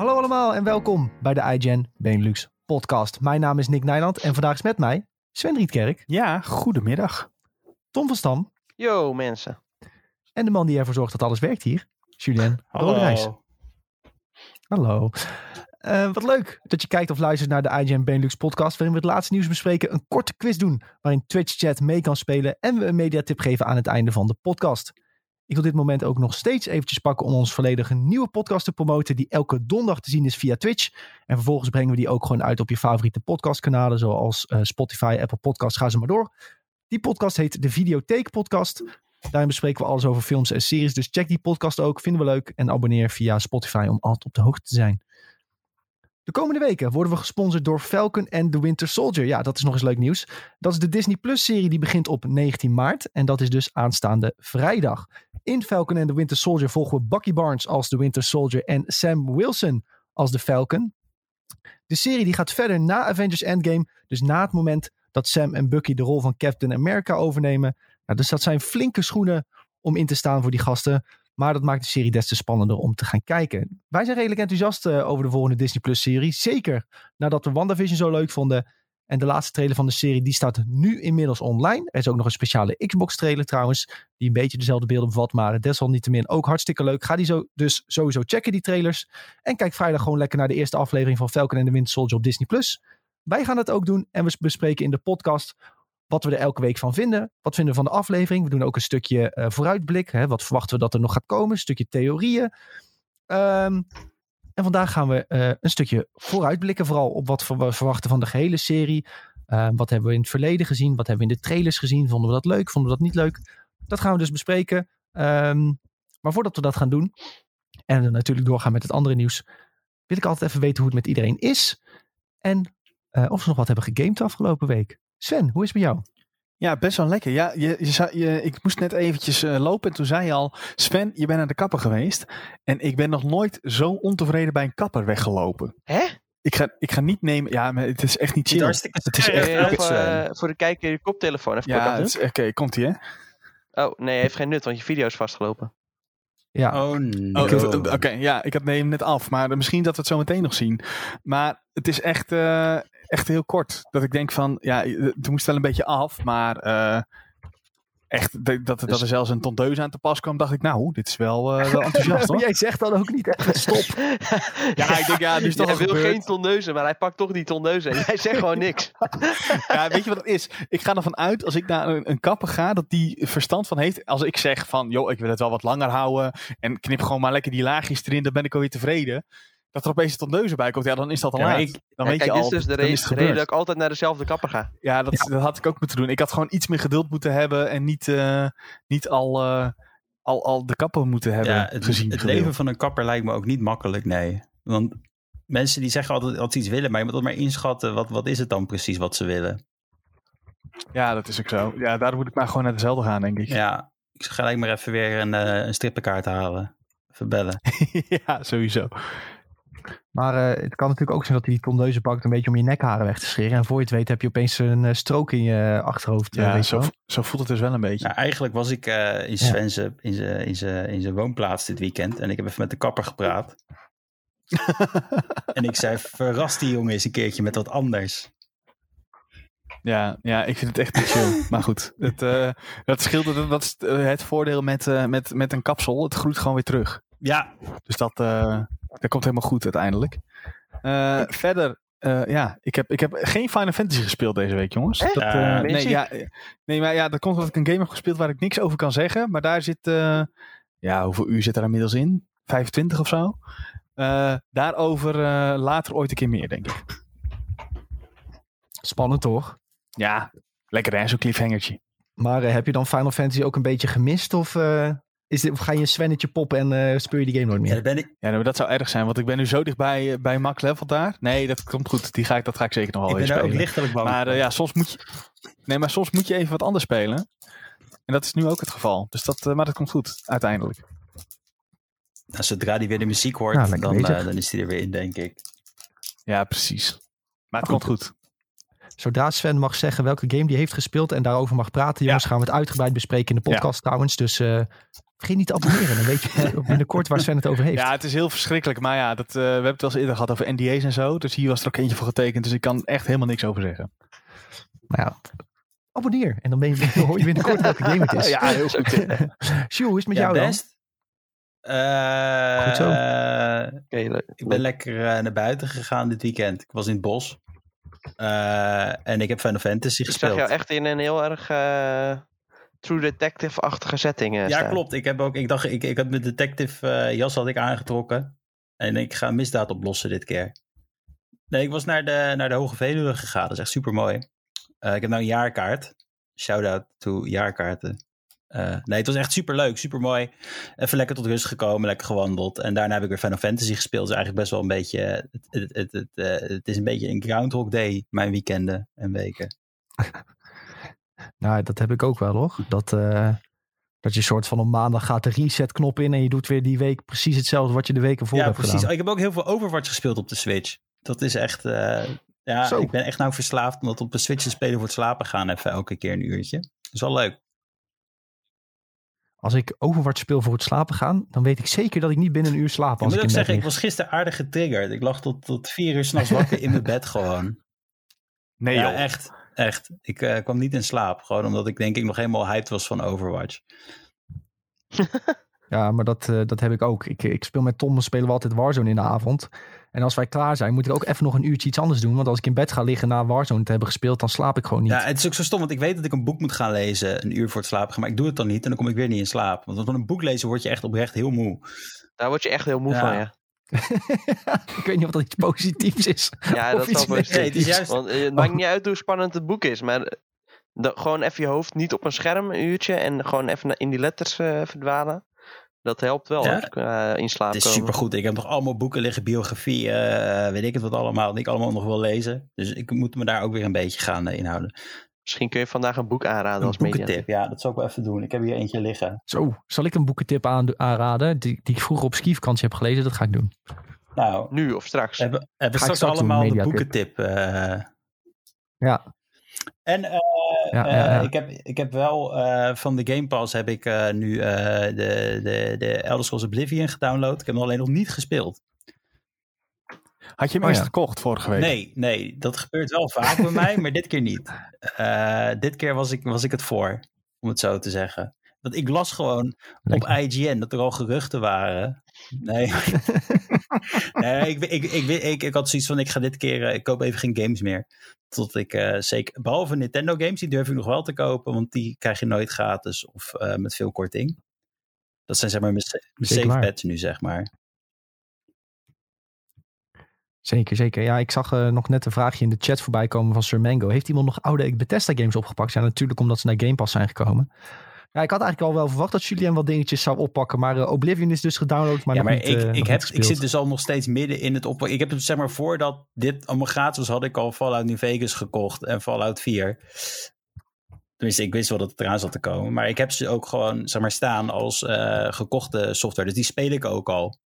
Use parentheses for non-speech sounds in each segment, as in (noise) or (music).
Hallo allemaal en welkom bij de iGen Benelux podcast. Mijn naam is Nick Nijland en vandaag is met mij Sven Rietkerk, Ja, goedemiddag. Tom van Stam Yo mensen. en de man die ervoor zorgt dat alles werkt hier, Julien (laughs) Roderijs. Hallo. Eh, wat leuk dat je kijkt of luistert naar de IGN Benelux podcast, waarin we het laatste nieuws bespreken, een korte quiz doen, waarin Twitch chat mee kan spelen en we een mediatip geven aan het einde van de podcast. Ik wil dit moment ook nog steeds eventjes pakken om ons volledige nieuwe podcast te promoten, die elke donderdag te zien is via Twitch. En vervolgens brengen we die ook gewoon uit op je favoriete podcastkanalen, zoals eh, Spotify, Apple Podcasts, ga ze maar door. Die podcast heet de Videotheek Podcast. Daarin bespreken we alles over films en series. Dus check die podcast ook, vinden we leuk. En abonneer via Spotify om altijd op de hoogte te zijn. De komende weken worden we gesponsord door Falcon and the Winter Soldier. Ja, dat is nog eens leuk nieuws. Dat is de Disney Plus serie die begint op 19 maart. En dat is dus aanstaande vrijdag. In Falcon and the Winter Soldier volgen we Bucky Barnes als de Winter Soldier en Sam Wilson als de Falcon. De serie die gaat verder na Avengers Endgame. Dus na het moment dat Sam en Bucky de rol van Captain America overnemen. Nou, dus dat zijn flinke schoenen om in te staan voor die gasten. Maar dat maakt de serie des te spannender om te gaan kijken. Wij zijn redelijk enthousiast uh, over de volgende Disney Plus serie. Zeker nadat we WandaVision zo leuk vonden. En de laatste trailer van de serie die staat nu inmiddels online. Er is ook nog een speciale Xbox trailer trouwens. Die een beetje dezelfde beelden bevat. Maar desalniettemin ook hartstikke leuk. Ga die zo, dus sowieso checken die trailers. En kijk vrijdag gewoon lekker naar de eerste aflevering van Falcon and the Winter Soldier op Disney Plus. Wij gaan het ook doen. En we bespreken in de podcast wat we er elke week van vinden. Wat vinden we van de aflevering? We doen ook een stukje uh, vooruitblik. Hè? Wat verwachten we dat er nog gaat komen? Een stukje theorieën. Um, en vandaag gaan we uh, een stukje vooruitblikken. Vooral op wat we verwachten van de gehele serie. Uh, wat hebben we in het verleden gezien? Wat hebben we in de trailers gezien? Vonden we dat leuk? Vonden we dat niet leuk? Dat gaan we dus bespreken. Um, maar voordat we dat gaan doen. En natuurlijk doorgaan met het andere nieuws. Wil ik altijd even weten hoe het met iedereen is. En uh, of ze nog wat hebben gegamed de afgelopen week. Sven, hoe is het met jou? Ja, best wel lekker. Ja, je, je, je, ik moest net eventjes uh, lopen en toen zei je al, Sven, je bent naar de kapper geweest. En ik ben nog nooit zo ontevreden bij een kapper weggelopen. Hè? Ik ga, ik ga niet nemen, ja, maar het is echt niet chill. Het is echt ja, voor, uh, voor de kijker je koptelefoon even Ja, oké, okay, komt ie hè? Oh, nee, heeft geen nut, want je video is vastgelopen. Ja. Oh, no. Oké, okay, ja, ik had neem net af, maar misschien dat we het zo meteen nog zien. Maar het is echt, uh, echt heel kort. Dat ik denk van, ja, het moest wel een beetje af, maar uh, echt dat, dat, dat er zelfs een tondeus aan te pas kwam, dacht ik, nou, dit is wel, uh, wel enthousiast (laughs) hoor. Jij zegt dan ook niet echt (laughs) stop. ja, ik denk, ja, nu is (laughs) toch Hij wil gebeurd. geen tondeuzen, maar hij pakt toch die tondeuzen. En jij zegt gewoon niks. ja, weet je wat het is? Ik ga ervan uit, als ik naar een, een kapper ga, dat die verstand van heeft. Als ik zeg van, joh, ik wil het wel wat langer houden en knip gewoon maar lekker die laagjes erin, dan ben ik alweer tevreden dat er opeens een tondeuze bij komt, ja, dan is dat al ja, laat. Ik, dan ja, weet kijk, je al, dit is dus de reden, de reden dat ik altijd naar dezelfde kapper ga. Ja dat, ja, dat had ik ook moeten doen. Ik had gewoon iets meer geduld moeten hebben en niet, uh, niet al, uh, al, al de kapper moeten hebben ja, het, gezien. Het leven van een kapper lijkt me ook niet makkelijk, nee. Want mensen die zeggen altijd dat ze iets willen, maar je moet altijd maar inschatten, wat, wat is het dan precies wat ze willen? Ja, dat is ook zo. Ja, daar moet ik maar gewoon naar dezelfde gaan, denk ik. Ja, ik ga gelijk maar even weer een, uh, een strippenkaart halen. Even bellen. (laughs) ja, sowieso. Maar uh, het kan natuurlijk ook zijn dat hij die tondeuzen pakt een beetje om je nekharen weg te scheren. En voor je het weet heb je opeens een uh, strook in je achterhoofd. Ja, uh, zo, zo, voelt het dus wel een beetje. Nou, eigenlijk was ik in Sven ja. in zijn in zijn in zijn woonplaats dit weekend. En ik heb even met de kapper gepraat. (laughs) en ik zei, verras die jongen eens een keertje met wat anders. Ja, ja, ik vind het echt niet chill. (laughs) maar goed, het, uh, dat scheelt. Dat, dat is het voordeel met, uh, met, met een kapsel. Het groeit gewoon weer terug. Ja. Dus dat, uh, dat komt helemaal goed uiteindelijk. verder, ja, ik heb, ik heb geen Final Fantasy gespeeld deze week, jongens. Dat, nee, ja, nee, maar ja, dat komt omdat ik een game heb gespeeld waar ik niks over kan zeggen. Maar daar zit, ja, hoeveel uur zit er inmiddels in? 25 of zo? daarover later ooit een keer meer, denk ik. Spannend toch? Ja, lekker hè, zo'n cliffhangertje. Maar uh, heb je dan Final Fantasy ook een beetje gemist? Of, uh, is dit, of ga je een Svennetje poppen en uh, speel je die game nooit meer? Ja, dat, ben ik... ja nou, dat zou erg zijn, want ik ben nu zo dichtbij bij Max Level daar. Nee, dat komt goed. Die ga ik, dat ga ik zeker nog wel ik even ben spelen. ook lichtelijk bang. Maar ja, soms moet je... Nee, maar soms moet je even wat anders spelen. En dat is nu ook het geval. Dus dat, maar dat komt goed, uiteindelijk. Nou, zodra die weer de muziek hoort, nou, dan, dan is die er weer in, denk ik. Ja, precies. Maar het komt goed. Zodra Sven mag zeggen welke game die heeft gespeeld en daarover mag praten, jongens, ja. gaan we het uitgebreid bespreken in de podcast ja. trouwens. Dus uh, Vergeet niet te abonneren, dan weet je (laughs) binnenkort waar Sven het over heeft. Ja, het is heel verschrikkelijk. Maar ja, dat, uh, we hebben het wel eens eerder gehad over NDA's en zo. Dus hier was er ook eentje voor getekend. Dus ik kan echt helemaal niks over zeggen. Nou ja, abonneer. En dan ben je, hoor je binnenkort welke game het is. Ja, heel goed. (laughs) Sjoe, hoe is het met jou best? dan? Uh, Goed zo. Uh, ik ben lekker uh, naar buiten gegaan dit weekend. Ik was in het bos. en ik heb Final Fantasy ik gespeeld. Ik zag jou echt in een heel erg True Detective-achtige setting Ja, staan. klopt. Ik, heb ook, ik dacht, ik, ik had mijn detective jas had ik aangetrokken. En ik ga misdaad oplossen dit keer. Nee, ik was naar de, naar de Hoge Veluwe gegaan. Dat is echt super mooi. Uh, ik heb nou een jaarkaart. Shout-out to jaarkaarten. Uh, nee, het was echt super leuk, super mooi. Even lekker tot rust gekomen, lekker gewandeld. En daarna heb ik weer Final Fantasy gespeeld. Dus eigenlijk best wel een beetje. Het, het, het, het, uh, het is een beetje een Groundhog Day, mijn weekenden en weken. (laughs) nou, dat heb ik ook wel hoor. Dat, uh, dat je soort van op maandag gaat de reset knop in. En je doet weer die week precies hetzelfde wat je de weken voor ja, hebt precies. gedaan. Ik heb ook heel veel Overwatch gespeeld op de Switch. Dat is echt. uh, ja, Zo. ik ben echt nou verslaafd om dat op de Switch te spelen voor het slapen gaan. Even elke keer een uurtje. Dat is wel leuk. Als ik Overwatch speel voor het slapen gaan, dan weet ik zeker dat ik niet binnen een uur slaap. Ik moet ik ook zeggen, ik was gisteren aardig getriggerd. Ik lag tot, tot vier uur s'nachts wakker in mijn bed gewoon. Nee ja, joh. echt. Echt. Ik uh, kwam niet in slaap. Gewoon omdat ik denk ik nog helemaal hyped was van Overwatch. (laughs) Ja, maar dat, uh, dat heb ik ook. Ik, ik speel met Tom, spelen we altijd Warzone in de avond. En als wij klaar zijn, moet ik ook even nog een uurtje iets anders doen. Want als ik in bed ga liggen na Warzone te hebben gespeeld, dan slaap ik gewoon niet. Ja, het is ook zo stom, want ik weet dat ik een boek moet gaan lezen een uur voor het slapen gaan. Maar ik doe het dan niet en dan kom ik weer niet in slaap. Want van een boek lezen word je echt oprecht heel moe. Daar word je echt heel moe Ja. van, ja. (laughs) ik weet niet of dat iets positiefs is. Ja, Of dat wel Nee, het is juist- Want eh, het maakt niet uit hoe spannend het boek is, maar de- gewoon even je hoofd niet op een scherm een uurtje en gewoon even in die letters eh, verdwalen. Dat helpt wel Ja. qua in slaap Het is komen. supergoed. Ik heb nog allemaal boeken liggen, biografie, eh, weet ik het wat allemaal. Die ik allemaal nog wil lezen. Dus ik moet me daar ook weer een beetje gaan eh, inhouden. Misschien kun je vandaag een boek aanraden Een als media. boekentip, ja, dat zal ik wel even doen. Ik heb hier eentje liggen. Zo, zal ik een boekentip aan, aanraden die, die ik vroeger op skivakantie heb gelezen? Dat ga ik doen. Nou, Nu of straks. we hebben, hebben straks allemaal de boekentip. eh. Ja, En eh, Ja, eh, ja, ja. Ik, heb, ik heb wel eh, van de Game Pass heb ik eh, nu eh, de, de, de Elder Scrolls Oblivion gedownload. Ik heb hem alleen nog niet gespeeld. Had je hem Oh, eerst ja. gekocht vorige week? Nee, nee, dat gebeurt wel vaak bij mij, maar dit keer niet. Eh, dit keer was ik, was ik het voor, om het zo te zeggen. Want ik las gewoon op IGN dat er al geruchten waren. Nee, (laughs) (laughs) nee ik, ik, ik, ik, had zoiets van, ik ga dit keer, eh, ik koop even geen games meer. Tot ik eh, zeker, behalve Nintendo games, die durf ik nog wel te kopen, want die krijg je nooit gratis of met veel korting. Dat zijn zeg maar mijn, mijn safe bets nu, zeg maar. Zeker, zeker. Ja, ik zag eh, nog net een vraagje in de chat voorbij komen van Sir Mango. Heeft iemand nog oude Bethesda games opgepakt? Ja, natuurlijk omdat ze naar Game Pass zijn gekomen. Ja, ik had eigenlijk al wel verwacht dat Julien wat dingetjes zou oppakken. Maar eh, Oblivion is dus gedownload, maar ja, maar niet, ik, eh, ik, heb, ik zit dus al nog steeds midden in het op. Ik heb het zeg maar voordat dit allemaal gratis was, had ik al Fallout New Vegas gekocht en Fallout 4. Tenminste, ik wist wel dat het eraan zat te komen. Maar ik heb ze ook gewoon zeg maar, staan als gekochte software. Dus die speel ik ook al.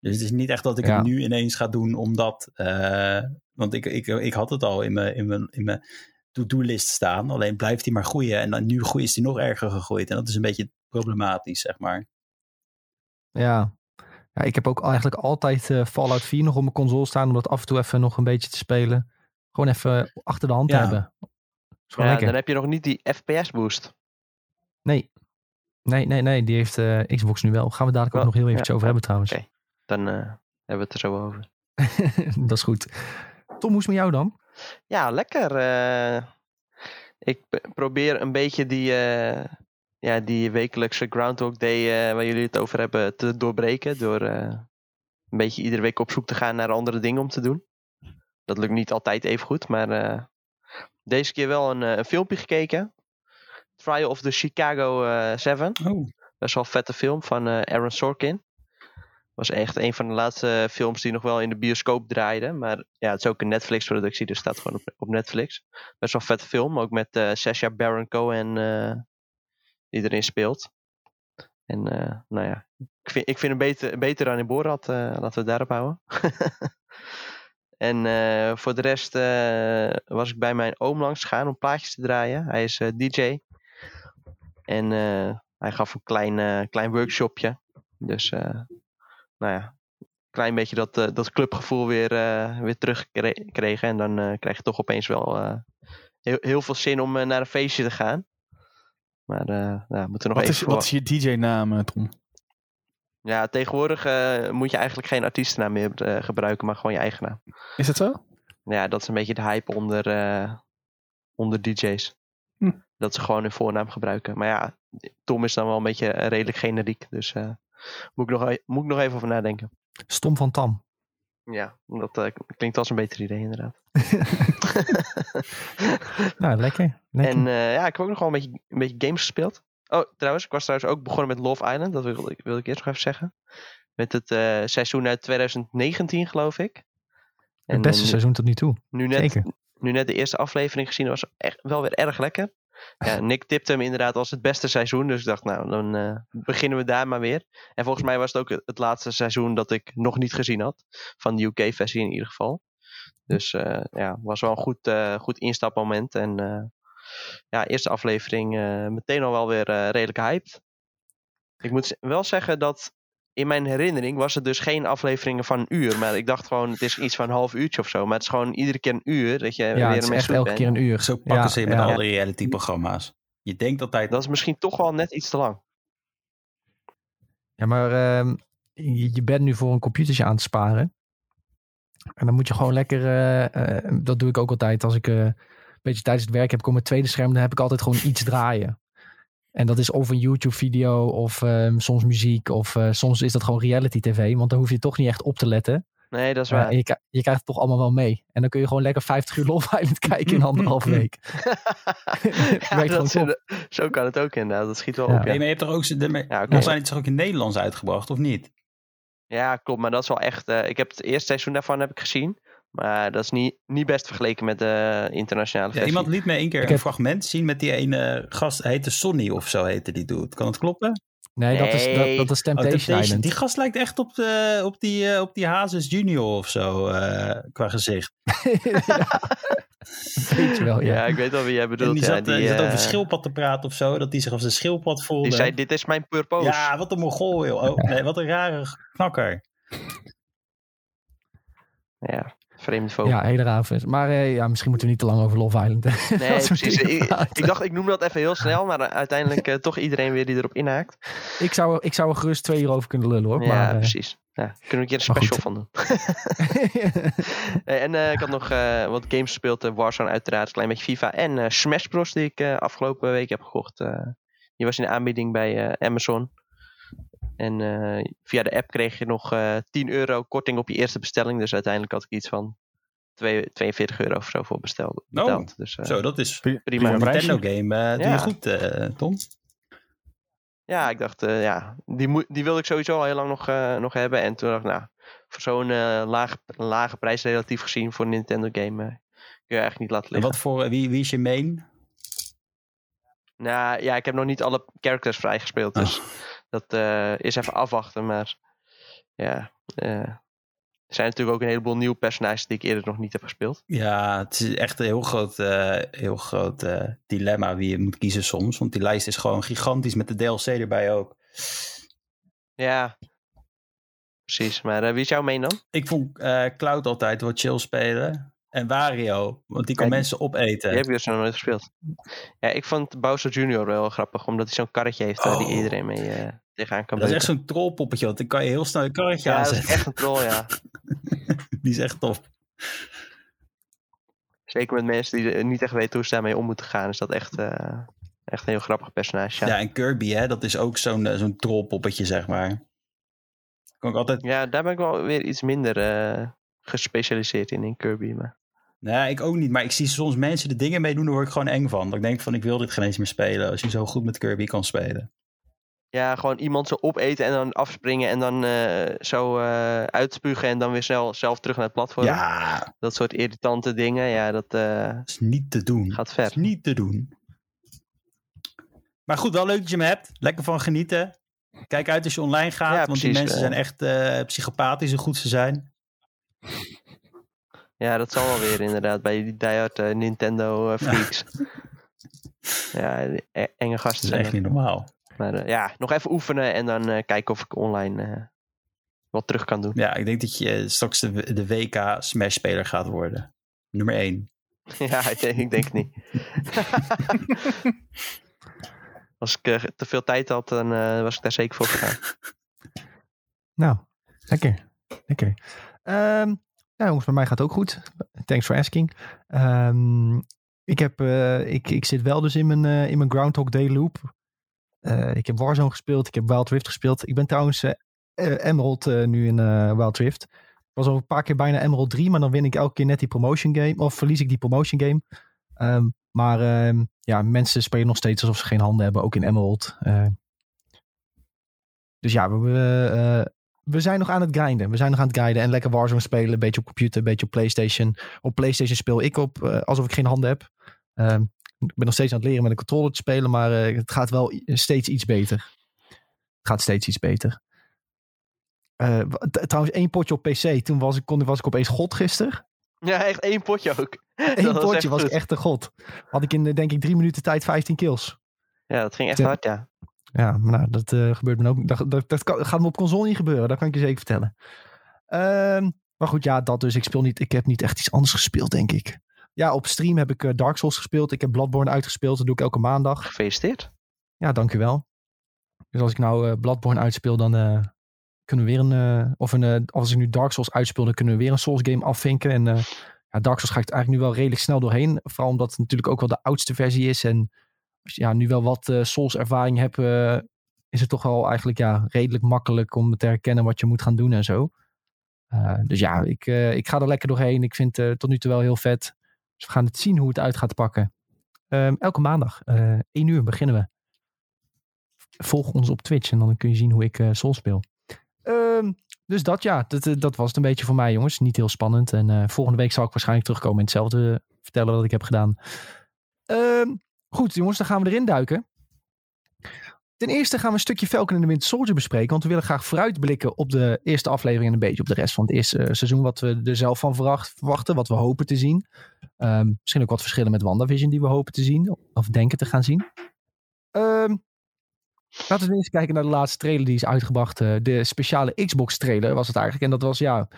Dus het is niet echt dat ik Ja. het nu ineens ga doen omdat. eh, want ik, ik, ik had het al in mijn, in mijn, in mijn to-do-list staan. Alleen blijft die maar groeien. En dan nu groei- is die nog erger gegroeid. En dat is een beetje problematisch, zeg maar. Ja. ja, ik heb ook eigenlijk altijd eh, Fallout 4 nog op mijn console staan. Om dat af en toe even nog een beetje te spelen. Gewoon even achter de hand Ja. te hebben. Ja, dan heb je nog niet die FPS boost. Nee. Nee, nee, nee. Die heeft eh, Xbox nu wel. Gaan we dadelijk ook nog heel eventjes ja. over hebben trouwens. Dan eh, hebben we het er zo over. (laughs) dat is goed. Tom, hoe is het met jou dan? Ja, lekker. eh. ik probeer een beetje die, eh, ja, die wekelijkse Groundhog Day waar jullie het over hebben te doorbreken. Door een beetje iedere week op zoek te gaan naar andere dingen om te doen. Dat lukt niet altijd even goed, maar deze keer wel een, een filmpje gekeken. Trial of the Chicago 7. Oh. Best wel een vette film van Aaron Sorkin. Was echt een van de laatste films die nog wel in de bioscoop draaiden. Maar ja, het is ook een Netflix-productie, dus staat gewoon op, op Netflix. Best wel vette film, ook met eh Sacha Baron Cohen eh, die erin speelt. En eh, nou ja, ik vind, ik vind hem beter, beter dan in Borat. laten we daarop houden. (laughs) en voor de rest was ik bij mijn oom langs gegaan om plaatjes te draaien. Hij is DJ. En hij gaf een klein, klein workshopje. Dus nou ja, een klein beetje dat, eh, dat clubgevoel weer, eh, weer teruggekregen. En dan eh, krijg je toch opeens wel heel, heel veel zin om naar een feestje te gaan. Maar nou, moeten we nog Wat even... is, wat is je DJ-naam, Tom? Ja, tegenwoordig moet je eigenlijk geen artiestennaam meer gebruiken, maar gewoon je eigen naam. Is dat zo? Ja, dat is een beetje de hype onder, onder DJ's. Hm. Dat ze gewoon hun voornaam gebruiken. Maar ja, Tom is dan wel een beetje redelijk generiek. Dus moet, ik nog, e- moet ik nog even over nadenken. Stom van Tam. Ja, dat eh, klinkt als een beter idee inderdaad. (laughs) (laughs) Nou, lekker. lekker. En eh, ja, ik heb ook nog wel een beetje, een beetje games gespeeld. Oh, trouwens, ik was trouwens ook begonnen met Love Island. Dat wil ik, ik eerst nog even zeggen. Met het eh, seizoen uit 2019, geloof ik. het beste seizoen tot nu toe. nu net, Zeker. nu net de eerste aflevering gezien was echt wel weer erg lekker. Ja, Nick tipte hem inderdaad als het beste seizoen. Dus ik dacht, nou, dan eh, beginnen we daar maar weer. En volgens mij was het ook het laatste seizoen dat ik nog niet gezien had. Van de UK-versie in ieder geval. Dus eh, ja, was wel een goed, eh, goed instapmoment. En ja, eerste aflevering meteen al wel weer redelijk hyped. Ik moet wel zeggen dat in mijn herinnering was het dus geen afleveringen van een uur. Maar ik dacht gewoon, het is iets van een half uurtje of zo. Maar het is gewoon iedere keer een uur dat je Ja, weer het is ermee echt elke bent. keer een uur. Zo pakken Ja, ze je met ja. alle reality-programma's. Je denkt dat hij... Dat is misschien toch wel net iets te lang. Ja, maar ehm, je, je bent nu voor een computertje aan het sparen. En dan moet je gewoon lekker, eh, eh, dat doe ik ook altijd als ik eh, een beetje tijdens het werk heb, ik op mijn tweede scherm, dan heb ik altijd gewoon iets draaien. En dat is of een YouTube-video of ehm, soms muziek of eh, soms is dat gewoon reality tv, want dan hoef je toch niet echt op te letten. Nee, dat is waar. je, je krijgt het toch allemaal wel mee. En dan kun je gewoon lekker 50 uur Love Island (laughs) kijken in anderhalf week. (laughs) (laughs) ja, dat zo kan het ook inderdaad. Dat schiet wel Ja. op. Ja. Nee, maar je hebt toch ook... De, Ja, zijn het toch ook in Nederlands uitgebracht, of niet? ja, klopt. Maar dat is wel echt... eh, ik heb het eerste seizoen daarvan heb ik gezien. Maar dat is niet, niet best vergeleken met de internationale Ja, versie. iemand liet me één keer Ik een heb- fragment zien met die ene gast, hij heette Sonny of zo heette die dude. Kan het kloppen? Nee, dat is, dat, dat is Oh, Temptation. Island. Die gast lijkt echt op, de, op, die, eh, op die Hazes Junior of zo, eh, qua gezicht. (laughs) (laughs) Weet je wel, ja. Ja, ik weet wel wie jij bedoelt. en die ja, zat, eh, die zat eh, over schildpad te praten of zo, dat hij zich als een schildpad voelde. Die zei, dit is mijn purpose. ja, wat een mongool, joh. Oh, nee, wat een rare knakker. Ja, vogel. Ja, hele raar. vis. Maar eh, ja, misschien moeten we niet te lang over Love Island. Nee, (laughs) precies. Ik, dacht, ik noem dat even heel snel, maar uiteindelijk eh, toch iedereen weer die erop inhaakt. ik, zou, ik zou er gerust twee uur over kunnen lullen hoor. ja, maar, eh, precies. Ja, kunnen we een keer een special van doen. (laughs) En ik had nog wat games gespeeld. Warzone uiteraard, een klein beetje FIFA. En Smash Bros. die ik afgelopen week heb gekocht. die was in de aanbieding bij Amazon. En eh, via de app kreeg je nog eh 10 euro korting op je eerste bestelling. Dus uiteindelijk had ik iets van twee- 42 euro of zo voor besteld, betaald. dus, eh, Zo, dat is prima. Nintendo game. doe Ja. je goed, eh, Tom. Ja, ik dacht, eh, ja, die, moet, die wilde ik sowieso al heel lang nog, eh, nog hebben. En toen dacht ik, nou, voor zo'n eh, lage, lage prijs relatief gezien voor een Nintendo game kun je eigenlijk niet laten En liggen. wat voor, wie, wie is je main? Nou ja, ik heb nog niet alle characters vrijgespeeld. Dus dat eh, is even afwachten. Maar ja, eh, er zijn natuurlijk ook een heleboel nieuwe personages die ik eerder nog niet heb gespeeld. Ja, het is echt een heel groot, eh, heel groot eh, dilemma wie je moet kiezen soms. Want die lijst is gewoon gigantisch met de DLC erbij ook. Ja, precies. Maar eh, wie is jouw main dan? Ik vond eh, Cloud altijd wat chill spelen. En Wario, want die kan Ja, mensen opeten. Die heb ik dus nog nooit gespeeld. Ja, ik vond Bowser Jr. wel grappig, omdat hij zo'n karretje heeft waar die Oh. iedereen mee eh, tegenaan kan dat is echt zo'n trollpoppetje, want dan kan je heel snel een karretje Ja, dat is echt een troll, ja. (laughs) Die is echt tof. Zeker met mensen die niet echt weten hoe ze daarmee om moeten gaan, is dat echt, eh, echt een heel grappig personage. Ja, Ja, en Kirby, hè, dat is ook zo'n eh, zo'n trollpoppetje, zeg maar. Kan ik altijd... ja daar ben ik wel weer iets minder eh, gespecialiseerd in, in Kirby. Maar... Nee, ik ook niet. Maar ik zie soms mensen de dingen mee doen, daar word ik gewoon eng van. Dat ik denk van, ik wil dit geen eens meer spelen. Als je zo goed met Kirby kan spelen. Ja, gewoon iemand zo opeten en dan afspringen en dan eh, zo eh, uitspugen en dan weer snel zelf terug naar het platform. Ja, Dat soort irritante dingen, ja, dat eh, dat is niet te doen. gaat Dat ver. is niet te doen. Maar goed, wel leuk dat je hem hebt. Lekker van genieten. Kijk uit als je online gaat, Ja, want die mensen zijn echt psychopathisch hoe goed ze zijn. Ja, dat zal wel weer inderdaad bij die diehard eh, Nintendo freaks. (laughs) Ja, die e- enge Dat gasten is zijn echt dat. niet normaal. Maar eh, ja, nog even oefenen en dan eh, kijken of ik online eh, wat terug kan doen. Ja, ik denk dat je straks de, de WK Smash-speler gaat worden. Nummer 1. (laughs) ja, ik denk, ik denk niet. (laughs) Als ik eh, te veel tijd had, dan was ik daar zeker voor gegaan. (laughs) Nou, lekker. Lekker. Ehm ja, jongens, bij mij gaat het ook goed. Thanks for asking. Ehm, ik, heb, ik, ik zit wel dus in mijn, in mijn Groundhog Day loop. Eh, ik heb Warzone gespeeld. Ik heb Wild Rift gespeeld. Ik ben trouwens eh, Emerald nu in Wild Rift. Ik was al een paar keer bijna Emerald 3, maar dan win ik elke keer net die promotion game. Of verlies ik die promotion game. Ehm, maar ehm, ja, mensen spelen nog steeds alsof ze geen handen hebben, ook in Emerald. Dus ja, we, we, zijn nog aan het grinden. We zijn nog aan het grinden en lekker Warzone spelen. Een beetje op computer, een beetje op PlayStation. Op PlayStation speel ik op alsof ik geen handen heb. Ehm, ik ben nog steeds aan het leren met een controller te spelen, maar eh, het gaat wel steeds iets beter. Het gaat steeds iets beter. Eh, trouwens, één potje op PC. Toen was ik, kon, was ik opeens god gisteren. Ja, echt één potje ook. (laughs) Eén Dat was potje echt was ik echt de god. Had ik in, eh, denk ik, drie minuten tijd 15 kills. Ja, dat ging echt hard, ja. Ja, maar nou, dat gebeurt me ook. Dat, dat, dat kan- gaat me op console niet gebeuren, dat kan ik je zeker vertellen. Ehm, maar goed, ja, dat dus. Ik speel niet. Ik heb niet echt iets anders gespeeld, denk ik. Ja, op stream heb ik eh, Dark Souls gespeeld. Ik heb Bloodborne uitgespeeld. Dat doe ik elke maandag. Gefeliciteerd. Ja, dankjewel. Dus als ik nou eh, Bloodborne uitspeel, dan eh, kunnen we weer een. of een, als ik nu Dark Souls uitspeel, dan kunnen we weer een Souls game afvinken. En ja, Dark Souls ga ik eigenlijk nu wel redelijk snel doorheen. Vooral omdat het natuurlijk ook wel de oudste versie is. En als je ja, nu wel wat Souls ervaring hebt, eh, is het toch wel eigenlijk ja, redelijk makkelijk om te herkennen wat je moet gaan doen en zo. Dus ja, ik, ik ga er lekker doorheen. Ik vind het tot nu toe wel heel vet. Dus we gaan het zien hoe het uit gaat pakken. Ehm, elke maandag, eh 1 uur beginnen we. Volg ons op Twitch en dan kun je zien hoe ik eh Soul speel. Ehm, dus dat ja, dat, eh, dat was het een beetje voor mij jongens. Niet heel spannend. En volgende week zal ik waarschijnlijk terugkomen en hetzelfde vertellen wat ik heb gedaan. Ehm, goed jongens, dan gaan we erin duiken. Ten eerste gaan we een stukje Falcon and the Winter Soldier bespreken. Want we willen graag vooruitblikken op de eerste aflevering en een beetje op de rest van het eerste eh, seizoen. Wat we er zelf van verwacht- verwachten, wat we hopen te zien. Ehm, misschien ook wat verschillen met WandaVision die we hopen te zien. Of denken te gaan zien. Ehm, laten we eens kijken naar de laatste trailer die is uitgebracht. eh, de speciale Xbox trailer was het eigenlijk. En dat was ja,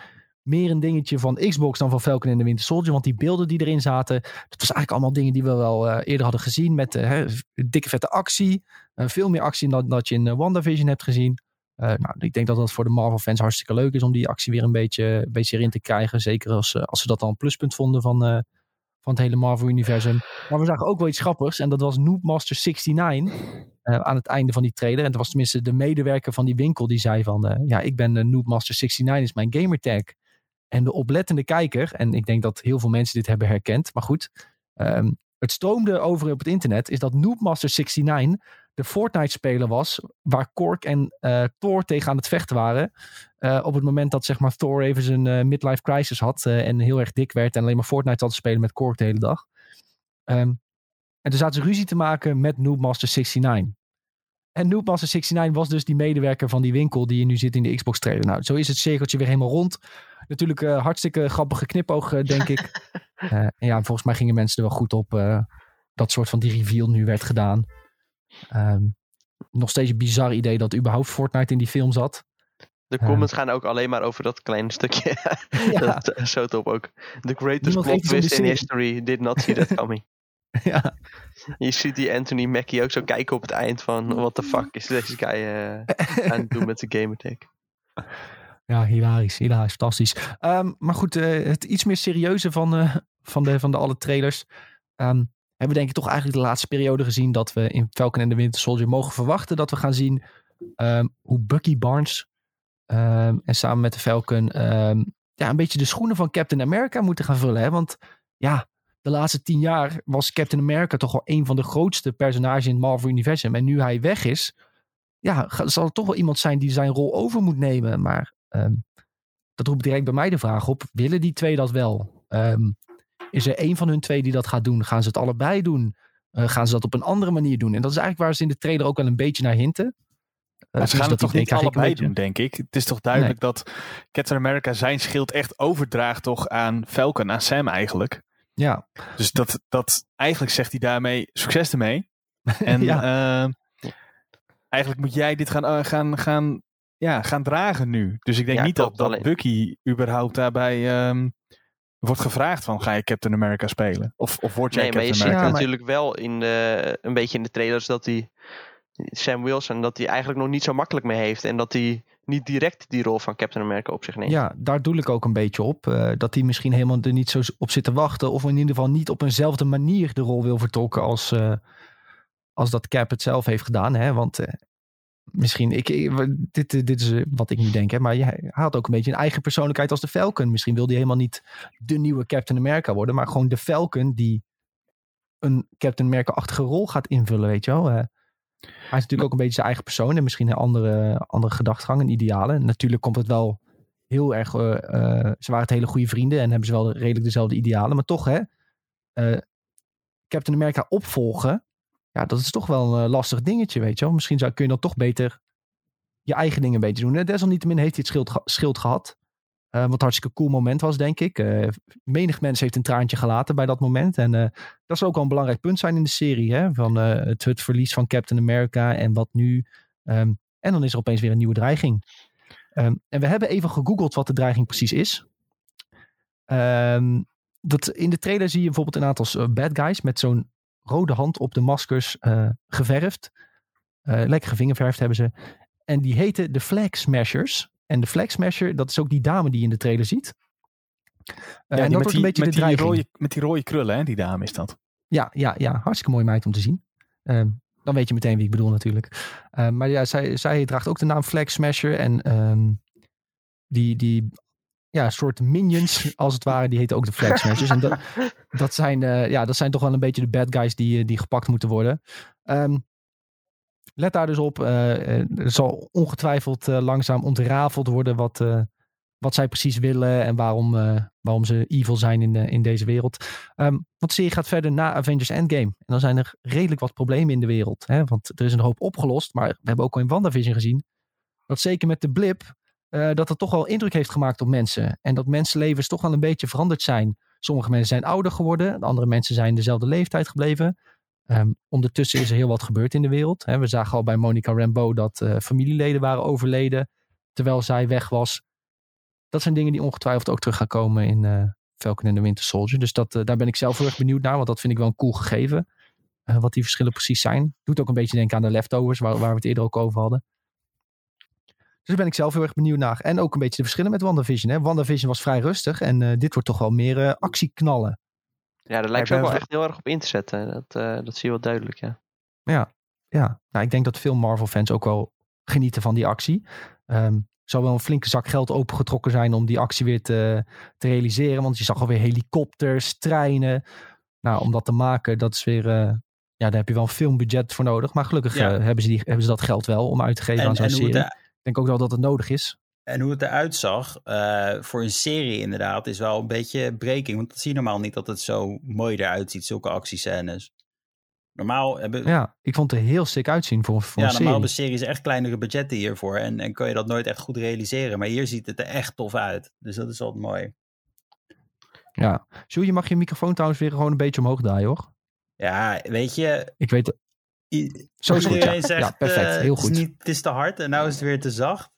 meer een dingetje van Xbox dan van Falcon and the Winter Soldier. Want die beelden die erin zaten, dat was eigenlijk allemaal dingen die we wel eh, eerder hadden gezien. Met eh, dikke vette actie. Eh, veel meer actie dan dat je in WandaVision hebt gezien. Nou, ik denk dat dat voor de Marvel fans hartstikke leuk is om die actie weer een beetje, beetje erin te krijgen. Zeker als, als ze dat dan een pluspunt vonden van, van het hele Marvel-universum. Maar we zagen ook wel iets grappigs. En dat was Noobmaster69 eh, aan het einde van die trailer. En dat was tenminste de medewerker van die winkel die zei van... ja, ik ben uh, Noobmaster69 is mijn gamertag. En de oplettende kijker, en ik denk dat heel veel mensen dit hebben herkend. Maar goed, ehm, het stroomde over op het internet. Is dat Noobmaster69 de Fortnite-speler was... waar Kork en eh, Thor tegen aan het vechten waren... Uh, op het moment dat zeg maar, Thor even zijn uh, midlife crisis had uh, en heel erg dik werd en alleen maar Fortnite had te spelen met Kork de hele dag. Um, en toen zaten ze ruzie te maken met Noobmaster69. En Noobmaster69 was dus die medewerker van die winkel die je nu zit in de Xbox trailer. Nou, zo is het cirkeltje weer helemaal rond. Natuurlijk uh, hartstikke grappige knipoog, denk ik. (laughs) en ja, volgens mij gingen mensen er wel goed op dat soort van die reveal nu werd gedaan. Um, nog steeds een bizar idee dat überhaupt Fortnite in die film zat. De comments gaan ook alleen maar over dat kleine stukje. (laughs) ja. dat zo top ook. The greatest plot twist in history did not see that coming. (laughs) ja. Je ziet die Anthony Mackie ook zo kijken op het eind van... What the fuck is deze guy uh, aan het doen met de gamertag? Ja, hilarisch. Hilarisch. Fantastisch. Um, maar goed, uh, het iets meer serieuze van, uh, van, de, van de alle trailers... Um, hebben we denk ik toch eigenlijk de laatste periode gezien... dat we in Falcon en the Winter Soldier mogen verwachten... dat we gaan zien um, hoe Bucky Barnes... En samen met de Falcon ja, een beetje de schoenen van Captain America moeten gaan vullen. Hè? Want ja, de laatste tien jaar was Captain America toch wel een van de grootste personages in het Marvel-universum. En nu hij weg is, ja, zal er toch wel iemand zijn die zijn rol over moet nemen. Maar um, dat roept direct bij mij de vraag op, willen die twee dat wel? is er één van hun twee die dat gaat doen? Gaan ze het allebei doen? Uh, gaan ze dat op een andere manier doen? En dat is eigenlijk waar ze in de trailer ook wel een beetje naar hinten. Maar ze gaan het toch niet allebei doen, denk ik. Het is toch duidelijk nee. dat Captain America zijn schild echt overdraagt toch aan Falcon, aan Sam eigenlijk. Ja. Dus dat, dat eigenlijk zegt hij daarmee succes ermee. (laughs) En ja. uh, eigenlijk moet jij dit gaan, eh, gaan, gaan, ja, gaan dragen nu. Dus ik denk Ja, niet dat, klopt, dat Bucky überhaupt daarbij ehm, wordt gevraagd van ga je Captain America spelen? Of, of word jij Nee, maar je Captain ziet America? natuurlijk wel in de, een beetje in de trailers dat hij Sam Wilson dat hij eigenlijk nog niet zo makkelijk mee heeft en dat hij niet direct die rol van Captain America op zich neemt. Ja, daar doe ik ook een beetje op. eh, dat hij misschien helemaal er niet zo op zit te wachten. Of in ieder geval niet op eenzelfde manier de rol wil vertolken als, eh, als dat Cap het zelf heeft gedaan. Hè? Want eh, misschien, ik, dit, dit is eh, wat ik nu denk. Hè? Maar hij hij had ook een beetje een eigen persoonlijkheid als de Falcon. Misschien wil hij helemaal niet de nieuwe Captain America worden. Maar gewoon de Falcon die een Captain America-achtige rol gaat invullen, weet je wel. Eh, hij is natuurlijk ook een beetje zijn eigen persoon. En misschien een andere, andere gedachtegang en idealen. Natuurlijk komt het wel heel erg. eh, eh, ze waren het hele goede vrienden en hebben ze wel redelijk dezelfde idealen. Maar toch, hè, eh, Captain America opvolgen. Ja, dat is toch wel een eh, lastig dingetje, weet je wel. Misschien zou, kun je dan toch beter je eigen dingen een beetje doen. En desalniettemin heeft hij het schild, schild gehad. Eh, wat hartstikke cool moment was, denk ik. Eh, menig mens heeft een traantje gelaten bij dat moment. En eh, dat zou ook wel een belangrijk punt zijn in de serie. Hè? Van eh, het, het verlies van Captain America en wat nu. Ehm, en dan is er opeens weer een nieuwe dreiging. Ehm, en we hebben even gegoogeld wat de dreiging precies is. Ehm, dat, in de trailer zie je bijvoorbeeld een aantal eh, bad guys met zo'n rode hand op de maskers eh, geverfd. Eh, lekker gevingerverfd hebben ze. En die heten de Flag Smashers. En de Flag Smasher, dat is ook die dame die je in de trailer ziet. Eh, Ja, en dat wordt die, een beetje met, de die dreiging. rode, met die rode krullen, hè? die dame is dat. Ja, ja, ja, hartstikke mooi meid om te zien. Ehm, dan weet je meteen wie ik bedoel natuurlijk. Ehm, maar ja, zij, zij draagt ook de naam Flag Smasher. En ehm, die, die ja, soort minions, als het ware, die heten ook de Flag Smashers. en dat, (laughs) dat, zijn, eh, ja, dat zijn toch wel een beetje de bad guys die, eh, die gepakt moeten worden. Ehm, let daar dus op. eh, er zal ongetwijfeld langzaam ontrafeld worden wat, wat zij precies willen en waarom, waarom ze evil zijn in, de, in deze wereld. Ehm, want de serie gaat verder na Avengers Endgame. En dan zijn er redelijk wat problemen in de wereld. Hè? Want er is een hoop opgelost. Maar we hebben ook al in WandaVision gezien. Dat zeker met de blip. Eh, dat het toch wel indruk heeft gemaakt op mensen. En dat mensenlevens toch wel een beetje veranderd zijn. Sommige mensen zijn ouder geworden. Andere mensen zijn dezelfde leeftijd gebleven. Ehm, ondertussen is er heel wat gebeurd in de wereld. We zagen al bij Monica Rambeau dat eh, familieleden waren overleden. Terwijl zij weg was. Dat zijn dingen die ongetwijfeld ook terug gaan komen in eh, Falcon and the Winter Soldier. Dus dat, daar ben ik zelf heel erg benieuwd naar. Want dat vind ik wel een cool gegeven. wat die verschillen precies zijn. Doet ook een beetje denken aan de leftovers. Waar, waar we het eerder ook over hadden. Dus daar ben ik zelf heel erg benieuwd naar. En ook een beetje de verschillen met WandaVision. Hè? WandaVision was vrij rustig. En eh, dit wordt toch wel meer eh, actieknallen. Ja, daar lijkt ze ook wel echt heel erg op in te zetten. Dat, eh, dat zie je wel duidelijk, ja. Ja, ja. Nou, ik denk dat veel Marvel-fans ook wel genieten van die actie. Ehm zou wel een flinke zak geld opengetrokken zijn om die actie weer te, te realiseren. Want je zag alweer helikopters, treinen. Nou, om dat te maken, dat is weer... eh, ja, daar heb je wel een filmbudget voor nodig. Maar gelukkig Ja. hebben, ze die, hebben ze dat geld wel om uit te geven En, aan zo'n hoe serie. het, denk ook wel dat het nodig is. en hoe het eruit zag, eh, voor een serie inderdaad, is wel een beetje breking. Want dat zie je normaal niet dat het zo mooi eruit ziet, zulke actiescènes. Normaal hebben, ja, Ja, ik vond het er heel sick uitzien voor, voor een normaal serie. hebben series echt kleinere budgetten hiervoor. En, en kun je dat nooit echt goed realiseren. Maar hier ziet het er echt tof uit. Dus dat is altijd mooi. Ja. Sjoe, je mag je microfoon trouwens weer gewoon een beetje omhoog draaien, hoor. Ja, weet je, Ik weet... Zo is het goed, ja. zegt, Ja, perfect. eh, Heel het goed. Is niet, het is te hard en nou is het weer te zacht.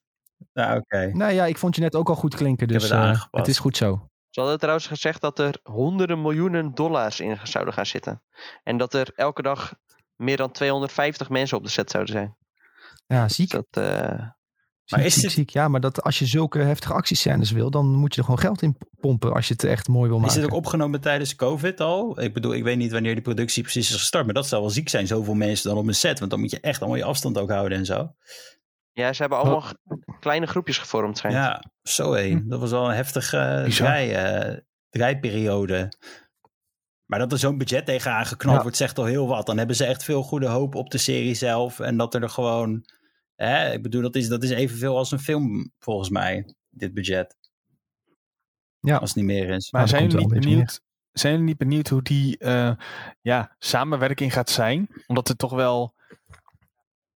Nou, oké. Nou ja, ik vond je net ook al goed klinken. heb Dus het eh, aangepast. het is goed zo. Ze hadden trouwens gezegd dat er honderden miljoenen dollars in zouden gaan zitten. En dat er elke dag meer dan 250 mensen op de set zouden zijn. Ja, Dus ziek. dat, eh, Ziek, is ziek, dit- ziek. Ja, maar dat, als je zulke heftige actiescènes wil, dan moet je er gewoon geld in pompen als je het echt mooi wil Is maken. dit ook opgenomen tijdens COVID al? Ik bedoel, ik weet niet wanneer die productie precies is gestart, maar dat zou wel ziek zijn, zoveel mensen dan op een set. Want dan moet je echt allemaal je afstand ook houden en zo. ja, ze hebben allemaal kleine groepjes gevormd. schijnt. Ja, zo hé. Hm. Dat was wel een heftige uh, Bizar. draai, eh, draaiperiode. Maar dat er zo'n budget tegenaan geknald Ja. wordt, zegt al heel wat. Dan hebben ze echt veel goede hoop op de serie zelf. En dat er, er gewoon... Hè, ik bedoel, dat is, dat is evenveel als een film, volgens mij, dit budget. Ja. Als het niet meer is. Maar zijn jullie, niet benieuwd, zijn jullie niet benieuwd hoe die eh, ja, samenwerking gaat zijn? Omdat het toch wel...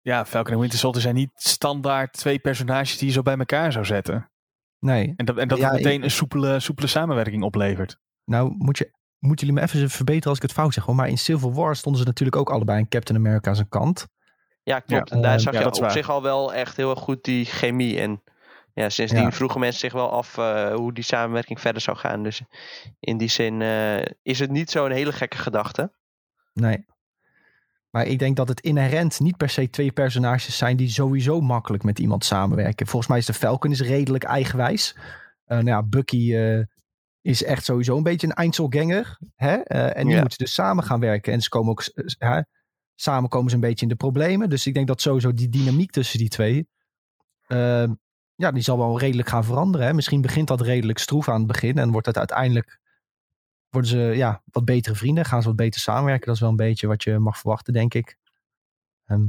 Ja, Falcon en Winter Soldier zijn niet standaard twee personages die je zo bij elkaar zou zetten. Nee. En dat, en dat Ja, het meteen ik- een soepele, soepele samenwerking opleveren. Nou, moet je, moeten jullie me even verbeteren als ik het fout zeg. Hoor. Maar in Civil War stonden ze natuurlijk ook allebei aan Captain America zijn kant. Ja, klopt. Ja, en daar eh, zag ja, je op waar. zich al wel echt heel erg goed die chemie. En ja, sindsdien Ja. vroegen mensen zich wel af eh, hoe die samenwerking verder zou gaan. Dus in die zin eh, is het niet zo'n hele gekke gedachte. Nee. Maar ik denk dat het inherent niet per se twee personages zijn die sowieso makkelijk met iemand samenwerken. Volgens mij is de Falcon is redelijk eigenwijs. Eh nou ja, Bucky eh, is echt sowieso een beetje een Einzelganger. Hè? Eh, en die Ja. moeten dus samen gaan werken. En ze komen ook hè, samen komen ze een beetje in de problemen. Dus ik denk dat sowieso die dynamiek tussen die twee. eh, ja, die zal wel redelijk gaan veranderen. Hè? Misschien begint dat redelijk stroef aan het begin. En wordt het uiteindelijk. Worden ze ja, wat betere vrienden. Gaan ze wat beter samenwerken. Dat is wel een beetje wat je mag verwachten, denk ik. Ehm,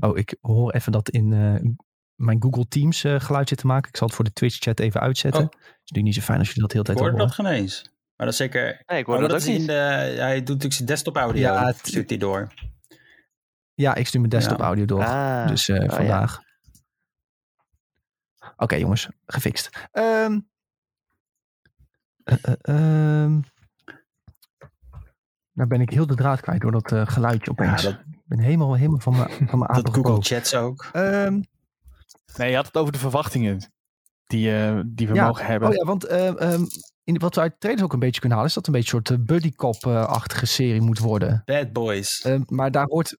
oh, ik hoor even dat in eh, mijn Google Teams eh, geluid zit te maken. Ik zal het voor de Twitch chat even uitzetten. Oh. Het is natuurlijk niet zo fijn als jullie dat de hele Ik tijd hoorde horen. dat geen eens. Maar dat is zeker... Nee, ik hoor Oh, dat, dat ook is in niet. de... Hij doet natuurlijk zijn desktop audio. Ja, Ja, het- stuurt hij door. Ja, ik stuur mijn desktop Ja. audio door. Ah, Dus eh, ja. vandaag. Oké jongens, gefixt. Ehm eh, eh, ehm. nou ben ik heel de draad kwijt door dat geluidje opeens. Ja, dat- Ik ben helemaal, helemaal van mijn van mijn (laughs) Dat. Google Chats ook. Ehm, Nee, je had het over de verwachtingen die, die we Ja. mogen hebben. oh ja, want in, wat we uit trailers ook een beetje kunnen halen... is dat het een beetje een soort buddy cop-achtige serie moet worden. Bad Boys. Ehm, maar daar hoort...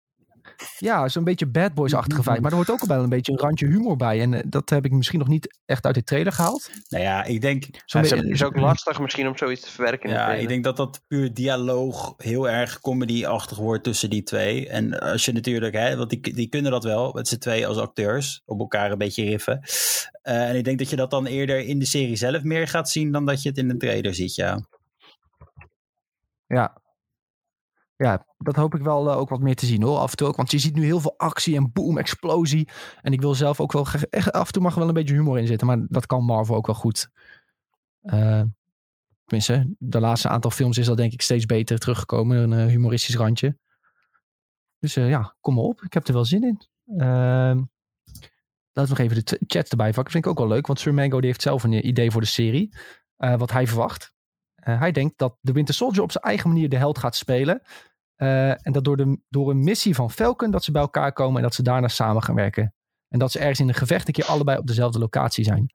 Ja, zo'n beetje Bad Boys-achtige vibe. Maar er hoort ook al wel een beetje een randje humor bij. En eh, dat heb ik misschien nog niet echt uit de trailer gehaald. nou ja, ik denk... Zo'n Ja, het is ook lastig misschien om zoiets te verwerken. in de Ja, ik denk dat dat puur dialoog heel erg comedy-achtig wordt tussen die twee. En als je natuurlijk, hè, want die, die kunnen dat wel, met z'n twee als acteurs, op elkaar een beetje riffen. Eh, en ik denk dat je dat dan eerder in de serie zelf meer gaat zien dan dat je het in de trailer ziet, ja. Ja. Ja, dat hoop ik wel eh, ook wat meer te zien hoor. Af en toe ook. Want je ziet nu heel veel actie en boom, explosie. En ik wil zelf ook wel... graag- Echt, af en toe mag er wel een beetje humor in zitten. Maar dat kan Marvel ook wel goed. Eh tenminste, de laatste aantal films is dat denk ik steeds beter teruggekomen. Een eh, humoristisch randje. Dus ja, kom maar op. Ik heb er wel zin in. Ehm laten we nog even de chat erbij pakken. Dat vind ik ook wel leuk. Want Sir Mango die heeft zelf een idee voor de serie. wat hij verwacht. Hij denkt dat de Winter Soldier op zijn eigen manier de held gaat spelen. Eh, en dat door, de, door een missie van Falcon dat ze bij elkaar komen en dat ze daarna samen gaan werken. En dat ze ergens in een gevecht een keer allebei op dezelfde locatie zijn.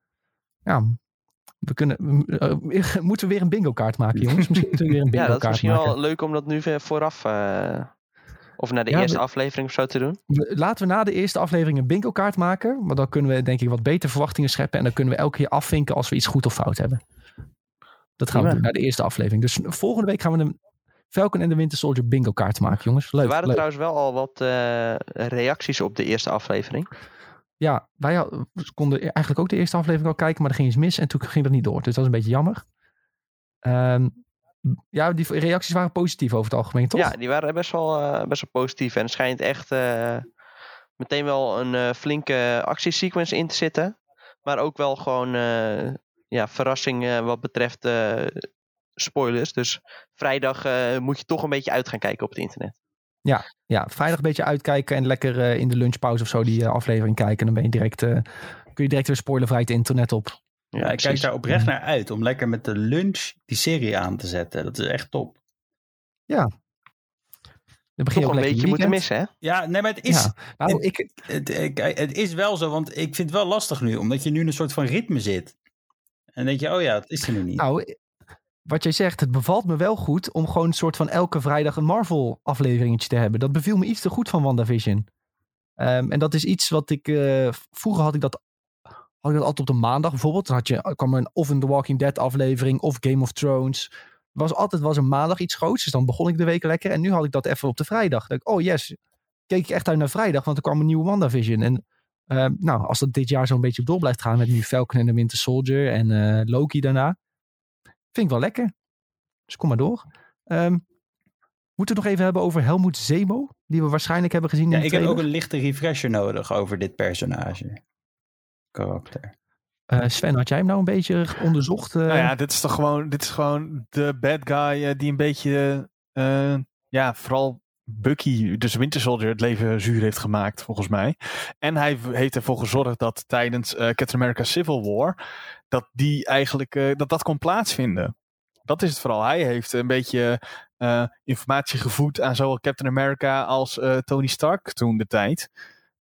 Ja, we kunnen, eh, moeten we weer een bingo kaart maken jongens? Misschien moeten we weer een (laughs) bingo ja, dat is kaart misschien maken. wel leuk om dat nu vooraf... eh, of naar de Ja, eerste we- aflevering of zo te doen. Laten we na de eerste aflevering een bingo kaart maken. Want dan kunnen we denk ik wat beter verwachtingen scheppen. En dan kunnen we elke keer afvinken als we iets goed of fout hebben. Dat gaan we doen naar de eerste aflevering. Dus volgende week gaan we een Falcon en de Winter Soldier bingo kaart maken jongens. Leuk, er waren leuk. trouwens wel al wat eh, reacties op de eerste aflevering. Ja, wij had- konden eigenlijk ook de eerste aflevering al kijken, maar er ging iets mis en toen ging dat niet door. Dus dat was een beetje jammer. Ehm, ja, die reacties waren positief over het algemeen, toch? Ja, die waren best wel, eh, best wel positief. En er schijnt echt eh, meteen wel een flinke actiesequence in te zitten. Maar ook wel gewoon ja, verrassing wat betreft spoilers. Dus vrijdag eh, moet je toch een beetje uit gaan kijken op het internet. Ja, vrijdag een beetje uitkijken en lekker eh, in de lunchpauze of zo die eh, aflevering kijken. Dan ben je direct, eh, kun je direct weer spoilervrij het internet op. Ja, ik kijk daar oprecht naar uit om lekker met de lunch die serie aan te zetten. Dat is echt top. Dan begin je Toch ook een beetje je moeten missen, hè? Ja, nee, maar het is, Ja, nou, het- ik, het, ik- het is wel zo, want ik vind het wel lastig nu, omdat je nu in een soort van ritme zit. En dan denk je, oh ja, dat is er nu niet. nou, wat jij zegt, het bevalt me wel goed om gewoon een soort van elke vrijdag een Marvel afleveringetje te hebben. Dat beviel me iets te goed van WandaVision. Ehm, en dat is iets wat ik, eh, vroeger had ik dat had ik dat altijd op de maandag bijvoorbeeld. Dan had je, kwam er een, of een The Walking Dead aflevering of Game of Thrones. was altijd was een maandag iets groots. Dus dan begon ik de week lekker. En nu had ik dat even op de vrijdag. Dan ik, oh yes, keek ik echt uit naar vrijdag. Want er kwam een nieuwe WandaVision. En ehm, nou, als dat dit jaar zo'n beetje door blijft gaan. Met nu Falcon en de Winter Soldier en eh, Loki daarna. Vind ik wel lekker. Dus kom maar door. Ehm, moeten we het nog even hebben over Helmoet Zemo. Die we waarschijnlijk hebben gezien ja, in de ik heb ook een lichte refresher nodig over dit personage. Karakter. Eh, Sven, had jij hem nou een beetje onderzocht? eh? Nou ja, dit is toch gewoon, dit is gewoon de bad guy eh, die een beetje, eh, ja, vooral Bucky, dus Winter Soldier, het leven zuur heeft gemaakt, volgens mij. En hij heeft ervoor gezorgd dat tijdens eh, Captain America Civil War, dat die eigenlijk, eh, dat dat kon plaatsvinden. Dat is het vooral. Hij heeft een beetje eh, informatie gevoed aan zowel Captain America als eh, Tony Stark toen de tijd.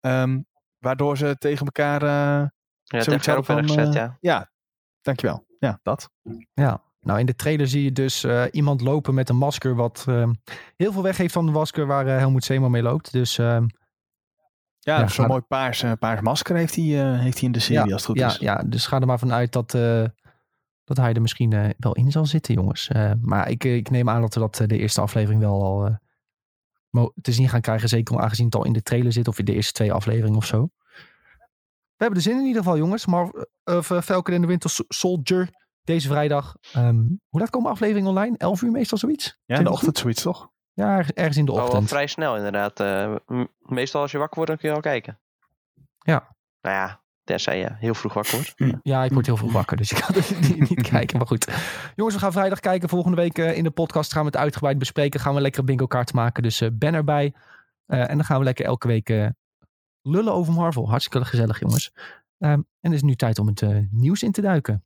Ehm, waardoor ze tegen elkaar. eh, Ja, van, werden gezet, ja. ja, dankjewel. Ja, dat. Ja, nou in de trailer zie je dus eh, iemand lopen met een masker wat eh, heel veel weg heeft van de masker waar eh, Helmoet Zeeman mee loopt. Dus ehm, Ja, Ja, zo'n mooi paars, paars masker heeft hij, eh, heeft hij in de serie, als het goed ja, is. ja, dus ga er maar vanuit dat, eh, dat hij er misschien eh, wel in zal zitten, jongens. Maar ik, ik neem aan dat we dat de eerste aflevering wel al te zien gaan krijgen. Zeker aangezien het al in de trailer zit of in de eerste twee afleveringen of zo. We hebben er zin in ieder geval, jongens. Maar Falcon en de Winter Sol- Soldier deze vrijdag. Ehm, hoe laat komen afleveringen online? 11 uur meestal zoiets? Ja, in de ochtend zoiets, toch? Ja, ergens- in de Oh, ochtend. vrij snel inderdaad. Eh, meestal als je wakker wordt, dan kun je al kijken. Ja. Nou ja, tenzij je heel vroeg wakker wordt. Ja, ik word heel vroeg wakker, dus ik kan het niet, niet (laughs) kijken. Maar goed. Jongens, we gaan vrijdag kijken. Volgende week eh, in de podcast gaan we het uitgebreid bespreken. Gaan we lekker bingo kaart maken. Dus eh, ben erbij. Eh, en dan gaan we lekker elke week eh, lullen over Marvel. Hartstikke gezellig, jongens. Ehm, en het is nu tijd om het nieuws in te duiken.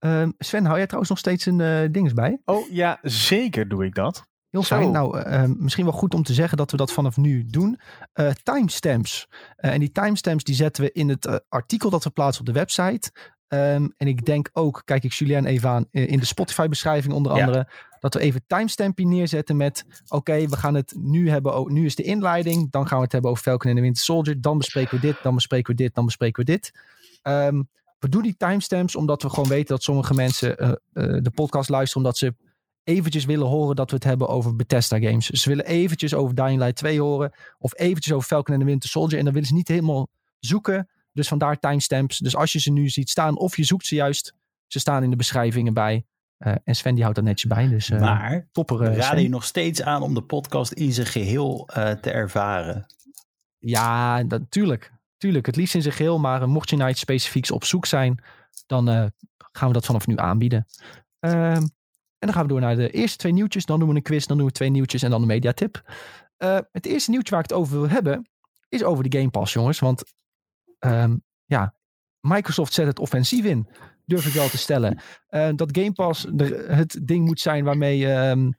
Ehm, Sven, hou jij trouwens nog steeds een dings bij? Oh ja, zeker doe ik dat. Heel Zo. fijn. Nou, eh, eh, misschien wel goed om te zeggen dat we dat vanaf nu doen. Eh, timestamps. En die timestamps die zetten we in het artikel dat we plaatsen op de website. Ehm, en ik denk ook, kijk ik Julien even aan, in de Spotify beschrijving onder Ja. andere, dat we even timestampje neerzetten met, oké, we gaan het nu hebben, nu is de inleiding, dan gaan we het hebben over Falcon en de Winter Soldier, dan bespreken we dit, dan bespreken we dit, dan bespreken we dit. Ehm, we doen die timestamps omdat we gewoon weten dat sommige mensen eh, eh, de podcast luisteren omdat ze eventjes willen horen dat we het hebben over Bethesda games. Ze willen eventjes over Dying Light 2 horen. Of eventjes over Falcon en de Winter Soldier. En dan willen ze niet helemaal zoeken. Dus vandaar timestamps. Dus als je ze nu ziet staan of je zoekt ze juist. Ze staan in de beschrijvingen bij. Eh, en Sven die houdt er netjes bij. Dus maar topper raden je nog steeds aan om de podcast in zijn geheel eh, te ervaren. Ja, dat, tuurlijk. Het liefst in zijn geheel. Maar eh, mocht je naar iets specifieks op zoek zijn, dan eh, gaan we dat vanaf nu aanbieden. Ehm, en dan gaan we door naar de eerste twee nieuwtjes. Dan doen we een quiz, dan doen we twee nieuwtjes en dan de mediatip. Eh het eerste nieuwtje waar ik het over wil hebben, is over de Game Pass, jongens. Want ehm, ja, Microsoft zet het offensief in, durf ik wel te stellen. Dat Game Pass het ding moet zijn waarmee ehm,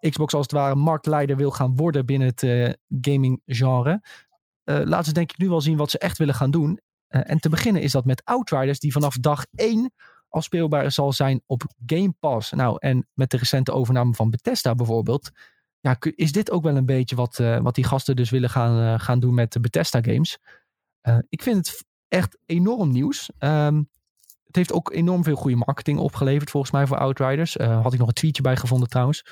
Xbox als het ware marktleider wil gaan worden binnen het gaming genre. Eh, laten ze denk ik nu wel zien wat ze echt willen gaan doen. Eh, en te beginnen is dat met Outriders, die vanaf dag 1 al speelbaar zal zijn op Game Pass. Nou, en met de recente overname van Bethesda bijvoorbeeld, ja, is dit ook wel een beetje wat, eh, wat die gasten dus willen gaan, gaan doen met de Bethesda games. Ik vind het echt enorm nieuws. Ehm, het heeft ook enorm veel goede marketing opgeleverd volgens mij voor Outriders. Eh, had ik nog een tweetje bij gevonden trouwens.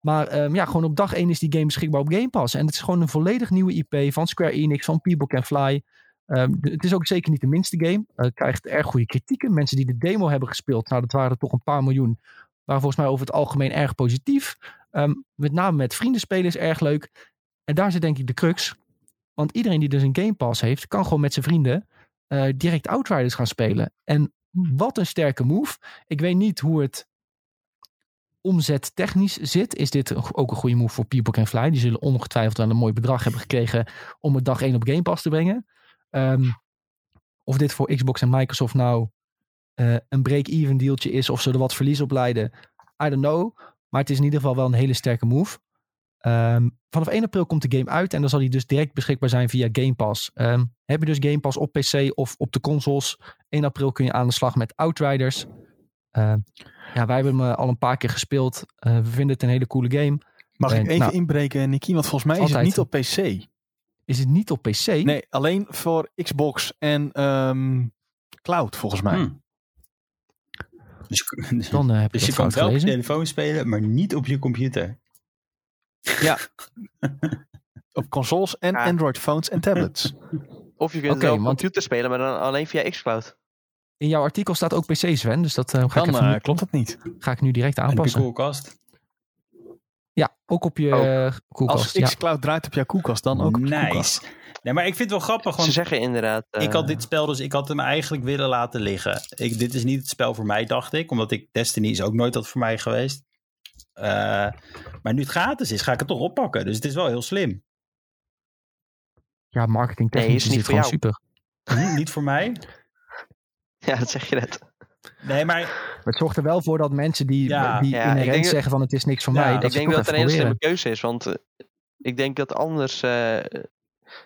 Maar ehm, ja, gewoon op dag 1 is die game beschikbaar op Game Pass. En het is gewoon een volledig nieuwe IP van Square Enix, van People Can Fly. Ehm, het is ook zeker niet de minste game. Eh, Het krijgt erg goede kritieken. Mensen die de demo hebben gespeeld, nou dat waren toch een paar miljoen, waren volgens mij over het algemeen erg positief. Ehm, met name met vrienden spelen is erg leuk. En daar zit denk ik de crux. Want iedereen die dus een Game Pass heeft, kan gewoon met zijn vrienden eh, direct Outriders gaan spelen. En wat een sterke move. Ik weet niet hoe het omzet technisch zit. Is dit ook een goede move voor People Can Fly? Die zullen ongetwijfeld wel een mooi bedrag hebben gekregen om het dag 1 op Game Pass te brengen. Ehm, of dit voor Xbox en Microsoft nou eh, een break-even dealtje is of ze er wat verlies op leiden. I don't know. Maar het is in ieder geval wel een hele sterke move. Ehm, vanaf 1 april komt de game uit en dan zal die dus direct beschikbaar zijn via Game Pass. Ehm, heb je dus Game Pass op PC of op de consoles? 1 april kun je aan de slag met Outriders. Ehm, ja, wij hebben hem eh, al een paar keer gespeeld. Eh, we vinden het een hele coole game. Mag En, ik even nou, inbreken, Nicky? Want volgens mij is altijd. het niet op PC. Is het niet op PC? Nee, alleen voor Xbox en ehm, Cloud, volgens mij. Hmm. Dus, je- Dan eh, heb je dus je dat kan wel op je telefoon spelen, maar niet op je computer. (laughs) Op consoles en. Android phones en tablets. (laughs) Of je kunt Oké, het op want- computer spelen, maar dan alleen via xCloud. In jouw artikel staat ook PC, Sven. Dus dat eh, ga, ik even, eh, klopt het niet. ga ik nu direct En aanpassen. koelkast. Ja, ook op je Ook. eh, koelkast. Als ja. xCloud draait op jouw koelkast, dan ook op je koelkast. Nice. Nee, maar ik vind het wel grappig, Ze want zeggen inderdaad... eh, ik had dit spel dus, ik had hem eigenlijk willen laten liggen. Ik, dit is niet het spel voor mij, dacht ik. Omdat ik, Destiny is ook nooit wat voor mij geweest. Eh, maar nu het gratis is, ga ik het toch oppakken. Dus het is wel heel slim. ja, marketing Nee, technisch is is niet voor jou. super. Hm, niet voor mij. (laughs) Ja, dat zeg je net. Nee, maar Maar het zorgt er wel voor dat mensen die, Ja. die Ja, inherent dat- zeggen van het is niks voor Ja, mij. ik Dat ik denk dat het een hele slimme keuze is. Want eh, ik denk dat anders. eh,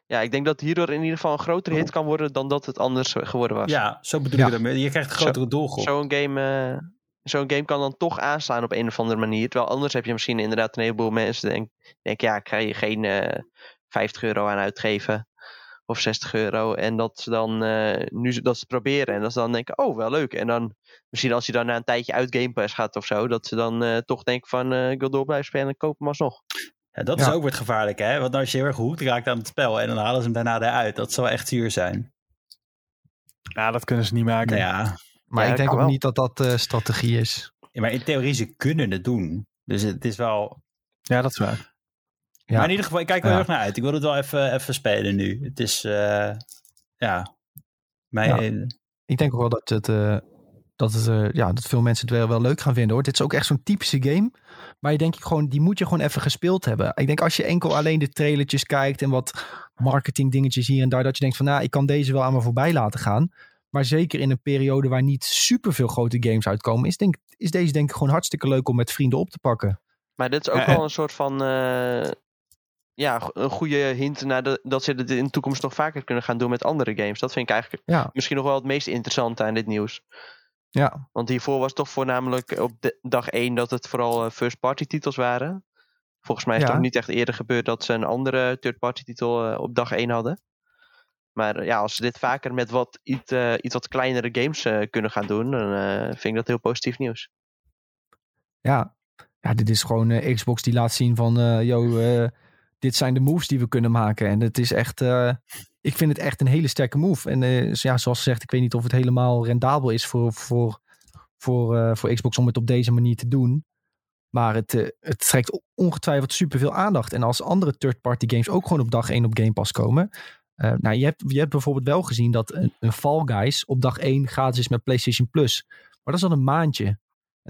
ja, ik denk dat hierdoor in ieder geval een grotere hit kan worden dan dat het anders geworden was. ja, zo bedoel Ja. ik het. ermee. Je krijgt een grotere doelgroep. Zo'n game, eh, zo'n game kan dan toch aanslaan op een of andere manier. Terwijl anders heb je misschien inderdaad een heleboel mensen die denken, denken, ja, ik ga je geen eh 50 euro aan uitgeven. Of 60 euro. En dat ze dan eh, nu dat ze proberen. En dat ze dan denken, oh, wel leuk. En dan misschien als je dan na een tijdje uit Game Pass gaat of zo. Dat ze dan eh, toch denken van, eh, ik wil door blijven spelen en koop hem alsnog. Ja, dat Ja. is ook weer het gevaarlijke, hè? Want als je heel erg gehoekt raakt aan het spel en dan halen ze hem daarna eruit, dat zou echt zuur zijn. Ja, dat kunnen ze niet maken. Nou ja, Maar Ja, ik denk ook wel. niet dat dat eh, strategie is. Ja, maar in theorie, ze kunnen het doen. Dus het is wel... Ja, dat is waar. Ja. Maar in ieder geval, ik kijk er Ja. heel erg naar uit. Ik wil het wel even, even spelen nu. Het is, eh, ja... Mijn, Ik denk ook wel dat, het, eh, dat, het, eh, ja, dat veel mensen het wel, wel leuk gaan vinden hoor. Dit is ook echt zo'n typische game. Maar je denk ik gewoon, die moet je gewoon even gespeeld hebben. Ik denk als je enkel alleen de trailertjes kijkt en wat marketing dingetjes hier en daar. Dat je denkt van nou, ik kan deze wel aan me voorbij laten gaan. Maar zeker in een periode waar niet superveel grote games uitkomen. Is, denk, is deze denk ik gewoon hartstikke leuk om met vrienden op te pakken. Maar dit is ook Ja, wel en- een soort van. eh, ja, een goede hint naar de, dat ze dit in de toekomst nog vaker kunnen gaan doen met andere games. Dat vind ik eigenlijk Ja, misschien nog wel het meest interessante aan dit nieuws. ja, Want hiervoor was het toch voornamelijk op de, dag 1 dat het vooral first-party titels waren. Volgens mij is het ook niet echt eerder gebeurd dat ze een andere third-party titel eh, op dag 1 hadden. Maar ja, als ze dit vaker met wat iets, eh, iets wat kleinere games eh, kunnen gaan doen, dan eh, vind ik dat heel positief nieuws. ja. Ja, dit is gewoon Xbox die laat zien van, yo, dit zijn de moves die we kunnen maken. En het is echt, ik vind het echt een hele sterke move. En ja, zoals gezegd, ik weet niet of het helemaal rendabel is voor, voor, voor, voor Xbox om het op deze manier te doen. Maar het, het trekt ongetwijfeld superveel aandacht. En als andere third-party games ook gewoon op dag 1 op Game Pass komen. Eh, nou, je hebt, je hebt bijvoorbeeld wel gezien dat een, een Fall Guys op dag 1 gratis is met PlayStation Plus. Maar dat is al een maandje. En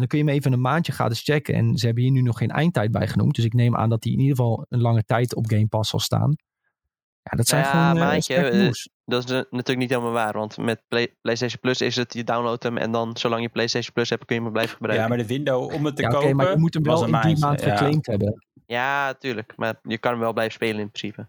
dan kun je hem even een maandje gratis checken. En ze hebben hier nu nog geen eindtijd bij genoemd. Dus ik neem aan dat die in ieder geval een lange tijd op Game Pass zal staan. Ja, dat zijn Ja, gewoon eh, maandje, eh. Dat is natuurlijk niet helemaal waar, want met Play- PlayStation Plus is het, je downloadt hem en dan zolang je PlayStation Plus hebt kun je hem blijven gebruiken. ja, maar de window om het te Ja, oké, kopen maar je moet hem wel een in maandje, ja. geclaimd hebben. Ja, tuurlijk, maar je kan hem wel blijven spelen in principe.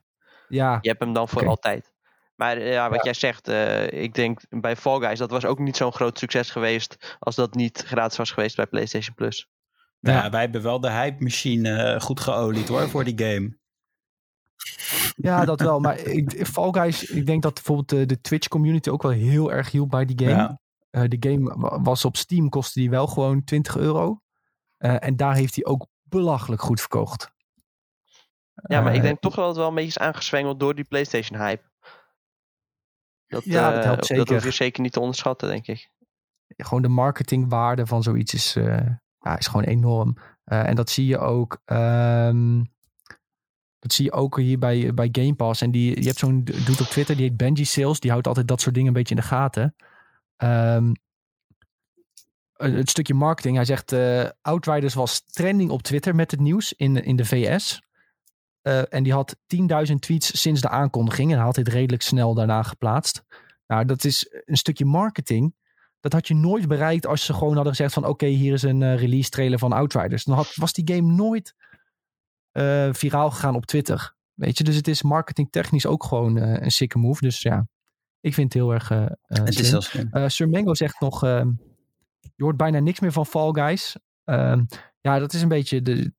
Ja, Je hebt hem dan voor altijd. Maar eh, ja, wat jij zegt, eh, ik denk bij Fall Guys, dat was ook niet zo'n groot succes geweest als dat niet gratis was geweest bij PlayStation Plus. Nou, Ja. wij hebben wel de hype machine eh, goed geolied hoor, voor die game. ja, dat wel. Maar (laughs) ik, Fall Guys, ik denk dat bijvoorbeeld de, de Twitch community ook wel heel erg hielp bij die game. Ja. Eh, de game wa- was op Steam, kostte die wel gewoon 20 euro. Eh, en daar heeft hij ook belachelijk goed verkocht. Ja, maar ik Eh, denk toch wel dat het wel een beetje is aangezwengeld door die PlayStation hype. Dat, Ja, dat eh, helpt Dat zeker. hoef je zeker niet te onderschatten, denk ik. gewoon de marketingwaarde van zoiets is, eh, ja, is gewoon enorm. Eh, en dat zie je ook. ehm, dat zie je ook hier bij, bij Game Pass. En die, je hebt zo'n dude op Twitter, die heet Benji Sales. Die houdt altijd dat soort dingen een beetje in de gaten. Ehm, eh, het stukje marketing. Hij zegt, eh, Outriders was trending op Twitter met het nieuws in, in de VS. Eh, en die had 10.000 tweets sinds de aankondiging. En hij had dit redelijk snel daarna geplaatst. Nou, dat is een stukje marketing. Dat had je nooit bereikt als ze gewoon hadden gezegd van... oké, hier is een eh, release trailer van Outriders. Dan had, was die game nooit eh, viraal gegaan op Twitter. Weet je, dus het is marketingtechnisch ook gewoon een sikke move. Dus ja, ik vind het heel erg Het is heel slim. Sir Mango zegt nog... ehm, je hoort bijna niks meer van Fall Guys. Ehm, ja, dat is een beetje de,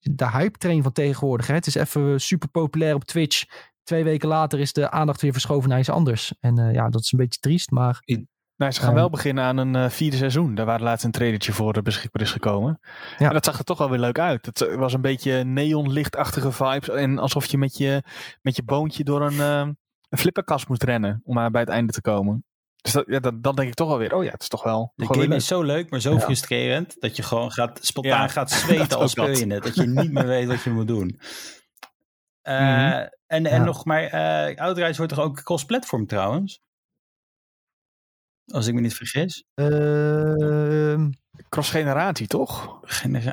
de hype train van tegenwoordig. Hè? Het is even super populair op Twitch. Twee weken later is de aandacht weer verschoven naar iets anders. En eh, ja, dat is een beetje triest, maar... Nou, ze gaan Ehm. wel beginnen aan een eh, vierde seizoen. Daar waar laatst een trailertje voor eh, beschikbaar is gekomen. Ja. En dat zag er toch wel weer leuk uit. Het eh, was een beetje neonlichtachtige vibes. En alsof je met je, met je boontje door een, eh, een flipperkast moet rennen. Om maar bij het einde te komen. Dus dat, ja, dat, dan denk ik toch wel weer. Oh ja, het is toch wel. De game is zo leuk, maar zo Ja. frustrerend dat je gewoon gaat, spontaan Ja, gaat (laughs) zweten als speel dat. je het. Dat je niet meer weet wat je moet doen. Eh, Mhm. En, en Ja. nog maar, eh Outriders wordt toch ook cross-platform trouwens? Als ik me niet vergis. Ehm, cross-generatie, toch?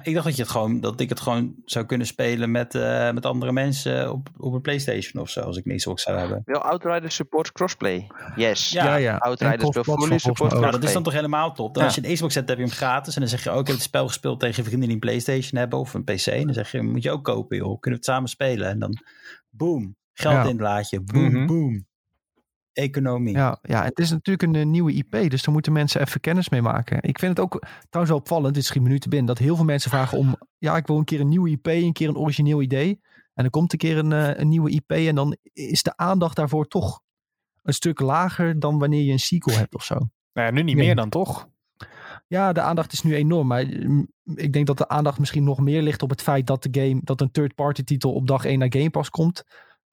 Ik dacht dat, je het gewoon, dat ik het gewoon zou kunnen spelen met, eh, met andere mensen op, op een PlayStation of zo, als ik een Xbox zou hebben. Wil Outriders support crossplay? Yes. Ja, Ja, ja. Outriders wil fully support. Nou, dat is dan crossplay. toch helemaal top. Dan Ja. Als je een Xbox hebt, heb je hem gratis. En dan zeg je ook, ik heb het spel gespeeld tegen vrienden die een PlayStation hebben of een PC. En dan zeg je, moet je ook kopen, joh. Kunnen we het samen spelen? En dan, boom, geld Ja. in het laadje. Boom, Mhm. boom. Economie. Ja, ja, het is natuurlijk een eh, nieuwe IP, dus daar moeten mensen even kennis mee maken. Ik vind het ook trouwens wel opvallend, dit me nu te binnen, dat heel veel mensen vragen om, ja, ik wil een keer een nieuwe IP, een keer een origineel idee. En dan komt een keer een, eh, een nieuwe IP en dan is de aandacht daarvoor toch een stuk lager dan wanneer je een sequel hebt of zo. Nou ja, nu niet meer dan, toch? Ja, de aandacht is nu enorm, maar mm, ik denk dat de aandacht misschien nog meer ligt op het feit dat de game, dat een third-party titel op dag 1 naar Game Pass komt,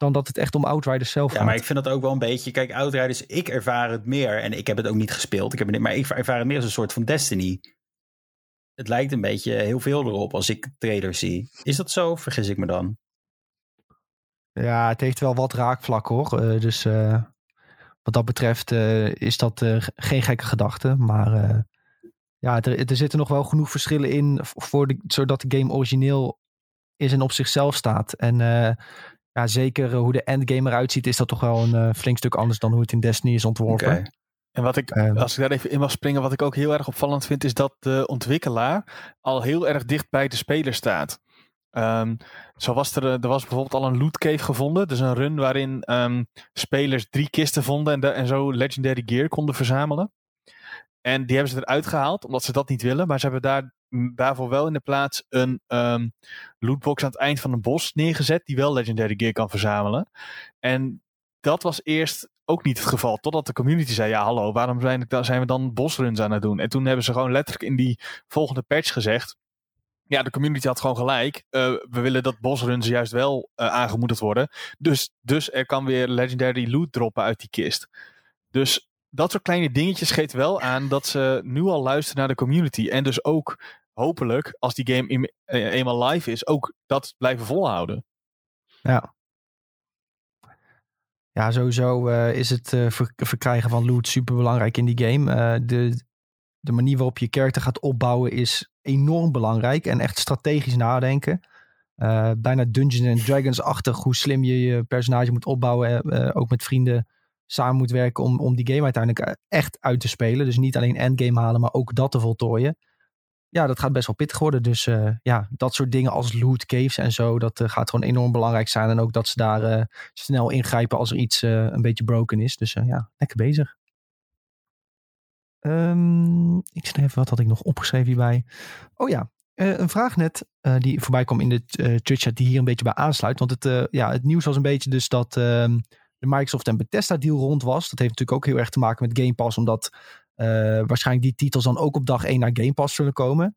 dan dat het echt om Outriders zelf Ja, gaat. maar ik vind dat ook wel een beetje. Kijk, Outriders, ik ervaar het meer. En ik heb het ook niet gespeeld. Ik heb het, maar ik ervaar het meer als een soort van Destiny. Het lijkt een beetje heel veel erop als ik trailers zie. Is dat zo? Vergis ik me dan? Ja, het heeft wel wat raakvlakken hoor. Eh, dus eh, wat dat betreft eh, is dat geen gekke gedachte. Maar ja, er, er zitten nog wel genoeg verschillen in voor de, zodat de game origineel is en op zichzelf staat. En ja, zeker eh, hoe de endgame eruit ziet, is dat toch wel een eh, flink stuk anders dan hoe het in Destiny is ontworpen. En wat ik, Eh. als ik daar even in mag springen, wat ik ook heel erg opvallend vind, is dat de ontwikkelaar al heel erg dicht bij de speler staat. Ehm, zo was er, eh, er was bijvoorbeeld al een loot cave gevonden. Dus een run waarin ehm, spelers drie kisten vonden en, de- en zo legendary gear konden verzamelen. En die hebben ze eruit gehaald, omdat ze dat niet willen. Maar ze hebben daar, daarvoor wel in de plaats een ehm, lootbox aan het eind van een bos neergezet, die wel legendary gear kan verzamelen. En dat was eerst ook niet het geval. Totdat de community zei: Ja, hallo, waarom zijn, zijn we dan bosruns aan het doen? En toen hebben ze gewoon letterlijk in die volgende patch gezegd. Ja, de community had gewoon gelijk. Eh, we willen dat bosruns juist wel eh, aangemoedigd worden. Dus, dus er kan weer legendary loot droppen uit die kist. Dus dat soort kleine dingetjes geeft wel aan dat ze nu al luisteren naar de community. En dus ook hopelijk, als die game eh, eenmaal live is, ook dat blijven volhouden. Ja. Ja, sowieso eh, is het eh, ver- verkrijgen van loot super belangrijk in die game. De, de manier waarop je character gaat opbouwen is enorm belangrijk en echt strategisch nadenken. Bijna Dungeons and Dragons-achtig hoe slim je je personage moet opbouwen. ook met vrienden samen moet werken om, om die game uiteindelijk eh, echt uit te spelen. Dus niet alleen endgame halen, maar ook dat te voltooien. Ja, dat gaat best wel pittig worden. Dus eh, ja, dat soort dingen als loot caves en zo, dat eh, gaat gewoon enorm belangrijk zijn. En ook dat ze daar snel ingrijpen als er iets een beetje broken is. Dus ja, lekker bezig. Ehm, ik zie even, wat had ik nog opgeschreven hierbij? Oh ja, een vraag net die voorbij kwam in de uh, Twitch-chat die hier een beetje bij aansluit. Want het, ja, het nieuws was een beetje dus dat ehm, de Microsoft en Bethesda deal rond was. Dat heeft natuurlijk ook heel erg te maken met Game Pass, omdat eh, waarschijnlijk die titels dan ook op dag 1 naar Game Pass zullen komen.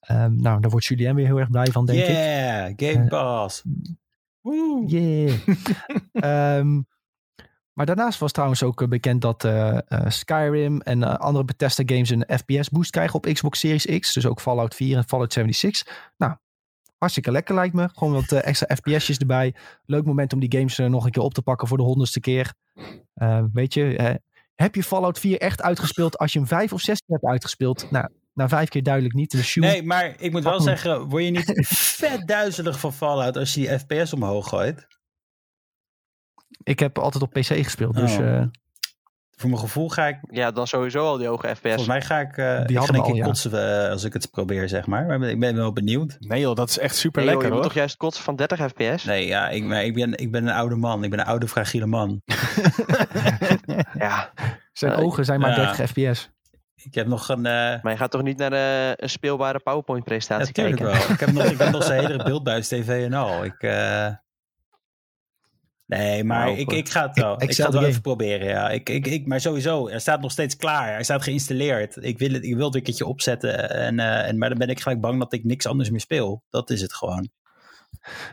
Ehm, nou, daar wordt Julien weer heel erg blij van, denk ik. yeah, Game Eh, Pass. Woe. Yeah. (laughs) Ehm, maar daarnaast was trouwens ook eh, bekend dat Skyrim en andere Bethesda games een FPS boost krijgen op Xbox Series X. Dus ook Fallout 4 en Fallout 76. Nou, hartstikke lekker lijkt me. Gewoon wat eh, extra FPS'jes erbij. Leuk moment om die games eh, nog een keer op te pakken voor de honderdste keer. Eh, weet je, heb je Fallout 4 echt uitgespeeld als je hem vijf of zes keer hebt uitgespeeld? Nou, na vijf keer duidelijk niet. Dus shoot. Nee, maar ik moet wel zeggen, word je niet (laughs) vet duizelig van Fallout als je die FPS omhoog gooit? Ik heb altijd op PC gespeeld. Dus Oh. Voor mijn gevoel ga ik, Ja, dan sowieso al die hoge FPS. volgens mij ga ik, uh, Die ik ga hadden denk we ik al, ja. kotsen eh, als ik het probeer, zeg maar. Maar ik ben wel benieuwd. Nee joh, dat is echt super Nee, joh, lekker je moet toch juist kotsen van 30 fps? Nee, ja, ik, maar ik, ben, ik ben een oude man. Ik ben een oude, fragiele man. (laughs) Ja, zijn Eh, ogen zijn maar ja. 30 fps. Ik heb nog een... eh, maar je gaat toch niet naar een speelbare PowerPoint presentatie Natuurlijk kijken? wel. Ik heb nog, ik heb nog (laughs) zijn hele beeldbuis tv en al. Ik, eh, Nee, maar Nou, ik, ik ga het wel. Ik, ga het wel even proberen, ja. Ik, ik, ik, maar sowieso, hij staat nog steeds klaar. Hij staat geïnstalleerd. Ik wil het, ik wil het een keertje opzetten. En, eh, en, maar dan ben ik gelijk bang dat ik niks anders meer speel. Dat is het gewoon.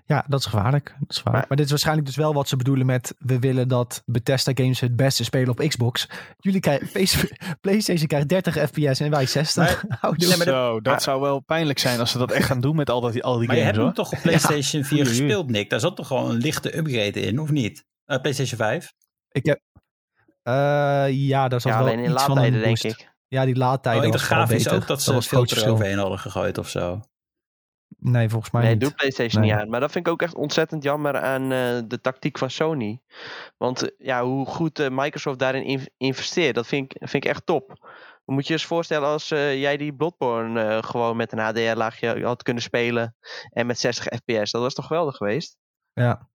Ja, dat is gevaarlijk. Dat is gevaarlijk. Maar, Maar- dit is waarschijnlijk dus wel wat ze bedoelen met... we willen dat Bethesda games het beste spelen op Xbox. Jullie krijgen... (laughs) PlayStation krijgt 30 fps en wij 60. (laughs) Hou Nee, maar Zo, dat maar- zou wel pijnlijk zijn als ze dat echt gaan doen met al, dat, al die Maar je games hebt hem toch op PlayStation 4 Oei, oei. gespeeld, Nick? Daar zat toch gewoon een lichte upgrade in, of niet? Eh, PlayStation 5? Ik heb... eh, ja, daar zat Ja, wel alleen in iets van een laadtijden denk boost. ik. Ja, die laadtijden Oh, ik was grafisch ook dat ze was verschil. overheen hadden gegooid of zo. Nee, volgens mij Nee, niet. doet PlayStation Nee. niet aan. Maar dat vind ik ook echt ontzettend jammer aan eh, de tactiek van Sony. Want eh, ja, hoe goed eh, Microsoft daarin in- investeert, dat vind ik, vind ik echt top. Moet je je eens voorstellen als jij die Bloodborne gewoon met een HDR-laagje had kunnen spelen. En met 60 fps. Dat was toch geweldig geweest? Ja,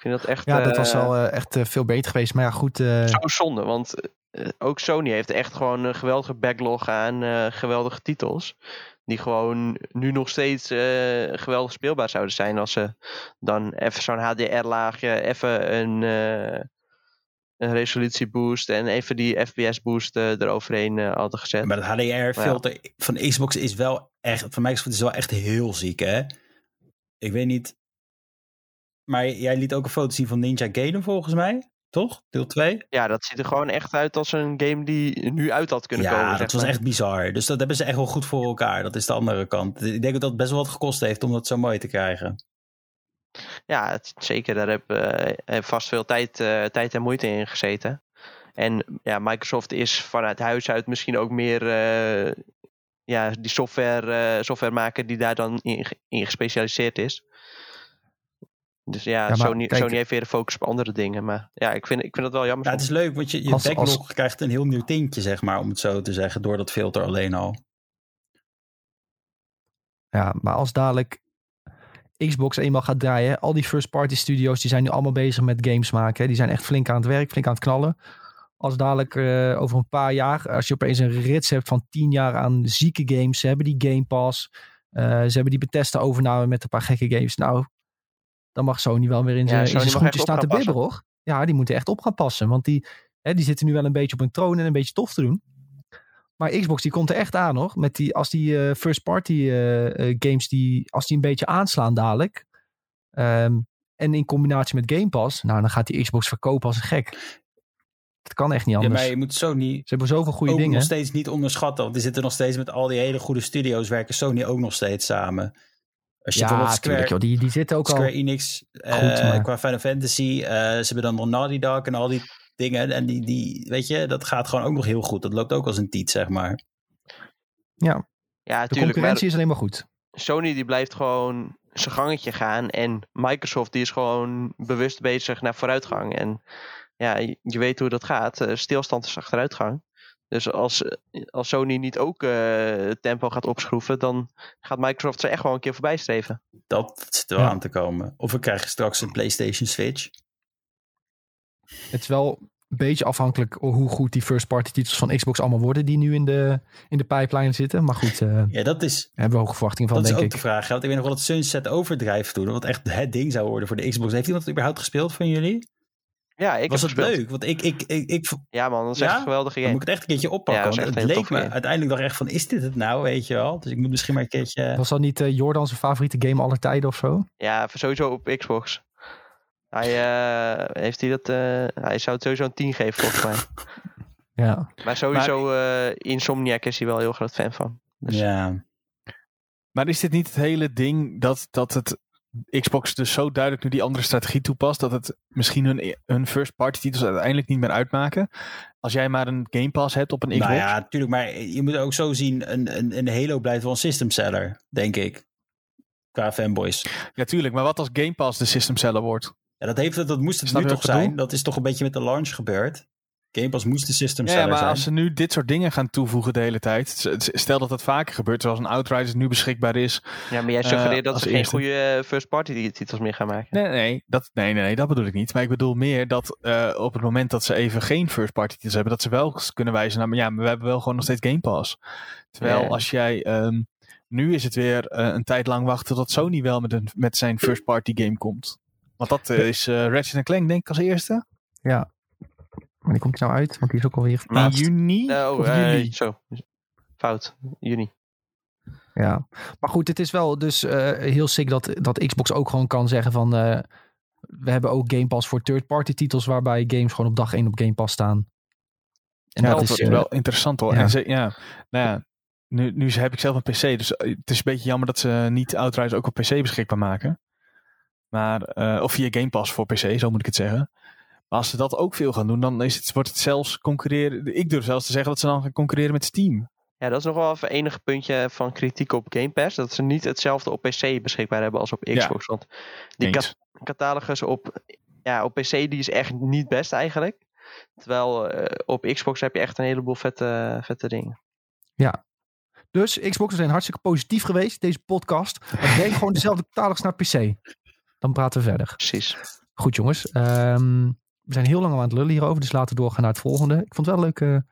Ik vind dat echt ja dat eh, was wel eh, echt eh, veel beter geweest. Maar ja, goed. eh, zo zonde. Want eh, ook Sony heeft echt gewoon een geweldige backlog aan eh, geweldige titels. Die gewoon nu nog steeds eh, geweldig speelbaar zouden zijn als ze dan even zo'n HDR-laagje, even een, eh een resolutieboost en even die FPS-boost eh, eroverheen eh, hadden gezet. Maar dat HDR-filter van Xbox is wel echt, van Microsoft is wel echt heel ziek, hè? Ik weet niet. Maar jij liet ook een foto zien van Ninja Gaiden volgens mij, toch? Deel 2? Ja, dat ziet er gewoon echt uit als een game die nu uit had kunnen Ja, komen. dat zeg was maar. echt bizar. Dus dat hebben ze echt wel goed voor elkaar. Dat is de andere kant. Ik denk dat dat best wel wat gekost heeft om dat zo mooi te krijgen. Ja, het- zeker. Daar heb, heb vast veel tijd, eh, tijd en moeite in gezeten. En ja, Microsoft is vanuit huis uit misschien ook meer eh, ja, die software, software maken die daar dan in gespecialiseerd is. Dus ja, maar Sony, kijk- Sony heeft weer de focus op andere dingen. Maar ja, ik vind, ik vind dat wel jammer. Ja, het is leuk, want je, je Als- backlog als- krijgt een heel nieuw tintje, zeg maar, om het zo te zeggen, door dat filter alleen al. Ja, maar als dadelijk Xbox eenmaal gaat draaien, al die first-party studios die zijn nu allemaal bezig met games maken. hè. Die zijn echt flink aan het werk, flink aan het knallen. Als dadelijk eh, over een paar jaar, als je opeens een rits hebt van tien jaar aan zieke games, ze hebben die Game Pass, eh, ze hebben die Bethesda overname met een paar gekke games. Nou, dan mag Sony wel weer in Ja, zijn schoentjes op staan te bibberen, hoor. Ja, die moeten echt op gaan passen, want die, hè, die zitten nu wel een beetje op een troon en een beetje tof te doen. Maar Xbox die komt er echt aan hoor. Met die, als die eh, first party eh, eh, games die, als die een beetje aanslaan dadelijk. ehm, en in combinatie met Game Pass. Nou, dan gaat die Xbox verkopen als een gek. Dat kan echt niet Ja, anders. maar je moet Sony Ze hebben zoveel goede ook dingen. nog steeds niet onderschatten. Want die zitten nog steeds met al die hele goede studio's, werken Sony ook nog steeds samen. Als je ja, bijvoorbeeld Square, tuurlijk joh. Die, die zitten ook Square al... Enix, eh, Goed, maar- qua Final Fantasy, eh, ze hebben dan nog Naughty Dog en al die dingen. En die, die, weet je, dat gaat gewoon ook nog heel goed. Dat loopt ook als een tiet, zeg maar. Ja, Ja, de tuurlijk. Maar concurrentie is alleen maar goed. Sony die blijft gewoon zijn gangetje gaan. En Microsoft die is gewoon bewust bezig naar vooruitgang. En ja, je, je weet hoe dat gaat. Eh, stilstand is achteruitgang. Dus als, als Sony niet ook eh, het tempo gaat opschroeven, dan gaat Microsoft ze echt wel een keer voorbij streven. Dat zit er wel Ja. aan te komen. Of we krijgen straks een PlayStation Switch. Het is wel een beetje afhankelijk hoe goed die first party titels van Xbox allemaal worden. Die nu in de, in de pipeline zitten. Maar goed, eh, daar Ja, dat is, hebben we hoge verwachtingen van dat is denk ook ik. de vraag. hè. Want ik weet nog wel dat Sunset Overdrive toen, wat echt het ding zou worden voor de Xbox. Heeft iemand het überhaupt gespeeld van jullie? Ja, ik Was heb het gespeeld. leuk? Want ik, ik, ik, ik, Ja man, dat is Ja? echt een geweldige Dan game. moet ik het echt een keertje oppakken. Ja, want het leek me game. uiteindelijk dacht echt van, is dit het nou, weet je wel? Dus ik moet misschien maar een keertje... Was dat niet eh, Jordan zijn favoriete game aller tijden of zo? Ja, sowieso op Xbox. Hij, eh, heeft hij, dat, eh, hij zou het sowieso een 10 geven volgens mij. (laughs) Ja. Maar sowieso eh, Insomniac is hij wel een heel groot fan van. Dus- Ja, Maar is dit niet het hele ding dat, dat het Xbox dus zo duidelijk nu die andere strategie toepast, dat het misschien hun, hun first party titels uiteindelijk niet meer uitmaken? Als jij maar een Game Pass hebt op een Xbox. nou ja, natuurlijk. Maar je moet ook zo zien, een, een, een Halo blijft wel een system seller, denk ik. Qua fanboys. Ja, tuurlijk. Maar wat als Game Pass de system seller wordt? Ja, dat, heeft, dat moest het Snap nu toch zijn? Dat is toch een beetje met de launch gebeurd? Game Pass moest de system Ja, maar zijn. als ze nu dit soort dingen gaan toevoegen de hele tijd. Stel dat dat vaker gebeurt, zoals een Outriders nu beschikbaar is. Ja, maar jij Eh, suggereert dat als ze geen eerste. goede eh, first party titels meer gaan maken. Nee, nee, dat, nee, nee, nee, dat bedoel ik niet. Maar ik bedoel meer dat eh, op het moment dat ze even geen first party titels hebben, dat ze wel kunnen wijzen naar, maar ja, maar we hebben wel gewoon nog steeds Game Pass. Terwijl Ja. als jij, ehm, nu is het weer eh, een tijd lang wachten tot Sony wel met, een, met zijn first party game komt. Want dat eh, is eh Ratchet Clank denk ik als eerste. Ja. Maar die komt er nou uit, want die is ook alweer In verplaatst. juni Oh, of eh, juli. zo. Fout. Juni. Ja, maar goed, het is wel dus eh, heel sick dat, dat Xbox ook gewoon kan zeggen van... eh, we hebben ook Game Pass voor third-party titels waarbij games gewoon op dag 1 op Game Pass staan. En ja, dat dat is wel interessant hoor. ja. En ze, ja, nou ja, nu, nu heb ik zelf een PC, dus het is een beetje jammer dat ze niet Outriders ook op PC beschikbaar maken. Maar, eh, of via Game Pass voor PC, zo moet ik het zeggen. Maar als ze dat ook veel gaan doen, dan is het, wordt het zelfs concurreren. Ik durf zelfs te zeggen dat ze dan gaan concurreren met Steam. Ja, dat is nog wel even enige puntje van kritiek op Game Pass. Dat ze niet hetzelfde op PC beschikbaar hebben als op Xbox. Want die catalogus op, ja, op PC die is echt niet best eigenlijk. Terwijl eh, op Xbox heb je echt een heleboel vette, vette dingen. Dus Xbox, we zijn hartstikke positief geweest, deze podcast. Maar (laughs) gewoon dezelfde catalogus naar PC. Dan praten we verder. Precies. Goed jongens, ehm, we zijn heel lang aan het lullen hierover, dus laten we doorgaan naar het volgende. Ik vond het wel een leuke,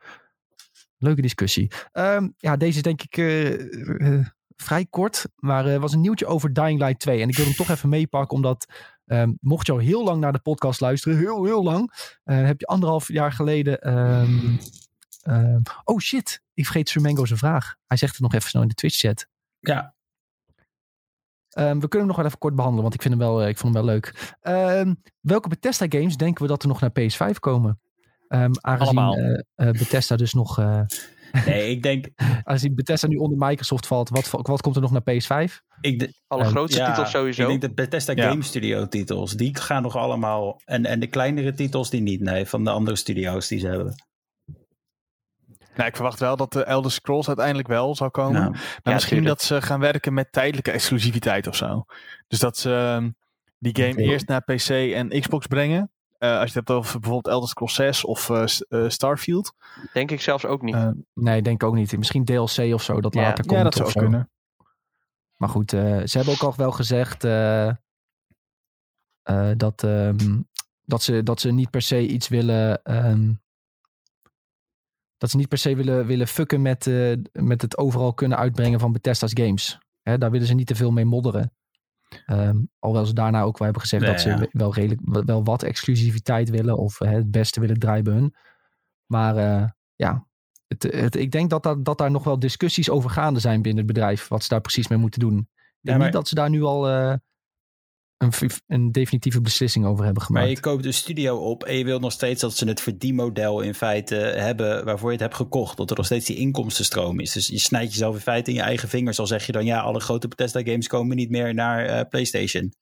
leuke discussie. Ehm, ja, deze is denk ik eh, eh, vrij kort, maar er was een nieuwtje over Dying Light 2. En ik wil hem toch even meepakken, omdat ehm, mocht je al heel lang naar de podcast luisteren, heel heel lang, eh, heb je anderhalf jaar geleden... ehm, oh shit, ik vergeet Sir Mango zijn vraag. Hij zegt het nog even snel in de Twitch chat. Ja, Ehm, we kunnen hem nog wel even kort behandelen, want ik, vind hem wel, eh, ik vond hem wel leuk. Ehm, welke Bethesda games denken we dat er nog naar PS5 komen? Ehm aangezien Allemaal. eh, eh, Bethesda dus nog, eh, (laughs) nee, ik denk, (laughs) aangezien Bethesda nu onder Microsoft valt, wat, wat komt er nog naar PS5? ik, de- Alle grootste ja, titels sowieso. ik denk de Bethesda Ja. Game Studio titels, die gaan nog allemaal, en, en de kleinere titels die niet, nee, van de andere studio's die ze hebben. Nou, ik verwacht wel dat de Elder Scrolls uiteindelijk wel zal komen. Nou, Maar Ja, misschien tuurlijk. dat ze gaan werken met tijdelijke exclusiviteit of zo. Dus dat ze ehm, die game eerst naar PC en Xbox brengen. Eh, als je het hebt over bijvoorbeeld Elder Scrolls 6 of eh, eh, Starfield. Denk ik zelfs ook niet. Eh, Nee, denk ik ook niet. Misschien DLC of zo, dat Ja. later komt. ja, dat zou of ook zo. kunnen. Maar goed, eh, ze hebben ook al wel gezegd eh, eh, dat, ehm, dat, ze, dat ze niet per se iets willen. ehm, dat ze niet per se willen, willen fucken met, eh, met het overal kunnen uitbrengen van Bethesda's games. Hè, daar willen ze niet te veel mee modderen. Ehm, alhoewel ze daarna ook wel hebben gezegd Nee, dat ze ja. wel, redelijk, wel wat exclusiviteit willen. Of eh, het beste willen draaien bij hun. Maar eh, ja, het, het, ik denk dat, dat, dat daar nog wel discussies over gaande zijn binnen het bedrijf. Wat ze daar precies mee moeten doen. Ik denk maar- niet dat ze daar nu al eh, een, definitieve beslissing over hebben Maar gemaakt. je koopt een studio op en je wilt nog steeds dat ze het verdienmodel in feite hebben waarvoor je het hebt gekocht. Dat er nog steeds die inkomstenstroom is. Dus je snijdt jezelf in feite in je eigen vingers. Al zeg je dan ja, alle grote Bethesda games komen niet meer naar eh, PlayStation.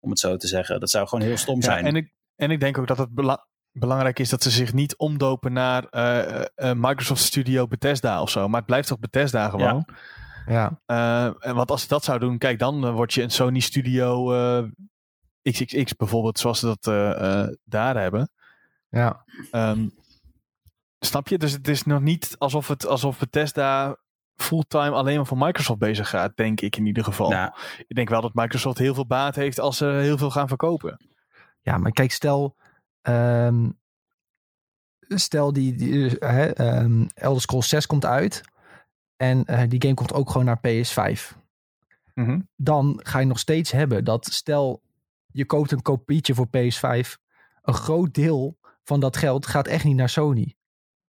Om het zo te zeggen. Dat zou gewoon heel stom Ja, zijn. en, ik, en ik denk ook dat het bela- belangrijk is dat ze zich niet omdopen naar eh, eh, Microsoft Studio Bethesda of zo. Maar het blijft toch Bethesda gewoon. ja, Eh, en want als ze dat zou doen, kijk, dan eh, word je een Sony Studio eh, XXX bijvoorbeeld, zoals ze dat eh, eh, daar hebben. ja, Ehm, snap je? Dus het is nog niet alsof, het, alsof Bethesda fulltime alleen maar voor Microsoft bezig gaat, denk ik in ieder geval. Nou, Ik denk wel dat Microsoft heel veel baat heeft als ze heel veel gaan verkopen. ja, maar kijk, stel. ehm, stel die, die eh, hè, ehm, Elder Scrolls 6 komt uit. En eh, die game komt ook gewoon naar PS5. Mhm. dan ga je nog steeds hebben dat stel je koopt een kopietje voor PS5, een groot deel van dat geld gaat echt niet naar Sony.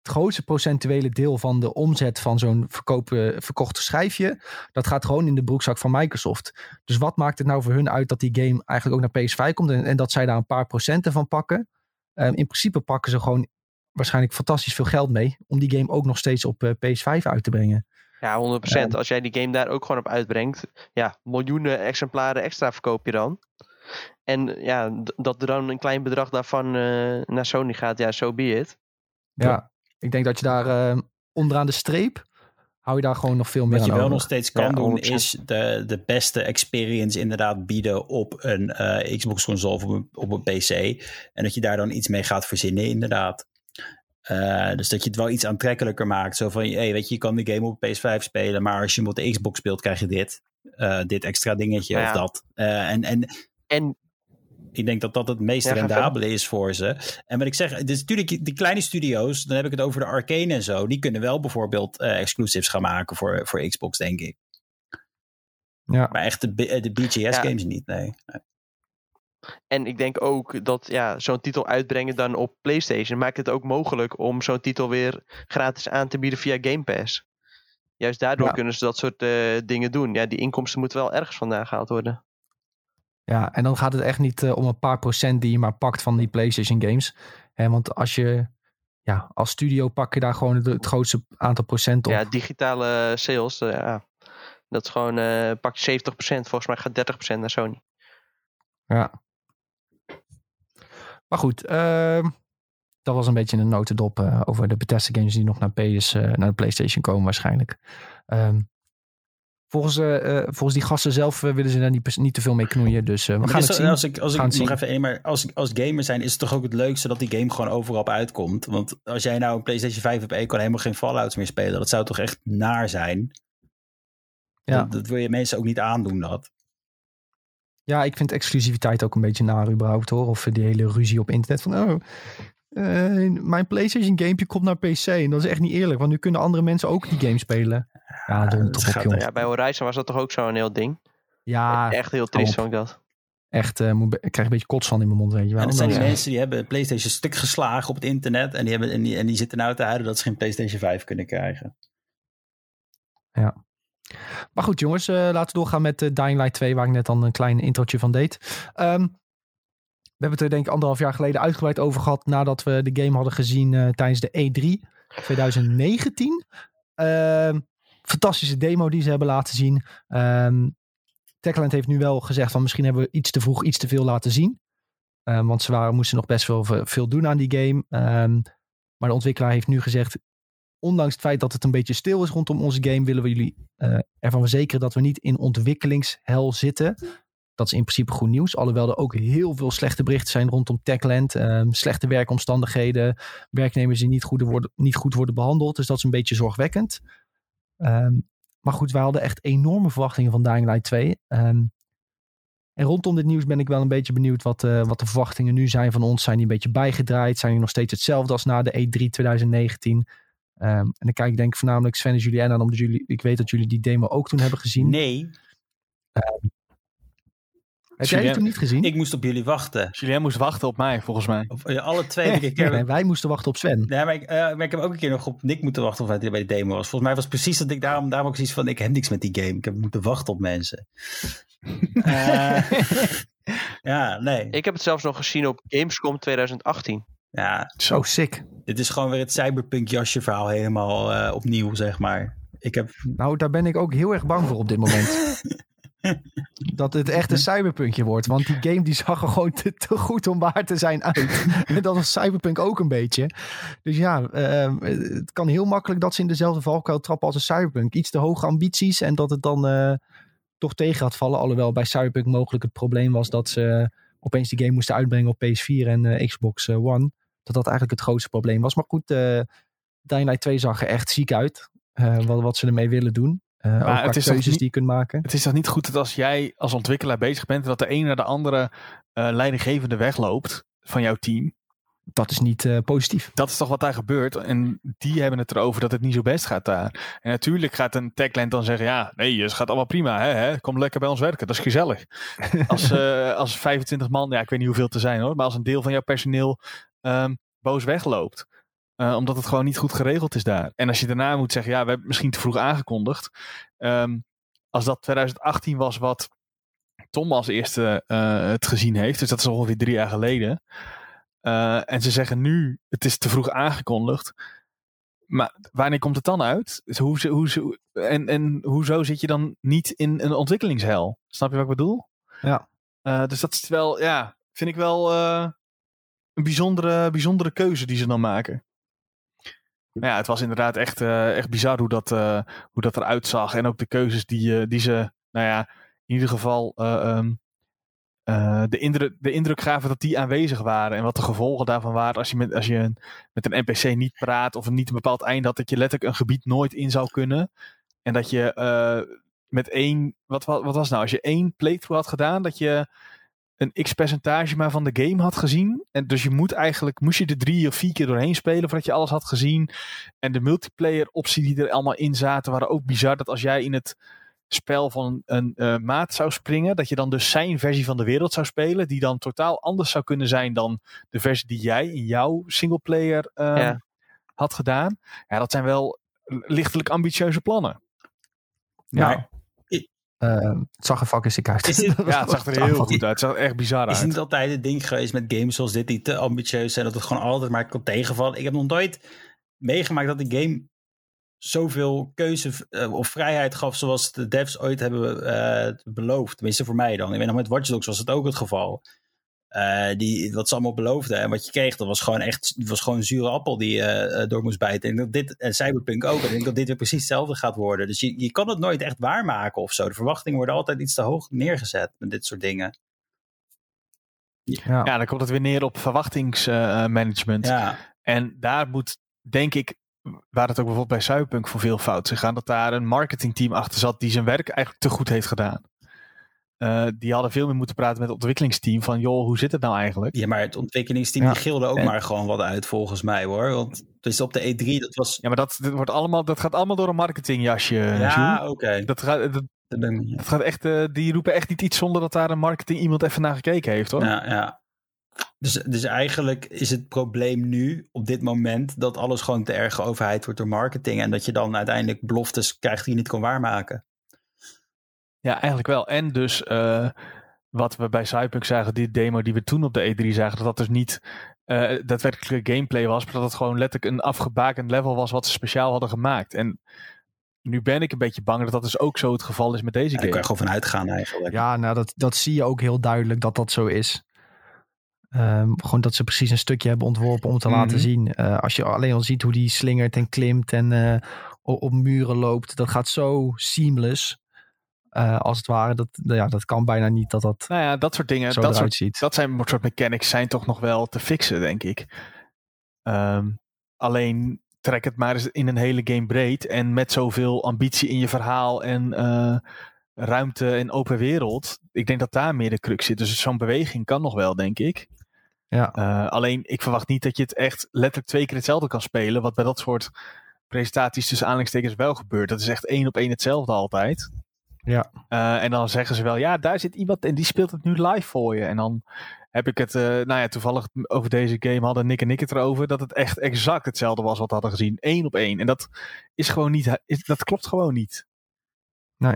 Het grootste procentuele deel van de omzet van zo'n verkochte schijfje, dat gaat gewoon in de broekzak van Microsoft. Dus wat maakt het nou voor hun uit dat die game eigenlijk ook naar PS5 komt en, en dat zij daar een paar procenten van pakken? Ehm, in principe pakken ze gewoon waarschijnlijk fantastisch veel geld mee om die game ook nog steeds op eh, PS5 uit te brengen. Ja, 100%. Als jij die game daar ook gewoon op uitbrengt, ja, miljoenen exemplaren extra verkoop je dan. En ja, dat er dan een klein bedrag daarvan eh, naar Sony gaat, ja, so be it. Ja, ik denk dat je daar eh, onderaan de streep hou je daar gewoon nog veel meer Wat je aan wel over. nog steeds kan Ja, doen 100%. is de, de beste experience inderdaad bieden op een eh, Xbox console of op een, op een PC. En dat je daar dan iets mee gaat verzinnen inderdaad. Eh, dus dat je het wel iets aantrekkelijker maakt. Zo van, hey, weet je, je kan de game op PS5 spelen, maar als je hem op de Xbox speelt, krijg je dit. Eh, dit extra dingetje of dat. Eh, en, en En ik denk dat dat het meest Ja, rendabele is voor ze. En wat ik zeg, dus natuurlijk die kleine studio's, dan heb ik het over de arcane en zo, die kunnen wel bijvoorbeeld eh, exclusives gaan maken voor, voor Xbox, denk ik. Ja. Maar echt de, de BGS Ja. games niet, nee. En ik denk ook dat ja, zo'n titel uitbrengen dan op PlayStation maakt het ook mogelijk om zo'n titel weer gratis aan te bieden via Game Pass. Juist daardoor Ja. kunnen ze dat soort eh, dingen doen. Ja, die inkomsten moeten wel ergens vandaan gehaald worden. Ja, en dan gaat het echt niet eh, om een paar procent die je maar pakt van die PlayStation games. Hè, want als je, ja, als studio pak je daar gewoon het, het grootste aantal procent op. Ja, digitale sales, eh, ja, dat is gewoon, pak je 70%. Volgens mij gaat 30% naar Sony. Ja. Maar goed, ehm, dat was een beetje een notendop uh, over de Bethesda games die nog naar, PS, uh, naar de PlayStation komen waarschijnlijk. Um, volgens, uh, volgens die gasten zelf willen ze daar niet, niet te veel mee knoeien. Dus we gaan het zien. Als ik, als ik nog even een, maar als, als gamer zijn is het toch ook het leukste dat die game gewoon overal op uitkomt. Want als jij nou een PlayStation 5 hebt en je kan helemaal geen Fallouts meer spelen, dat zou toch echt naar zijn. Ja. Dat, dat wil je mensen ook niet aandoen dat. Ja, ik vind exclusiviteit ook een beetje naar überhaupt hoor. Of die hele ruzie op internet van oh, uh, mijn PlayStation gamepje komt naar PC. En dat is echt niet eerlijk, want nu kunnen andere mensen ook die game spelen. Ja, dat toch op, ja bij Horizon was dat toch ook zo'n heel ding? Ja. Echt heel triest vond ik dat. Echt, uh, moet, ik krijg een beetje kots van in mijn mond, weet je wel. En dat zijn die mensen die hebben PlayStation stuk geslagen op het internet. En die, hebben, en die, en die zitten nou te huilen dat ze geen PlayStation 5 kunnen krijgen. Ja. Maar goed jongens, uh, laten we doorgaan met uh, Dying Light 2, waar ik net dan een klein introotje van deed. Um, we hebben het er denk ik anderhalf jaar geleden uitgebreid over gehad nadat we de game hadden gezien uh, tijdens de E3 2019. Uh, fantastische demo die ze hebben laten zien. Um, Techland heeft nu wel gezegd van misschien hebben we iets te vroeg iets te veel laten zien. Want ze waren, moesten nog best wel veel doen aan die game. Maar de ontwikkelaar heeft nu gezegd, ondanks het feit dat het een beetje stil is rondom onze game, willen we jullie uh, ervan verzekeren dat we niet in ontwikkelingshel zitten. Dat is in principe goed nieuws. Alhoewel er ook heel veel slechte berichten zijn rondom Techland. Um, slechte werkomstandigheden. Werknemers die niet goed, worden, niet goed worden behandeld. Dus dat is een beetje zorgwekkend. Um, maar goed, wij hadden echt enorme verwachtingen van Dying Light 2. Um, ehm, en rondom dit nieuws ben ik wel een beetje benieuwd wat, uh, wat de verwachtingen nu zijn van ons. Zijn die een beetje bijgedraaid? Zijn die nog steeds hetzelfde als na de E3 2019? En dan kijk ik denk ik voornamelijk Sven en Julien aan. Omdat jullie, ik weet dat jullie die demo ook toen hebben gezien. Nee. Heb jij het toen niet gezien? Ik moest op jullie wachten. Julien moest wachten op mij, volgens mij. Of, ja, alle twee. keer. nee, wij moesten wachten op Sven. Nee, maar ik, uh, maar ik heb ook een keer nog op Nick moeten wachten of hij bij de demo was. Volgens mij was het precies dat ik daarom, daarom ook zoiets van, ik heb niks met die game. Ik heb moeten wachten op mensen. uh, (laughs) (laughs) ja, nee. Ik heb het zelfs nog gezien op Gamescom 2018. Ja. Zo sick. Dit is gewoon weer het cyberpunk jasje verhaal helemaal uh, opnieuw, zeg maar. Ik heb... Nou, daar ben ik ook heel erg bang voor op dit moment. (laughs) dat het echt een cyberpunkje wordt. Want die game die zag er gewoon te, te goed om waar te zijn uit. (laughs) en dat was cyberpunk ook een beetje. Dus ja, uh, het kan heel makkelijk dat ze in dezelfde valkuil trappen als een cyberpunk. Iets te hoge ambities en dat het dan uh, toch tegen gaat vallen. Alhoewel bij cyberpunk mogelijk het probleem was dat ze opeens die game moesten uitbrengen op PS4 en uh, Xbox One. Dat dat eigenlijk het grootste probleem was. Maar goed, uh, Dying Light 2 zag er echt ziek uit. wat, wat ze ermee willen doen. Uh, maar het is keuzes niet, die je kunt maken. Het is toch niet goed dat als jij als ontwikkelaar bezig bent, dat de een naar de andere uh, leidinggevende wegloopt van jouw team. Dat is niet uh, positief. Dat is toch wat daar gebeurt. En die hebben het erover dat het niet zo best gaat daar. En natuurlijk gaat een techland dan zeggen: Ja, nee, het gaat allemaal prima. Hè, hè? Kom lekker bij ons werken. Dat is gezellig. (laughs) als, als 25 man, ja, ik weet niet hoeveel te zijn hoor. Maar als een deel van jouw personeel um, boos wegloopt. Uh, omdat het gewoon niet goed geregeld is daar. En als je daarna moet zeggen, ja, we hebben misschien te vroeg aangekondigd. Um, als dat 2018 was wat Tom als eerste het gezien heeft, dus dat is ongeveer drie jaar geleden. Uh, en ze zeggen nu, het is te vroeg aangekondigd. Maar wanneer komt het dan uit? Dus hoe, hoe, en, en hoezo zit je dan niet in een ontwikkelingshel? Snap je wat ik bedoel? Ja. dus dat is wel, ja, vind ik wel een bijzondere, bijzondere keuze die ze dan maken. Ja, het was inderdaad echt, uh, echt bizar hoe dat, hoe dat eruit zag. En ook de keuzes die, die ze, nou ja, in ieder geval um, de, indruk, de indruk gaven dat die aanwezig waren. En wat de gevolgen daarvan waren als je met, als je met een NPC niet praat of een niet een bepaald eind had, dat je letterlijk een gebied nooit in zou kunnen. En dat je met één, wat, wat, wat was nou, als je één playthrough had gedaan, dat je een x percentage maar van de game had gezien. En dus je moet eigenlijk, moest je er drie of vier keer doorheen spelen voordat je alles had gezien. En de multiplayer optie die er allemaal in zaten waren ook bizar. Dat als jij in het spel van een uh, maat zou springen, dat je dan dus zijn versie van de wereld zou spelen, die dan totaal anders zou kunnen zijn dan de versie die jij in jouw singleplayer uh, ja. had gedaan. Ja, dat zijn wel lichtelijk ambitieuze plannen. Ja. Uh, het zag er fucking sick uit. Het, (laughs) ja, het zag er heel goed uit. Het zag echt bizar uit. Is niet altijd het ding geweest met games zoals dit die te ambitieus zijn, dat het gewoon altijd maar kon tegenvallen. Ik heb nog nooit meegemaakt dat de game zoveel keuze uh, of vrijheid gaf zoals de devs ooit hebben uh, beloofd. Tenminste voor mij dan. Ik weet nog met Watch Dogs was het ook het geval. Uh, die, wat ze allemaal beloofden en wat je kreeg, dat was gewoon echt was gewoon een zure appel die je uh, door moest bijten. En dat dit, en Cyberpunk ook. En ik denk dat dit weer precies hetzelfde gaat worden. Dus je, je kan het nooit echt waarmaken of zo. De verwachtingen worden altijd iets te hoog neergezet met dit soort dingen. Ja, ja dan komt het weer neer op verwachtingsmanagement. ja. En daar moet, denk ik, waar het ook bijvoorbeeld bij Cyberpunk voor veel fout is gegaan, dat daar een marketingteam achter zat die zijn werk eigenlijk te goed heeft gedaan. Uh, die hadden veel meer moeten praten met het ontwikkelingsteam van joh, hoe zit het nou eigenlijk? Ja, maar het ontwikkelingsteam ja. gilde ook maar gewoon wat uit volgens mij hoor. Want dus op de E3, dat was... Ja, maar dat, dat, wordt allemaal, dat gaat allemaal door een marketingjasje. Ja, oké. Okay. Dat gaat, dat, dat, gaat echt, uh, die roepen echt niet iets zonder dat daar een marketing iemand even naar gekeken heeft hoor. Ja, ja. Dus, dus eigenlijk is het probleem nu, op dit moment, dat alles gewoon te erg overheid wordt door marketing. En dat je dan uiteindelijk beloftes krijgt die je niet kan waarmaken. Ja, eigenlijk wel. En dus uh, wat we bij Cyberpunk zagen, die demo die we toen op de E3 zagen, dat dat dus niet uh, daadwerkelijk gameplay was, maar dat het gewoon letterlijk een afgebakend level was wat ze speciaal hadden gemaakt. En nu ben ik een beetje bang dat dat dus ook zo het geval is met deze game. Daar kan je gewoon van uitgaan eigenlijk. Ja, nou dat, dat zie je ook heel duidelijk dat dat zo is. Um, gewoon dat ze precies een stukje hebben ontworpen om te mm -hmm. laten zien. Uh, als je alleen al ziet hoe die slingert en klimt en uh, op, op, muren loopt. Dat gaat zo seamless. Uh, als het ware. Dat, ja, dat kan bijna niet dat dat. Nou ja, dat soort dingen. Dat, soort, ziet. dat zijn soort mechanics zijn toch nog wel te fixen, denk ik. Um, alleen trek het maar eens in een hele game breed. En met zoveel ambitie in je verhaal en ruimte en open wereld. Ik denk dat daar meer de crux zit. Dus zo'n beweging kan nog wel, denk ik. Ja. Uh, alleen, ik verwacht niet dat je het echt letterlijk twee keer hetzelfde kan spelen. Wat bij dat soort presentaties tussen aanleidingstekens wel gebeurt. Dat is echt één op één hetzelfde altijd. Ja. Uh, en dan zeggen ze wel, ja, daar zit iemand en die speelt het nu live voor je. En dan heb ik het, uh, nou ja, toevallig over deze game hadden Nick en ik het erover. Dat het echt exact hetzelfde was wat we hadden gezien. Eén op één. En dat is gewoon niet, is, dat klopt gewoon niet. Nee.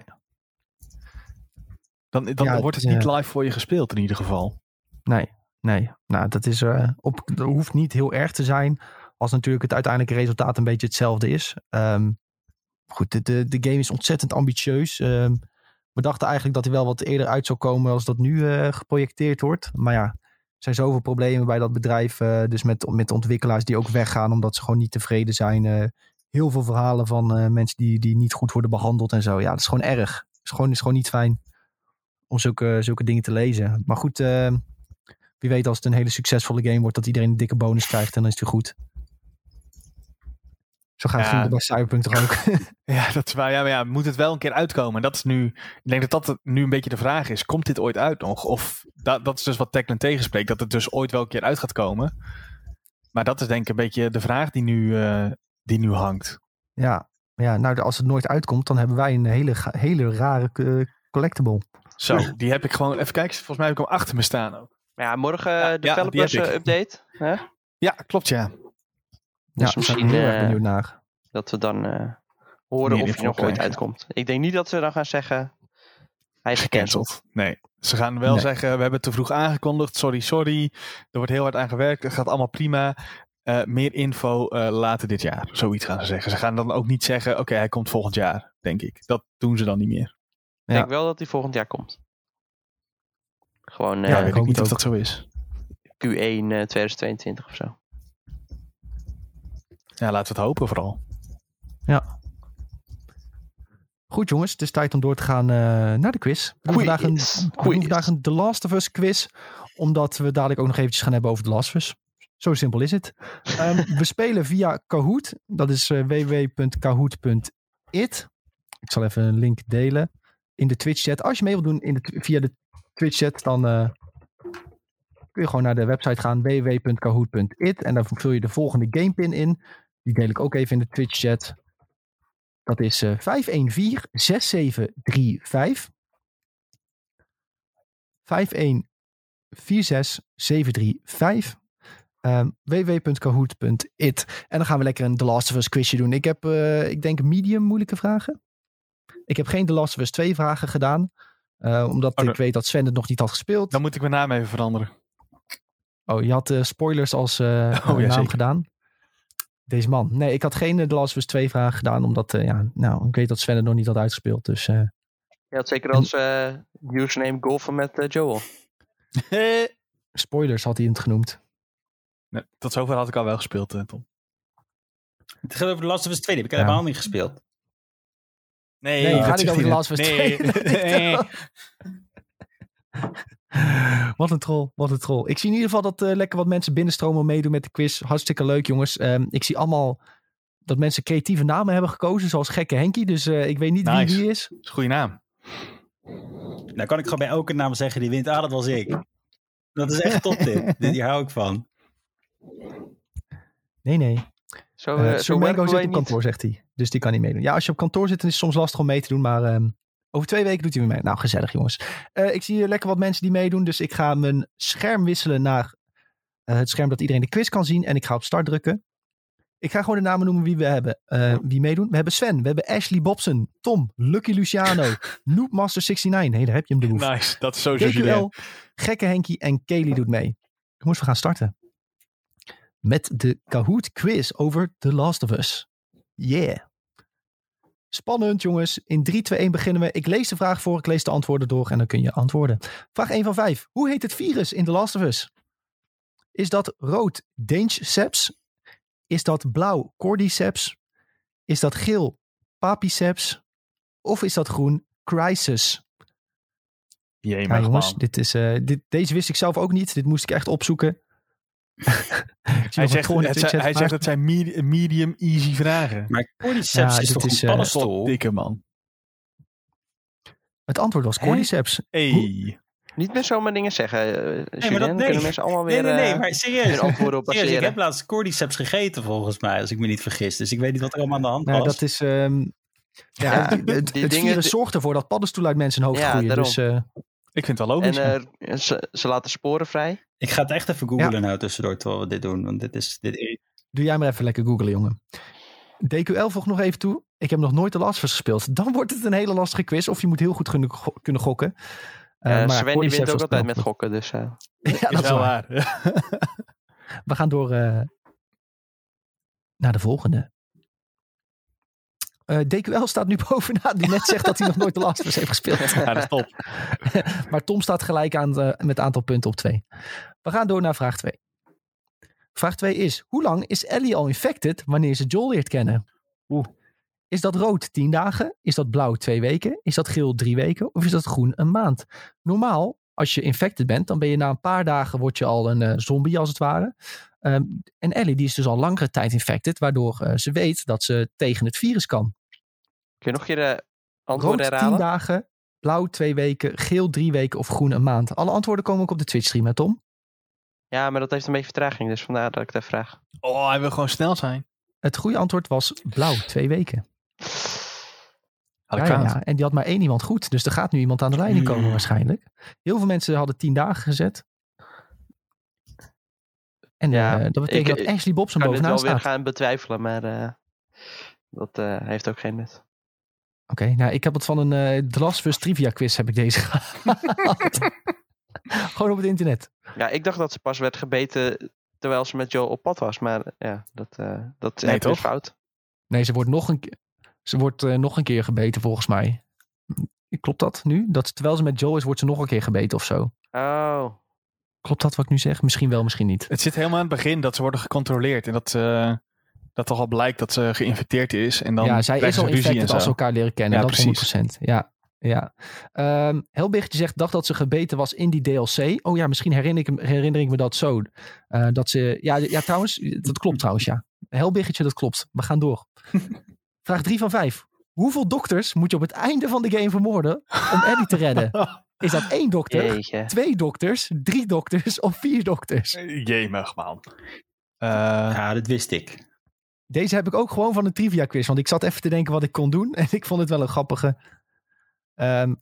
Dan, dan ja, wordt het, het niet live voor je gespeeld in ieder geval. Nee, nee. Nou, dat is, uh, op, dat hoeft niet heel erg te zijn. Als natuurlijk het uiteindelijke resultaat een beetje hetzelfde is. Um, goed, de, de, de, game is ontzettend ambitieus. Um, we dachten eigenlijk dat hij wel wat eerder uit zou komen als dat nu uh, geprojecteerd wordt. Maar ja, er zijn zoveel problemen bij dat bedrijf. Uh, dus met, met ontwikkelaars die ook weggaan omdat ze gewoon niet tevreden zijn. heel veel verhalen van mensen die, die niet goed worden behandeld en zo. Ja, dat is gewoon erg. Het is gewoon, is gewoon niet fijn om zulke, zulke dingen te lezen. Maar goed, uh, wie weet als het een hele succesvolle game wordt, dat iedereen een dikke bonus krijgt en dan is het weer goed. Zo gaat het ja. bij Cyberpunk toch ook. (laughs) ja, dat is waar. Ja, maar ja, moet het wel een keer uitkomen. En dat is nu, ik denk dat dat nu een beetje de vraag is. Komt dit ooit uit nog? Of dat, dat is dus wat Techland tegenspreekt, dat het dus ooit wel een keer uit gaat komen. Maar dat is denk ik een beetje de vraag die nu, uh, die nu hangt. Ja, ja, nou als het nooit uitkomt, dan hebben wij een hele, hele rare uh, collectible. Zo, die heb ik gewoon. Even kijken, volgens mij heb ik hem achter me staan ook. Ja, morgen ja, developers ja, update. Hè? Ja, klopt ja. Dus ja, misschien heel erg benieuwd naar. Dat we dan uh, horen Meer of hij nog ooit uitkomt. Ik denk niet dat ze dan gaan zeggen. Hij is gecanceld. Nee, ze gaan wel nee. zeggen: we hebben het te vroeg aangekondigd. Sorry, sorry. Er wordt heel hard aan gewerkt. Het gaat allemaal prima. Uh, meer info uh, later dit jaar. Zoiets gaan ze zeggen. Ze gaan dan ook niet zeggen: oké, okay, hij komt volgend jaar, denk ik. Dat doen ze dan niet meer. Ik ja. denk wel dat hij volgend jaar komt. Gewoon. Ja, uh, weet ik niet of dat zo is. Q1 2022 of zo. Ja, laten we het hopen vooral. Ja. Goed jongens, het is tijd om door te gaan uh, naar de quiz. We doen, vandaag een, we doen vandaag een The Last of Us quiz. Omdat we dadelijk ook nog eventjes gaan hebben over The Last of Us. Zo simpel is het. um, (laughs) we spelen via Kahoot. Dat is uh, www.kahoot.it. Ik zal even een link delen in de Twitch chat. Als je mee wilt doen in de, via de Twitch chat, dan uh, kun je gewoon naar de website gaan www.kahoot.it en dan vul je de volgende gamepin in. Die deel ik ook even in de Twitch chat. Dat is uh, 514-6735. 5146735. Um, www.kahoot.it. En dan gaan we lekker een The Last of Us quizje doen. Ik heb, uh, ik denk, medium moeilijke vragen. Ik heb geen The Last of Us 2 vragen gedaan. Uh, omdat oh, ik weet dat Sven het nog niet had gespeeld. Dan moet ik mijn naam even veranderen. Oh, je had uh, spoilers als uh, (laughs) oh, naam zeker. gedaan. Deze man. Nee, ik had geen The Last of Us 2 vragen gedaan. Omdat, ja, nou, ik weet dat Sven het nog niet had uitgespeeld. Dus, je had zeker als username golfen met Joel. (laughs) Spoilers had hij het genoemd. Nee, tot zover had ik al wel gespeeld, eh, Tom. Het gaat over de Last of Us 2. Die heb ik Ja. helemaal niet gespeeld. Nee, Nee, dat ga niet over de Last of Us net. 2. (laughs) Nee. Wat een troll, wat een troll. Ik zie in ieder geval dat eh, lekker wat mensen binnenstromen om meedoen met de quiz. Hartstikke leuk, jongens. Ehm, ik zie allemaal dat mensen creatieve namen hebben gekozen, zoals Gekke Henkie. Dus eh, ik weet niet wie Nice. wie is. Dat is een goede naam. Nou kan ik gewoon bij elke naam zeggen die wint. Ah, dat was ik. Dat is echt top dit. (laughs) Hier hou ik van. Nee, nee. Zo, Sir zo Mango werken zit wij op niet. kantoor, zegt hij. Dus die kan niet meedoen. Ja, als je op kantoor zit, dan is het soms lastig om mee te doen. Maar ehm, over twee weken doet hij weer mee. Nou, gezellig jongens. Eh, ik zie hier lekker wat mensen die meedoen. Dus ik ga mijn scherm wisselen naar eh, het scherm dat iedereen de quiz kan zien. En ik ga op start drukken. Ik ga gewoon de namen noemen wie we hebben. eh, wie meedoen. We hebben Sven. We hebben Ashley Bobson. Tom. Lucky Luciano. (laughs) Noobmaster69. Nee, daar heb je hem de. Nice, dat is sowieso Julien. DQL, Gekke Henkie en Kelly doet mee. Jongens, we gaan starten. Met de Kahoot quiz over The Last of Us. Yeah. Spannend jongens. In 3, 2, 1 beginnen we. Ik lees de vraag voor, ik lees de antwoorden door en dan kun je antwoorden. Vraag 1 van 5. Hoe heet het virus in The Last of Us? Is dat rood Dangeseps? Is dat blauw Cordyceps? Is dat geel Papiceps? Of is dat groen Crisis? Jee, Ja, jongens, dit is, eh, dit, deze wist ik zelf ook niet. Dit moest ik echt opzoeken. Hij zegt, het, zijn- hij maar- zegt het zijn medi- medium easy vragen. Maar Cordyceps Ja, is toch is, een eh, paddenstoel? Dikke man. Het antwoord was? Cordyceps. Hey. Niet meer zomaar dingen zeggen. eh Julien, dat- nee. kunnen mensen allemaal Nee, weer nee, nee, eh, maar serieus. antwoorden op (laughs) serieus ik heb laatst Cordyceps gegeten volgens mij, als ik me niet vergis. Dus ik weet niet wat er allemaal aan de hand Nou, was. dat is... ehm, ja, Ja, het, het, het dingen- virus zorgt ervoor dat paddenstoelen uit mensen hoofd Ja, groeien. daarom. Dus eh, Ik vind het wel logisch. En eh, ze, ze laten sporen vrij. Ik ga het echt even googlen nou tussendoor terwijl we dit doen. Want dit is... Dit... doe jij maar even lekker googlen, jongen. DQL voegt nog even toe. Ik heb nog nooit de Last gespeeld. Dan wordt het een hele lastige quiz. Of je moet heel goed kunnen, go- kunnen gokken. Eh, Eh, maar Sven die wint ook altijd met gokken. Dus eh, (laughs) Ja, dat is wel waar. waar. (laughs) We gaan door eh, naar de volgende. Eh, DQL staat nu (laughs) bovenaan, die net zegt dat hij nog nooit de Last of Us heeft gespeeld. (laughs) ja, dat is top. (laughs) maar Tom staat gelijk aan eh, met aantal punten op 2. We gaan door naar vraag 2. Vraag 2 is: hoe lang is Ellie al infected wanneer ze Joel leert kennen? Oeh. Is dat rood 10 dagen? Is dat blauw 2 weken? Is dat geel 3 weken? Of is dat groen een maand? Normaal, als je infected bent, dan ben je na een paar dagen word je al een eh, zombie als het ware. Ehm, en Ellie die is dus al langere tijd infected, waardoor eh, ze weet dat ze tegen het virus kan. kun je nog een keer de Rood antwoorden 10 herhalen? dagen, blauw 2 weken, geel 3 weken of groen een maand. Alle antwoorden komen ook op de Twitch stream, hè Tom? Ja, maar dat heeft een beetje vertraging. Dus vandaar dat ik het even vraag. Oh, hij wil gewoon snel zijn. Het goede antwoord was blauw 2 weken. Ja. En die had maar één iemand goed. Dus er gaat nu iemand aan de leiding komen Hmm. waarschijnlijk. Heel veel mensen hadden 10 dagen gezet. En Ja, eh, dat betekent ik- dat Ashley Bobson Ik kan dit bovenaan wel weer staat. gaan betwijfelen. Maar eh, dat eh, heeft ook geen nut. Oké, nou ik heb het van een eh Us trivia quiz heb ik deze. (laughs) Gewoon op het internet. Ja, ik dacht dat ze pas werd gebeten terwijl ze met Joe op pad was. Maar ja, dat, eh dat Nee, heb ik dus toch? fout. Nee, ze wordt nog een, ke- ze wordt, eh, nog een keer gebeten volgens mij. Klopt dat nu? Dat terwijl ze met Joel is, wordt ze nog een keer gebeten of zo. Oh, Klopt dat wat ik nu zeg? Misschien wel, misschien niet. Het zit helemaal aan het begin dat ze worden gecontroleerd. En dat, eh, dat toch al blijkt dat ze geïnfecteerd is. En dan ja, zij is al infected en als ze elkaar leren kennen. Ja, dat precies. 100%. Ja, ja. Ehm Helbichtje zegt, dacht dat ze gebeten was in die DLC. Oh ja, misschien herinner ik, herinner ik me dat zo. Eh, dat ze, ja, ja, trouwens, dat klopt trouwens, ja. Helbichtje, dat klopt. We gaan door. (laughs) Vraag 3 van 5. Hoeveel dokters moet je op het einde van de game vermoorden om Ellie te redden? (laughs) Is dat één dokter, jeetje. twee dokters, drie dokters of vier dokters? Jemig, man. Eh, Ja, dat wist ik. Deze heb ik ook gewoon van een trivia quiz. Want ik zat even te denken wat ik kon doen. (laughs) En ik vond het wel een grappige. Ehm,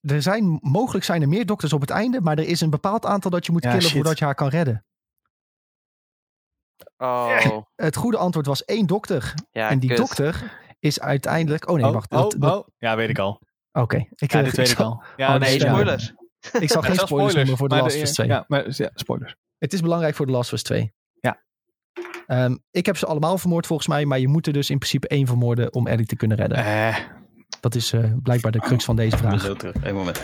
er zijn, mogelijk zijn er meer dokters op het einde. Maar er is een bepaald aantal dat je moet Ja, killen shit. voordat je haar kan redden. Oh, (laughs) Het goede antwoord was één dokter. ja, en die dokter is uiteindelijk... Oh nee, oh, wacht. oh, dat- dat- oh. Ja, weet ik al. Oké. Ik, Ja, eh, dit weet ik al. Ja, oh, Nee, Ja. spoilers. Ik zal geen Ja, zelfs spoilers noemen voor de maar Last of Us 2. Ja, maar, ja, spoilers. Het is belangrijk voor de Last of Us 2. Ja. Ehm, ik heb ze allemaal vermoord volgens mij. Maar je moet er dus in principe één vermoorden om Ellie te kunnen redden. Eh, Dat is eh, blijkbaar de crux van deze Ik ben vraag. zo terug. Eén moment.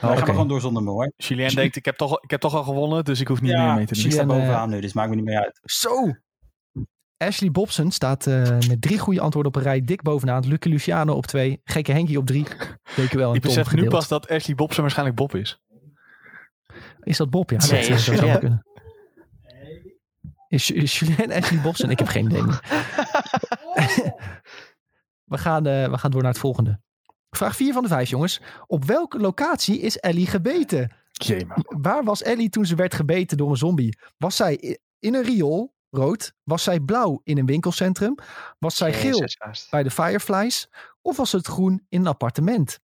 Wij gaan maar gewoon door zonder me hoor. Julien denkt, ik heb, toch, ik heb toch al gewonnen, dus ik hoef niet meer mee te doen. ik sta Julien, eh, bovenaan nu, dus maakt me niet meer uit. Zo! Ashley Bobson staat eh, met drie goede antwoorden op een rij dik bovenaan. Lucky Luciano op twee. Gekke Henkie op drie. (laughs) Wel Ik besef nu pas dat Ashley Bobson waarschijnlijk Bob is. Is dat Bob? Ja, Nee, dat is zou zo Julien. kunnen. Is, is Julien Ashley Bobson? Ik heb geen idee meer. (laughs) (laughs) we, gaan, eh, we gaan door naar het volgende. Vraag 4 van de 5, jongens. Op welke locatie is Ellie gebeten? Jee, Waar was Ellie toen ze werd gebeten door een zombie? Was zij in een riool, rood? Was zij blauw in een winkelcentrum? Was zij geel bij de Fireflies? Of was het groen in een appartement?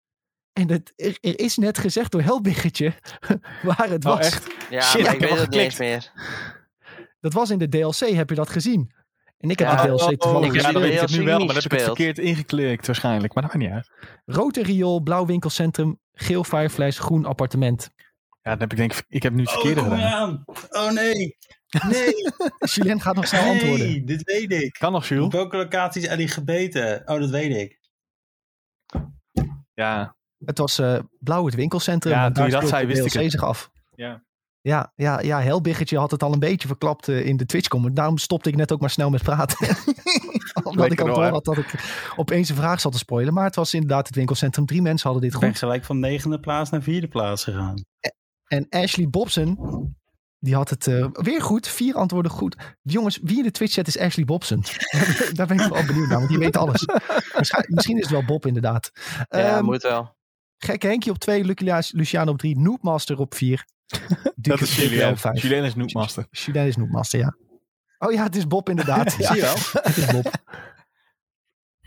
En het, er, er is net gezegd door Helbiggetje (laughs) waar het Oh, was. echt? Ja, Shit, maar ik weet het niet eens meer. Dat was in de DLC, heb je dat gezien? En ik heb Ja, de DLC toevallig ik heb ja, die gezien. weet ik het nu wel, maar dan heb ik het verkeerd ingeklikt waarschijnlijk. Maar dat maakt niet uit. Rood riool, blauw winkelcentrum, geel Fireflies, groen appartement. Ja, dan heb ik denk ik, ik heb nu het Oh, verkeerde kom gedaan. aan. Oh nee. Nee, (laughs) Julien gaat nog snel antwoorden. nee, dit weet ik. Kan nog, Op Jules? welke locatie is Ellie gebeten? Oh, dat weet ik. Ja. Het was eh, blauw het winkelcentrum. Ja, toen je dat zei, wist ik het. zich af. Ja. Ja, ja, ja, Helbiggetje had het al een beetje verklapt eh, in de Twitch-comment. Daarom stopte ik net ook maar snel met praten. (laughs) (laughs) Omdat ik al hoor. door had dat ik opeens een vraag zat te spoilen. Maar het was inderdaad het winkelcentrum. Drie mensen hadden dit Ik ben goed. gelijk van negende plaats naar vierde plaats gegaan. En Ashley Bobson, die had het eh, weer goed. Vier antwoorden goed. Jongens, wie in de Twitch-chat is Ashley Bobson? (laughs) Daar ben ik wel benieuwd naar, want die weet alles. Misschien is het wel Bob inderdaad. Ja, Ehm, moet wel. Gekke Henkie op twee, Lucky Lu- Luciano op drie, Noobmaster op vier. (laughs) Dat is Julien Julien. op vijf. Julien is Noobmaster. Julien is Noobmaster, ja. Oh ja, het is Bob inderdaad. (laughs) ja, Zie je wel? (laughs) het is Bob.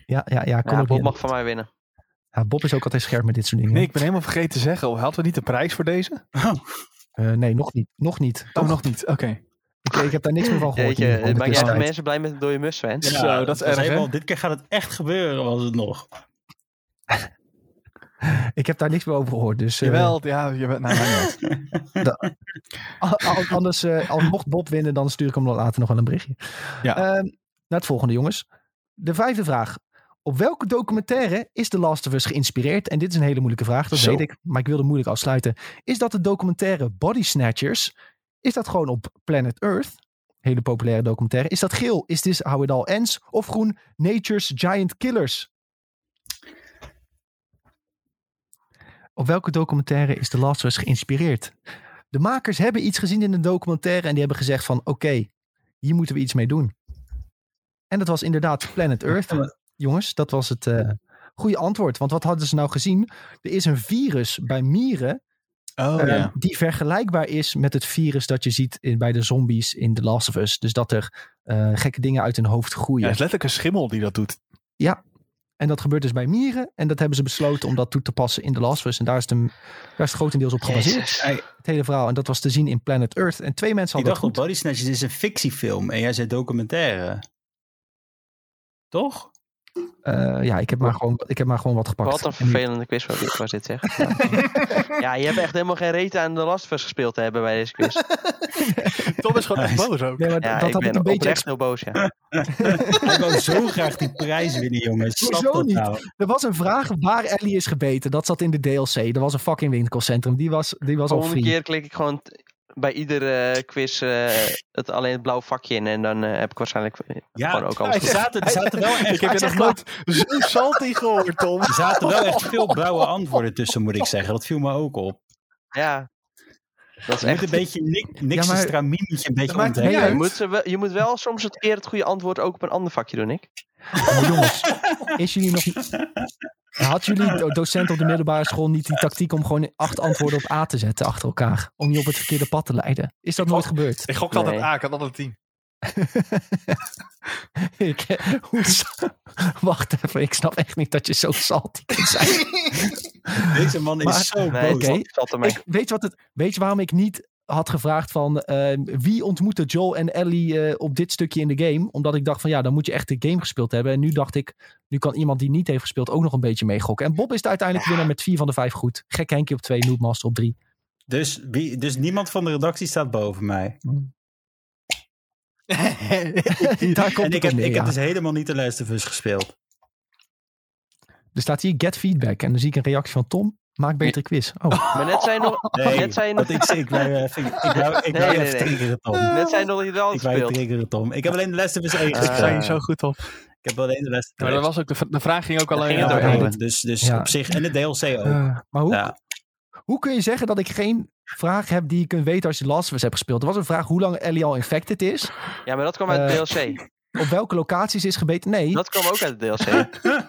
Ja, ja, ja. Kon Ja, ook Bob mag van mij winnen. ja, Bob is ook altijd scherp met dit soort dingen. Nee, ik ben helemaal vergeten te zeggen. Hadden we niet de prijs voor deze? Eh, nee, nog niet. Nog niet. Oh, Toch? nog niet. Oké. Ik, ik heb daar niks meer van gehoord. Jeetje, maak jij de mensen blij met een dode mus, Sven? Ja. Zo, dat is erg, helemaal- Dit keer gaat het echt gebeuren, was het nog. Ik heb daar niks meer over gehoord. Dus, eh, Jawel, ja, je bent... Nou, maakt niet uit. (laughs) a- a- anders, eh, al mocht Bob winnen, dan stuur ik hem dan later nog wel een berichtje. Ja. Ehm, naar het volgende, jongens. De vijfde vraag. Op welke documentaire is The Last of Us geïnspireerd? En dit is een hele moeilijke vraag, dat Zo. weet ik. Maar ik wilde moeilijk afsluiten. Is dat de documentaire Body Snatchers? Is dat gewoon op Planet Earth? Hele populaire documentaire. Is dat geel? Is This How It All Ends? Of groen? Nature's Giant Killers? Op welke documentaire is The Last of Us geïnspireerd? De makers hebben iets gezien in de documentaire en die hebben gezegd van oké, hier moeten we iets mee doen. En dat was inderdaad Planet (laughs) Earth. Jongens, dat was het eh, goede antwoord. Want wat hadden ze nou gezien? Er is een virus bij mieren Oh, eh, ja. die vergelijkbaar is met het virus dat je ziet in, bij de zombies in The Last of Us. Dus dat er eh, gekke dingen uit hun hoofd Ja, groeien. het is letterlijk een schimmel die dat doet. En dat gebeurt dus bij mieren. En dat hebben ze besloten om dat toe te passen in The Last of Us. En daar is het, daar is het grotendeels op gebaseerd. Jezus. Het hele verhaal. En dat was te zien in Planet Earth. En twee mensen ik hadden dacht op goed. Body Snatchers is een fictiefilm en jij zei documentaire. Toch? Eh, ja, ik heb, maar gewoon, ik heb maar gewoon wat gepakt. Wat een vervelende quiz was dit, was dit zeg. ja, je hebt echt helemaal geen reet aan de Last of Us gespeeld te hebben bij deze quiz. (laughs) Tom is gewoon echt boos ook. Nee, maar Ja, dat ik had ik ben een beetje oprecht heel boos, ja. (laughs) Hij wou zo graag die prijs winnen, jongens. Dat niet? nou? Er was een vraag waar Ellie is gebeten. Dat zat in de DLC. Er was een fucking winkelcentrum. Die was, die was al Volgende keer klik ik gewoon bij iedere eh, quiz eh, het alleen het blauw vakje in. En dan eh, heb ik waarschijnlijk Ja, gewoon ook alles er zaten, er zaten wel echt, Ik heb je nog nooit zo salty gehoord, Tom. er zaten wel echt veel blauwe antwoorden tussen, moet ik zeggen. Dat viel me ook op. Ja, dat is Je moet echt... een beetje niks, niks Ja, maar- een beetje Ja, je, moet, ze wel- je moet wel soms het eer het goede antwoord ook op een ander vakje doen, ik. Maar jongens, is jullie nog... Had jullie do- docent op de middelbare school niet die tactiek om gewoon acht antwoorden op A te zetten achter elkaar? Om je op het verkeerde pad te leiden? Is dat nooit gebeurd? Ik gok Nee. altijd A, ik had altijd tien. (laughs) Ik, hoe, wacht even, ik snap echt niet dat je zo salty kunt zijn. (laughs) Deze man is Maar- zo Nee, boos. Mee. Ik, weet, je wat het, weet je waarom ik niet had gevraagd van eh, wie ontmoette Joel en Ellie eh, op dit stukje in de game? Omdat ik dacht van ja, dan moet je echt de game gespeeld hebben. En nu dacht ik, nu kan iemand die niet heeft gespeeld ook nog een beetje meegokken. En Bob is de uiteindelijk winnaar met vier van de vijf goed. Gek Henkie op twee, Noobmaster op drie. Dus, wie, dus niemand van de redactie staat boven mij. (laughs) Daar komt en het ik heb, ik heb dus helemaal niet de Last of Us gespeeld. Er staat hier get feedback en dan zie ik een reactie van Tom. Maak betere quiz. Oh. (laughs) Maar net zijn nog... (laughs) Nee, net zijn nog... want ik, ik wou, even- ik wou, ik Nee, wou nee, even nee. triggeren, Tom. Net zijn nog niet wel Ik wou je triggeren, Tom. Ik heb alleen de Last of Us 1 Ah. Ik ga je zo goed op. Ik heb alleen de of Maar dat was ook de, vraag ging ook alleen het ja, dat- Dus, dus Ja. op zich, en de DLC ook. Eh, maar hoe, ja. hoe kun je zeggen dat ik geen vraag heb die je kunt weten als je Last of Us hebt gespeeld? Er was een vraag hoe lang Ellie al infected is. Ja, maar dat kwam uit de Eh, DLC. Op welke locaties is gebeten? Nee, Dat kwam ook uit de DLC.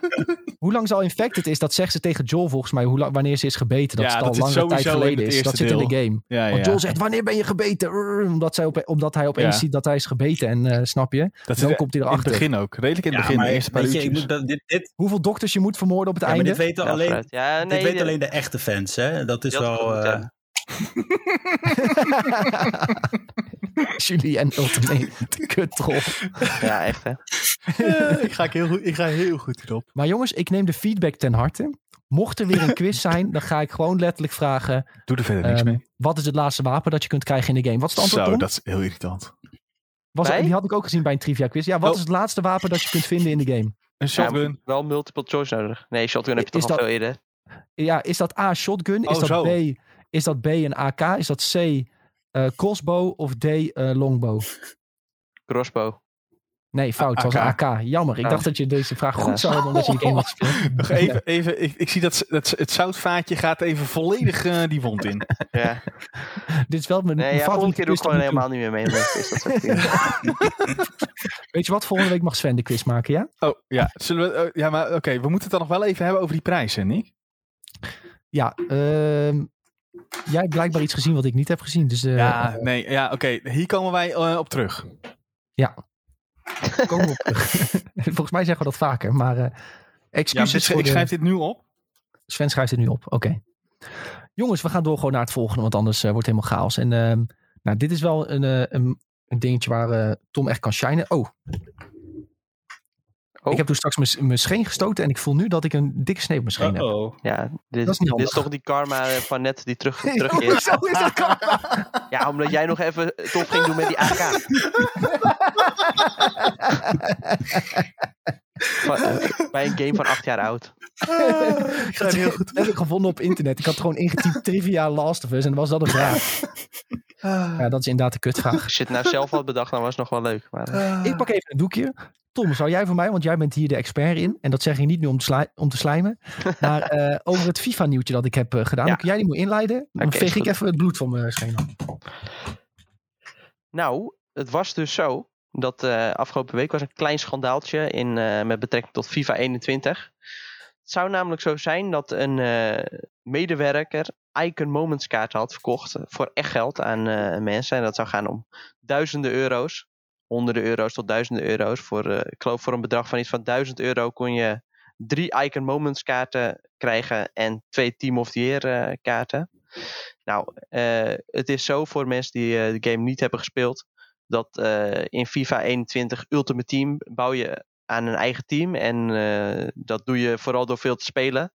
(laughs) hoe lang ze al infected is, dat zegt ze tegen Joel volgens mij. Hoe lang, wanneer ze is gebeten. Dat Ja, het al zit langere tijd geleden is. Dat zit in de game. Ja, ja. Want Joel zegt, wanneer ben je gebeten? Rrr, Omdat, zij op, omdat hij opeens Ja. ziet dat hij is gebeten. En eh, snap je? dat Dan komt hij in het erachter. begin ook. Redelijk in het Ja, begin, maar de eerste paar weet je, ik uurtjes. moet dat, dit, dit, Hoeveel dokters je moet vermoorden op het ja, maar einde? dit weten Ja, alleen, vooruit. ja, nee, dit weten de- alleen de echte fans, hè? Dat is wel... (laughs) het eh, goed, Jullie en Ultimate kuttrol. Ja, echt hè. ik, ga heel goed, ik ga heel goed erop. Maar jongens, ik neem de feedback ten harte. Mocht er weer een quiz zijn, dan ga ik gewoon letterlijk vragen... Doe er verder niks ehm, mee. wat is het laatste wapen dat je kunt krijgen in de game? Wat is het antwoord, Zo, Tom? dat is heel irritant. Was, die had ik ook gezien bij een trivia quiz. Ja, wat Oh. is het laatste wapen dat je kunt vinden in de game? Een shotgun. Wel multiple choice nodig. Nee, shotgun heb je Is toch al veel eerder. Ja, is dat A, shotgun? Is, Oh, dat, zo. B, is dat B, een AK? Is dat C, eh, crossbow? Of D, eh, longbow? Crossbow. Nee, fout. Het was een AK. Jammer. Ik Oh. dacht dat je deze vraag goed zou hebben omdat je de game had gespeeld. Nog even, even ik, ik zie dat, dat het zoutvaatje gaat even volledig eh, die wond in. (laughs) Ja. Dit is wel mijn, Nee, ja, volgende keer doe ik gewoon helemaal niet meer mee. dat dingen. (laughs) (laughs) Weet je wat? Volgende week mag Sven de quiz maken, ja? Oh, ja. Zullen we, eh, ja, maar oké. we moeten het dan nog wel even hebben over die prijzen, Nick. Ja, ehm, jij hebt blijkbaar iets gezien wat ik niet heb gezien. Dus eh, Ja, nee, ja, oké. Hier komen wij eh, op terug. komen we op terug. (laughs) Volgens mij zeggen we dat vaker, maar eh Ja, excuses dus ik de- schrijf dit nu op. Sven schrijft het nu op. Oké. Jongens, we gaan door gewoon naar het volgende, want anders eh, wordt het helemaal chaos. En ehm, nou, dit is wel een, eh, een, een dingetje waar eh, Tom echt kan shinen. Oh. Oh. Ik heb toen straks mijn- mijn scheen gestoten en ik voel nu dat ik een dikke snee op mijn scheen heb. Uh-oh. Ja, dit, Dat is niet dit is handig. toch die karma eh, van net die terug, (laughs) terugkeert. Zo is dat karma. (laughs) Ja, omdat jij nog even tof ging doen met die AK. (laughs) Van, eh, bij een game van acht jaar oud. Dat heel goed. heb ik gevonden op internet. Ik had gewoon ingetypt trivia Last of Us en was dat een vraag. Ja, dat is inderdaad een kutvraag. Als je het nou zelf had bedacht, dan was het nog wel leuk. Maar, eh, Ik pak even een doekje. Tom, zou jij voor mij, want jij bent hier de expert in. En dat zeg je niet nu om te, sli- om te slijmen. Maar eh, over het FIFA-nieuwtje dat ik heb eh, gedaan. Ja. Kun jij die moet inleiden? Dan is veeg ik even het bloed van mijn scheen af. Nou, het was dus zo dat eh, afgelopen week was een klein schandaaltje in, eh, met betrekking tot FIFA 21. Het zou namelijk zo zijn dat een eh, medewerker Icon Moments kaarten had verkocht voor echt geld aan eh, mensen. En dat zou gaan om duizenden euro's. Honderden euro's tot duizenden euro's. Voor, eh, ik geloof voor een bedrag van iets van 1000 euro kon je drie Icon Moments kaarten krijgen en twee Team of the Year eh, kaarten. Nou, eh, het is zo voor mensen die eh, de game niet hebben gespeeld. Dat eh, in FIFA 21 Ultimate Team bouw je aan een eigen team. En eh, dat doe je vooral door veel te spelen.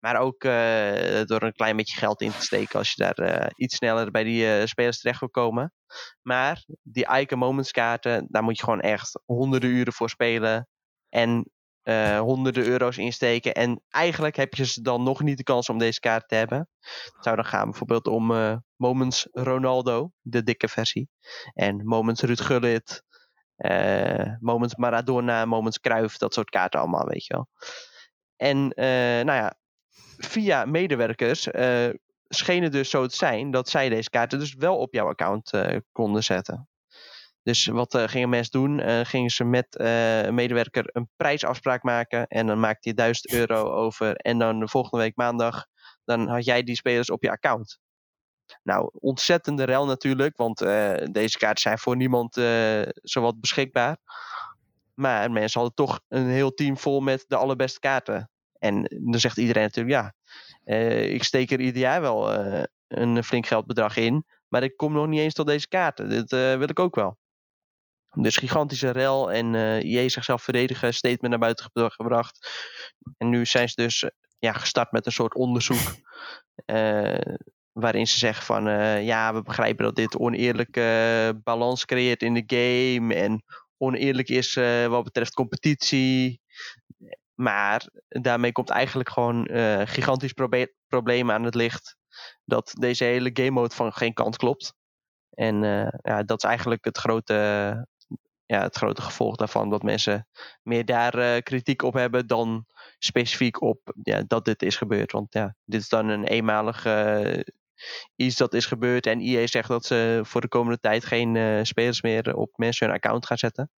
Maar ook eh, door een klein beetje geld in te steken. Als je daar eh, iets sneller bij die spelers terecht wil komen. Maar die Icon Moments kaarten, daar moet je gewoon echt honderden uren voor spelen. En honderden euro's insteken. En eigenlijk heb je ze dan nog niet de kans om deze kaart te hebben. Het zou dan gaan bijvoorbeeld om Moments Ronaldo, de dikke versie. En Moments Ruud Gullit. Eh, moments Maradona, Moments Cruyff, dat soort kaarten allemaal, weet je wel. En eh, nou ja, via medewerkers eh scheen het dus zo te zijn dat zij deze kaarten dus wel op jouw account konden zetten. Dus wat eh, gingen mensen doen? Gingen ze met een medewerker een prijsafspraak maken. En dan maakte je 1000 euro over. En dan de volgende week maandag, dan had jij die spelers op je account. Nou, ontzettende rel natuurlijk. Want eh, deze kaarten zijn voor niemand eh, zowat beschikbaar. Maar mensen hadden toch een heel team vol met de allerbeste kaarten. En dan zegt iedereen natuurlijk, ja, eh, ik steek er ieder jaar wel een flink geldbedrag in. Maar ik kom nog niet eens tot deze kaarten. Dit wil ik ook wel. Dus gigantische rel en eh IE zichzelf verdedigen, statement naar buiten ge- gebracht. En nu zijn ze dus ja, gestart met een soort onderzoek. (laughs) eh, waarin ze zeggen van eh, ja, we begrijpen dat dit oneerlijke eh, balans creëert in de game. En oneerlijk is eh, wat betreft competitie. Maar daarmee komt eigenlijk gewoon gigantisch probleem aan het licht. Dat deze hele game mode van geen kant klopt. En ja, dat is eigenlijk het grote, ja, het grote gevolg daarvan. Dat mensen meer daar kritiek op hebben dan specifiek op ja, dat dit is gebeurd. Want ja, dit is dan een eenmalig iets dat is gebeurd. En EA zegt dat ze voor de komende tijd geen spelers meer op mensen hun account gaan zetten.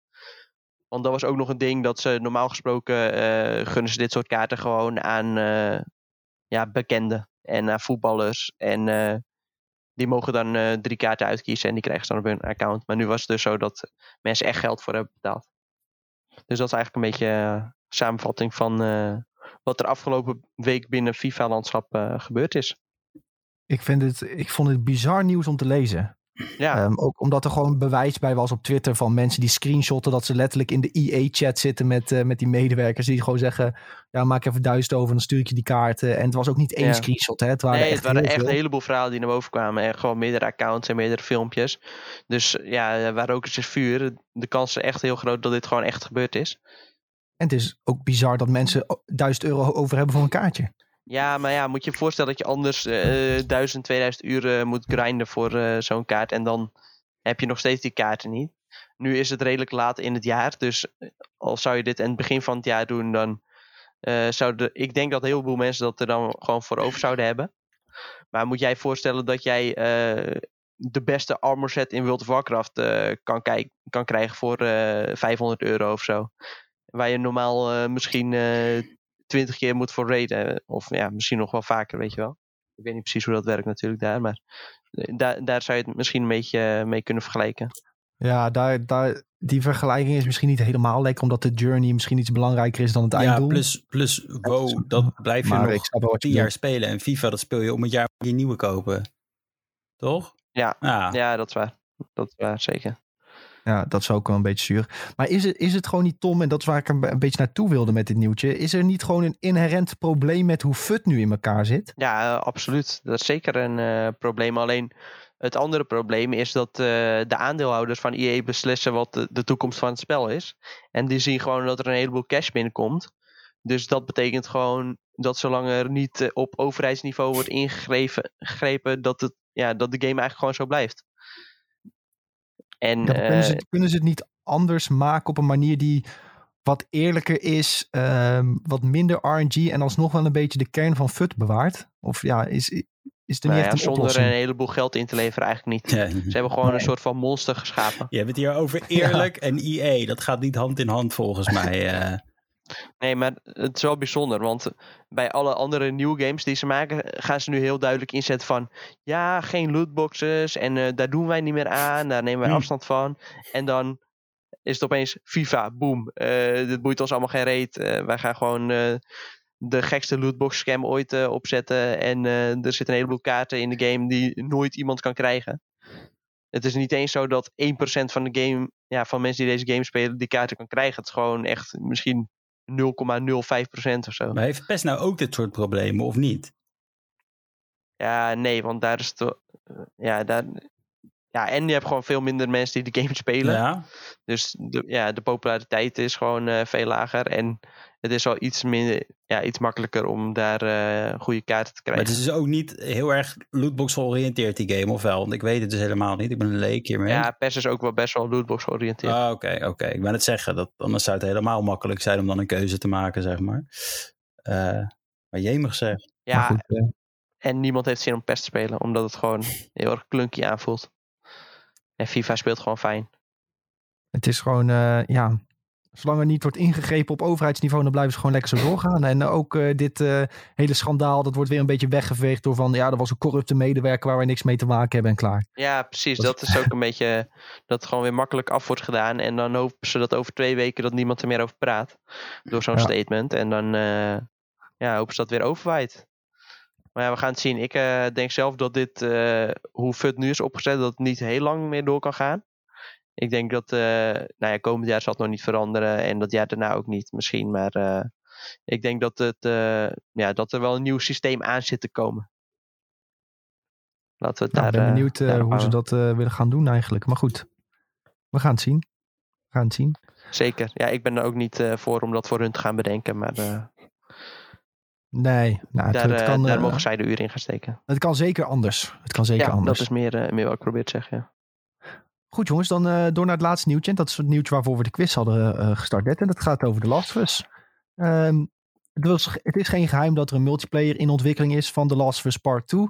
Want dat was ook nog een ding dat ze normaal gesproken uh, gunnen ze dit soort kaarten gewoon aan uh, ja, bekenden en aan voetballers. En die mogen dan drie kaarten uitkiezen en die krijgen ze dan op hun account. Maar nu was het dus zo dat mensen echt geld voor hebben betaald. Dus dat is eigenlijk een beetje samenvatting van wat er afgelopen week binnen FIFA-landschap gebeurd is. Ik, vind het, ik vond het bizar nieuws om te lezen. Ja. Um, ook omdat er gewoon bewijs bij was op Twitter van mensen die screenshotten dat ze letterlijk in de EA-chat zitten met, uh, met die medewerkers. Die gewoon zeggen, ja maak even duizend over, dan stuur ik je die kaarten. En het was ook niet één ja. screenshot. Hè? Het waren nee, echt, het waren echt een heleboel verhalen die naar boven kwamen. En gewoon meerdere accounts en meerdere filmpjes. Dus ja, waar ook is vuur. De kans is echt heel groot dat dit gewoon echt gebeurd is. En het is ook bizar dat mensen duizend euro over hebben voor een kaartje. Ja, maar ja, moet je je voorstellen dat je anders uh, 1000, 2000 uur moet grinden voor uh, zo'n kaart. En dan heb je nog steeds die kaarten niet. Nu is het redelijk laat in het jaar. Dus al zou je dit in het begin van het jaar doen, dan uh, zouden. Ik denk dat heel veel mensen dat er dan gewoon voor over zouden hebben. Maar moet jij voorstellen dat jij de beste armor set in World of Warcraft kan, kan krijgen voor 500 euro of zo? Waar je normaal misschien twintig keer moet voor raiden. Of ja, misschien nog wel vaker, weet je wel. Ik weet niet precies hoe dat werkt natuurlijk daar. Maar eh, daar, daar zou je het misschien een beetje eh, mee kunnen vergelijken. Ja, daar, daar, die vergelijking is misschien niet helemaal lekker, omdat de journey misschien iets belangrijker is dan het einddoel. Ja, plus, plus WoW, dat blijf je maar nog tien jaar spelen. En FIFA, dat speel je om het jaar je nieuwe kopen. Toch? Ja, ja. ja dat is waar. Dat is waar, zeker. Ja, dat is ook wel een beetje zuur. Maar is het, is het gewoon niet, Tom, en dat is waar ik een, beetje naartoe wilde met dit nieuwtje. Is er niet gewoon een inherent probleem met hoe FUT nu in elkaar zit? Ja, uh, absoluut. Dat is zeker een uh, probleem. Alleen het andere probleem is dat uh, de aandeelhouders van EA beslissen wat de, de, toekomst van het spel is. En die zien gewoon dat er een heleboel cash binnenkomt. Dus dat betekent gewoon dat zolang er niet op overheidsniveau wordt ingegrepen, dat, het, ja, dat de game eigenlijk gewoon zo blijft. En, ja, kunnen, ze, kunnen, ze, het niet anders maken op een manier die wat eerlijker is, uh, wat minder RNG en alsnog wel een beetje de kern van FUT bewaart? Of ja, is, is er niet nou echt een zonder oplossing? een heleboel geld in te leveren eigenlijk niet. Ja. Ze hebben gewoon nee. een soort van monster geschapen. Je hebt het hier over (laughs) eerlijk ja. en EA. Dat gaat niet hand in hand volgens (laughs) mij. Uh. Nee, maar het is wel bijzonder. Want bij alle andere nieuwe games die ze maken, gaan ze nu heel duidelijk inzetten van ja, geen lootboxes en uh, daar doen wij niet meer aan, daar nemen wij hmm. afstand van. En dan is het opeens FIFA, boom. Uh, dit boeit ons allemaal geen reet. Uh, wij gaan gewoon de gekste lootbox scam ooit opzetten. En er zitten een heleboel kaarten in de game die nooit iemand kan krijgen. Het is niet eens zo dat 1% van de game, ja, van mensen die deze game spelen, die kaarten kan krijgen. Het is gewoon echt misschien 0,05% of zo. Maar heeft PES nou ook dit soort problemen of niet? Ja, nee, want daar is het. Ja, daar, ja, en je hebt gewoon veel minder mensen die de game (laughs) spelen. Ja. Dus de, ja, de populariteit is gewoon uh, veel lager. En het is wel iets, minder, ja, iets makkelijker om daar uh, goede kaarten te krijgen. Maar het is dus ook niet heel erg lootbox georiënteerd die game, of wel? Want ik weet het dus helemaal niet. Ik ben een leek hiermee. Ja, PES is ook wel best wel lootbox georiënteerd. Ah, oké, oké. Okay. Ik ben het zeggen. Dat, anders zou het helemaal makkelijk zijn om dan een keuze te maken, zeg maar. Uh, maar jemig zeg. Ja, goed, ja, en niemand heeft zin om PES te spelen, omdat het gewoon heel erg klunky aanvoelt. En FIFA speelt gewoon fijn. Het is gewoon, uh, ja, zolang er niet wordt ingegrepen op overheidsniveau, dan blijven ze gewoon lekker zo doorgaan. En ook uh, dit uh, hele schandaal, dat wordt weer een beetje weggeveegd door van, ja, er was een corrupte medewerker waar we niks mee te maken hebben en klaar. Ja, precies. Dat, dat is ook een beetje, dat gewoon weer makkelijk af wordt gedaan. En dan hopen ze dat over twee weken dat niemand er meer over praat. Door zo'n ja. statement. En dan, ja, hopen ze dat weer overwaait. Maar ja, we gaan het zien. Ik uh, denk zelf dat dit, uh, hoe FUT nu is opgezet, dat het niet heel lang meer door kan gaan. Ik denk dat, uh, nou ja, komend jaar zal het nog niet veranderen en dat jaar daarna ook niet misschien. Maar ik denk dat, het, ja, dat er wel een nieuw systeem aan zit te komen. Laten we het nou, daar. Ik ben benieuwd hoe ze dat willen gaan doen eigenlijk. Maar goed, we gaan het zien. We gaan het zien. Zeker. Ja, ik ben er ook niet voor om dat voor hun te gaan bedenken. Maar nee, nou, daar, het, kan, daar mogen zij de uren in gaan steken. Het kan zeker anders. Het kan zeker ja, anders. dat is meer, meer wat ik probeer te zeggen. Ja. Goed jongens, dan door naar het laatste nieuwtje. En dat is het nieuwtje waarvoor we de quiz hadden gestart net. En dat gaat over The Last of Us. Um, het, was, het is geen geheim dat er een multiplayer in ontwikkeling is van The Last of Us Part 2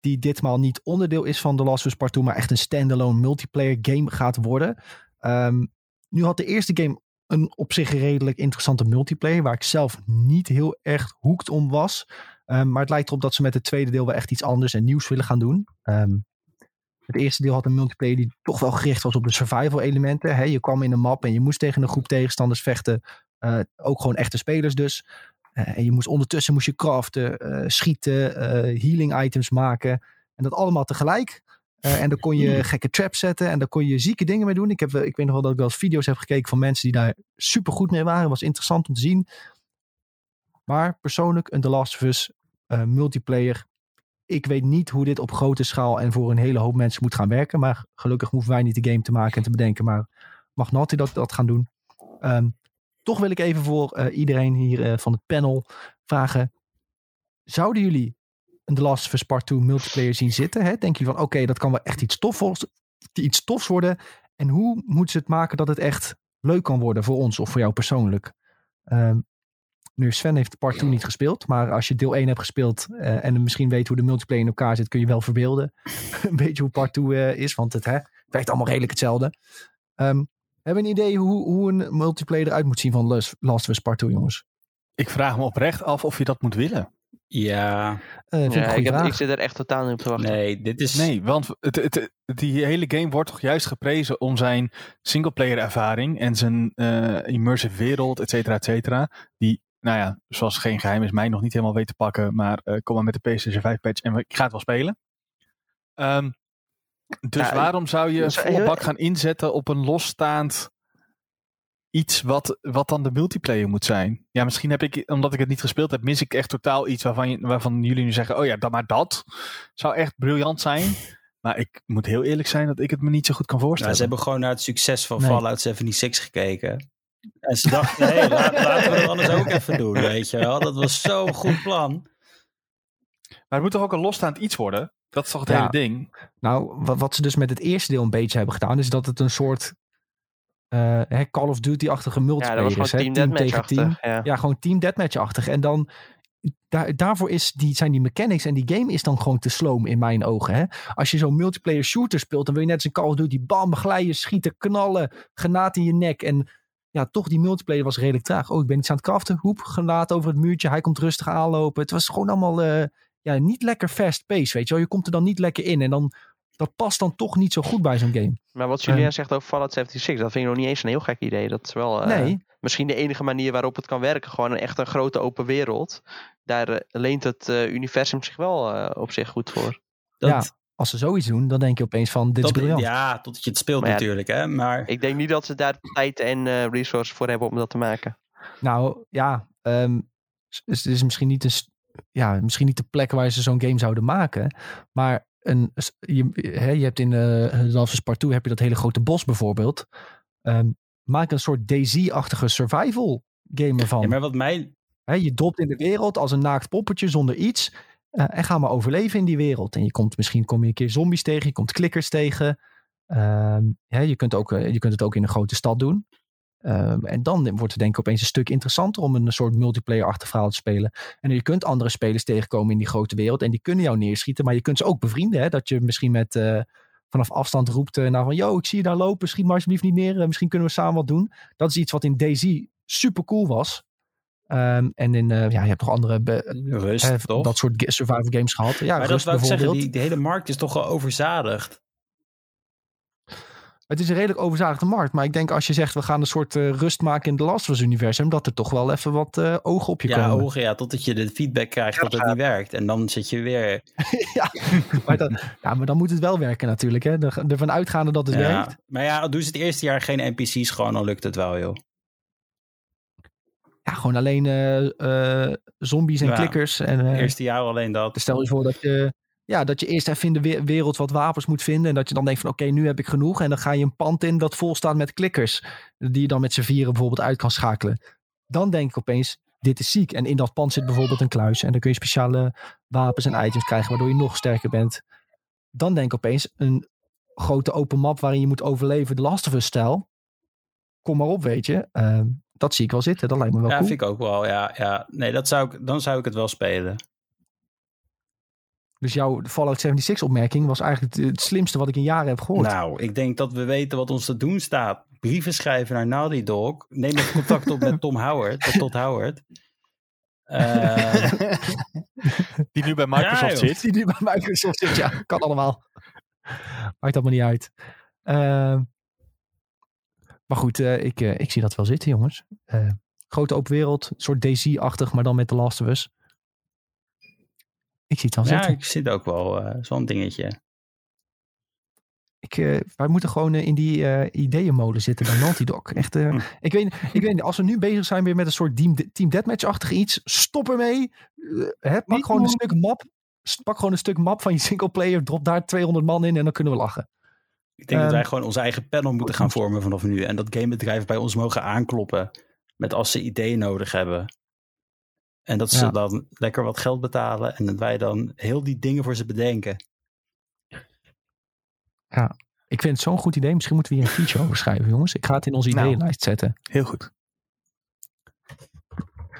die ditmaal niet onderdeel is van The Last of Us Part 2, maar echt een standalone multiplayer game gaat worden. Um, nu had de eerste game een op zich redelijk interessante multiplayer, waar ik zelf niet heel erg hoekt om was. Um, maar het lijkt erop dat ze met het tweede deel wel echt iets anders en nieuws willen gaan doen. Um, het eerste deel had een multiplayer die toch wel gericht was op de survival elementen. Je kwam in een map en je moest tegen een groep tegenstanders vechten. Uh, ook gewoon echte spelers dus. Uh, en je moest ondertussen moest je craften, uh, schieten, healing items maken. En dat allemaal tegelijk. Uh, en dan kon je gekke traps zetten en daar kon je zieke dingen mee doen. Ik, heb, ik weet nog wel dat ik wel eens video's heb gekeken van mensen die daar super goed mee waren. was interessant om te zien. Maar persoonlijk, een The Last of Us uh, multiplayer. Ik weet niet hoe dit op grote schaal en voor een hele hoop mensen moet gaan werken. Maar gelukkig hoeven wij niet de game te maken en te bedenken. Maar mag Naughty dat, dat gaan doen. Um, toch wil ik even voor uh, iedereen hier van het panel vragen. Zouden jullie een The Last of Us Part 2 multiplayer zien zitten? Hè? Denk je van oké, okay, dat kan wel echt iets, tof, iets tofs worden. En hoe moeten ze het maken dat het echt leuk kan worden voor ons of voor jou persoonlijk? Um, nu, Sven heeft Part 2 niet gespeeld. Maar als je deel 1 hebt gespeeld uh, en misschien weet hoe de multiplayer in elkaar zit, kun je wel verbeelden. (laughs) een beetje hoe Part 2 uh, is. Want het hè, werkt allemaal redelijk hetzelfde. Um, hebben we een idee hoe, hoe een multiplayer eruit moet zien van Last of Us Part 2, jongens? Ik vraag me oprecht af of je dat moet willen. Ja, uh, vind ja ik, heb, ik, zit er echt totaal niet op te wachten. Nee, dit is... Nee, want het, het, die hele game wordt toch juist geprezen om zijn singleplayer ervaring en zijn uh, immersive wereld, et cetera, et cetera. Die, nou ja, zoals geen geheim is, mij nog niet helemaal weet te pakken. Maar uh, kom maar met de PlayStation 5 patch en ik ga het wel spelen. Um, dus Ja, waarom zou je volle bak gaan inzetten op een losstaand iets wat, wat dan de multiplayer moet zijn? Ja, misschien heb ik, omdat ik het niet gespeeld heb, mis ik echt totaal iets waarvan, je, waarvan jullie nu zeggen, oh ja, dat, maar dat zou echt briljant zijn. (laughs) Maar ik moet heel eerlijk zijn dat ik het me niet zo goed kan Nou, voorstellen. ze hebben gewoon naar het succes van Nee. Fallout 76 gekeken. En ze (laughs) dachten, hé, laat- laten we dat anders ook even doen, weet je wel. Dat was zo'n goed plan. Maar het moet toch ook een losstaand iets worden? Dat is toch het Ja. hele ding? Nou, wat, wat ze dus met het eerste deel een beetje hebben gedaan, is dat het een soort eh, Call of Duty-achtige Ja, multiplayer dat was is. hè? team Team tegen team. Ja. Ja, gewoon team deathmatch-achtig. En dan, daar, daarvoor is die, zijn die mechanics en die game is dan gewoon te sloom in mijn ogen. Hè? Als je zo'n multiplayer shooter speelt, dan wil je net als een Call of Duty, bam, glijden, schieten, knallen, granaat in je nek. En ja, toch, die multiplayer was redelijk traag. Oh, ik ben iets aan het craften. Hoep, granaat over het muurtje. Hij komt rustig aanlopen. Het was gewoon allemaal eh, ja, niet lekker fast pace, weet je wel. Je komt er dan niet lekker in. En dan, dat past dan toch niet zo goed bij zo'n game. Maar wat Julian Ehm. zegt over Fallout 76, dat vind ik nog niet eens een heel gek idee. Dat is wel eh, nee, misschien de enige manier waarop het kan werken. Gewoon een echt een grote open wereld. Daar eh, leent het eh, universum zich wel eh, op zich goed voor. Dat, Ja, als ze zoiets doen, dan denk je opeens van, dit is tot, briljant. ja, totdat je het speelt Maar ja, natuurlijk, hè. Maar Ik denk niet dat ze daar tijd en eh, resources voor hebben om dat te maken. Nou ja, ehm, s- het is misschien niet, een, ja, misschien niet de plek waar ze zo'n game zouden maken. Maar een, je, hè, je hebt in uh, Last of Us Part 2 heb je dat hele grote bos bijvoorbeeld. Ehm, maak een soort DayZ-achtige survival game ervan. ja, maar wat mij... Hè, je dopt in de wereld als een naakt poppetje zonder iets. eh, en ga maar overleven in die wereld. En je komt, misschien kom je een keer zombies tegen, je komt klikkers tegen. Ehm, hè, je, kunt ook, eh, je kunt het ook in een grote stad doen. Ehm, en dan wordt het denk ik opeens een stuk interessanter om een soort multiplayer-achtig verhaal te spelen. En je kunt andere spelers tegenkomen in die grote wereld. En die kunnen jou neerschieten, maar je kunt ze ook bevrienden. Hè? Dat je misschien met eh, vanaf afstand roept eh, nou van... Yo, ik zie je daar lopen, schiet maar alsjeblieft niet neer. Eh, misschien kunnen we samen wat doen. Dat is iets wat in DayZ super cool was. Ehm, en in, eh, ja, je hebt nog andere Rust, eh, toch? dat soort survival games gehad. Ja, maar dat Rust wou ik zeggen, bijvoorbeeld. die, die hele markt is toch wel overzadigd. Het is een redelijk overzadigde markt. Maar ik denk als je zegt we gaan een soort eh, rust maken in de Last of Us universum. Dat er toch wel even wat eh, ogen op je Ja, komen. ogen, ja, totdat je de feedback krijgt dat het niet werkt. En dan zit je weer... (laughs) ja, maar dan, ja, maar dan moet het wel werken natuurlijk. Hè? Er- Ervan uitgaande dat het Ja. werkt. Maar ja, doen ze het eerste jaar geen NPC's gewoon, dan lukt het wel, joh. Ja, gewoon alleen eh, zombies en Ja. klikkers. En, Eerste jaar alleen dat. stel je voor dat je ja, dat je eerst even in de we- wereld wat wapens moet vinden. En dat je dan denkt van oké, nu heb ik genoeg. En dan ga je een pand in dat vol staat met klikkers. Die je dan met z'n vieren bijvoorbeeld uit kan schakelen. Dan denk ik opeens, dit is ziek. En in dat pand zit bijvoorbeeld een kluis. En dan kun je speciale wapens en items krijgen waardoor je nog sterker bent. Dan denk ik opeens een grote open map waarin je moet overleven. De Last of Us stijl. Kom maar op, weet je. Ehm, dat zie ik wel zitten. Dat lijkt me wel ja, cool. vind ik ook wel. Ja, ja. Nee, dat zou ik, dan zou ik het wel spelen. Dus jouw Fallout 76 opmerking was eigenlijk het, slimste wat ik in jaren heb gehoord. Nou, ik denk dat we weten wat ons te doen staat. Brieven schrijven naar Naughty Dog. Neem even contact op met (laughs) Tom Howard. Todd Howard. Eh, Die nu bij Microsoft Ja, zit. Die nu bij Microsoft zit, ja. Kan allemaal. Maakt allemaal niet uit. Ehm, maar goed, eh, ik, eh, ik zie dat wel zitten, jongens. Eh, grote open wereld, soort DC-achtig, maar dan met The Last of Us. Ik zie het wel ja, zitten. ik zit ook wel eh, zo'n dingetje. Ik, eh, wij moeten gewoon eh, in die eh ideeënmolen zitten bij Naughty Dog. (laughs) Echt, Hm. ik, weet, ik weet als we nu bezig zijn weer met een soort team, team deathmatch-achtig iets, stop ermee. Hè, pak gewoon een stuk map. Pak gewoon een stuk map van je singleplayer, drop daar 200 man in en dan kunnen we lachen. Ik denk dat Ehm, wij gewoon onze eigen panel moeten gaan vormen vanaf nu. En dat gamebedrijven bij ons mogen aankloppen. Met als ze ideeën nodig hebben. En dat ze Ja. dan lekker wat geld betalen. En dat wij dan heel die dingen voor ze bedenken. Ik vind het zo'n goed idee. Misschien moeten we hier een feature over schrijven, jongens. Ik ga het in onze Nou. ideeënlijst zetten. Heel goed.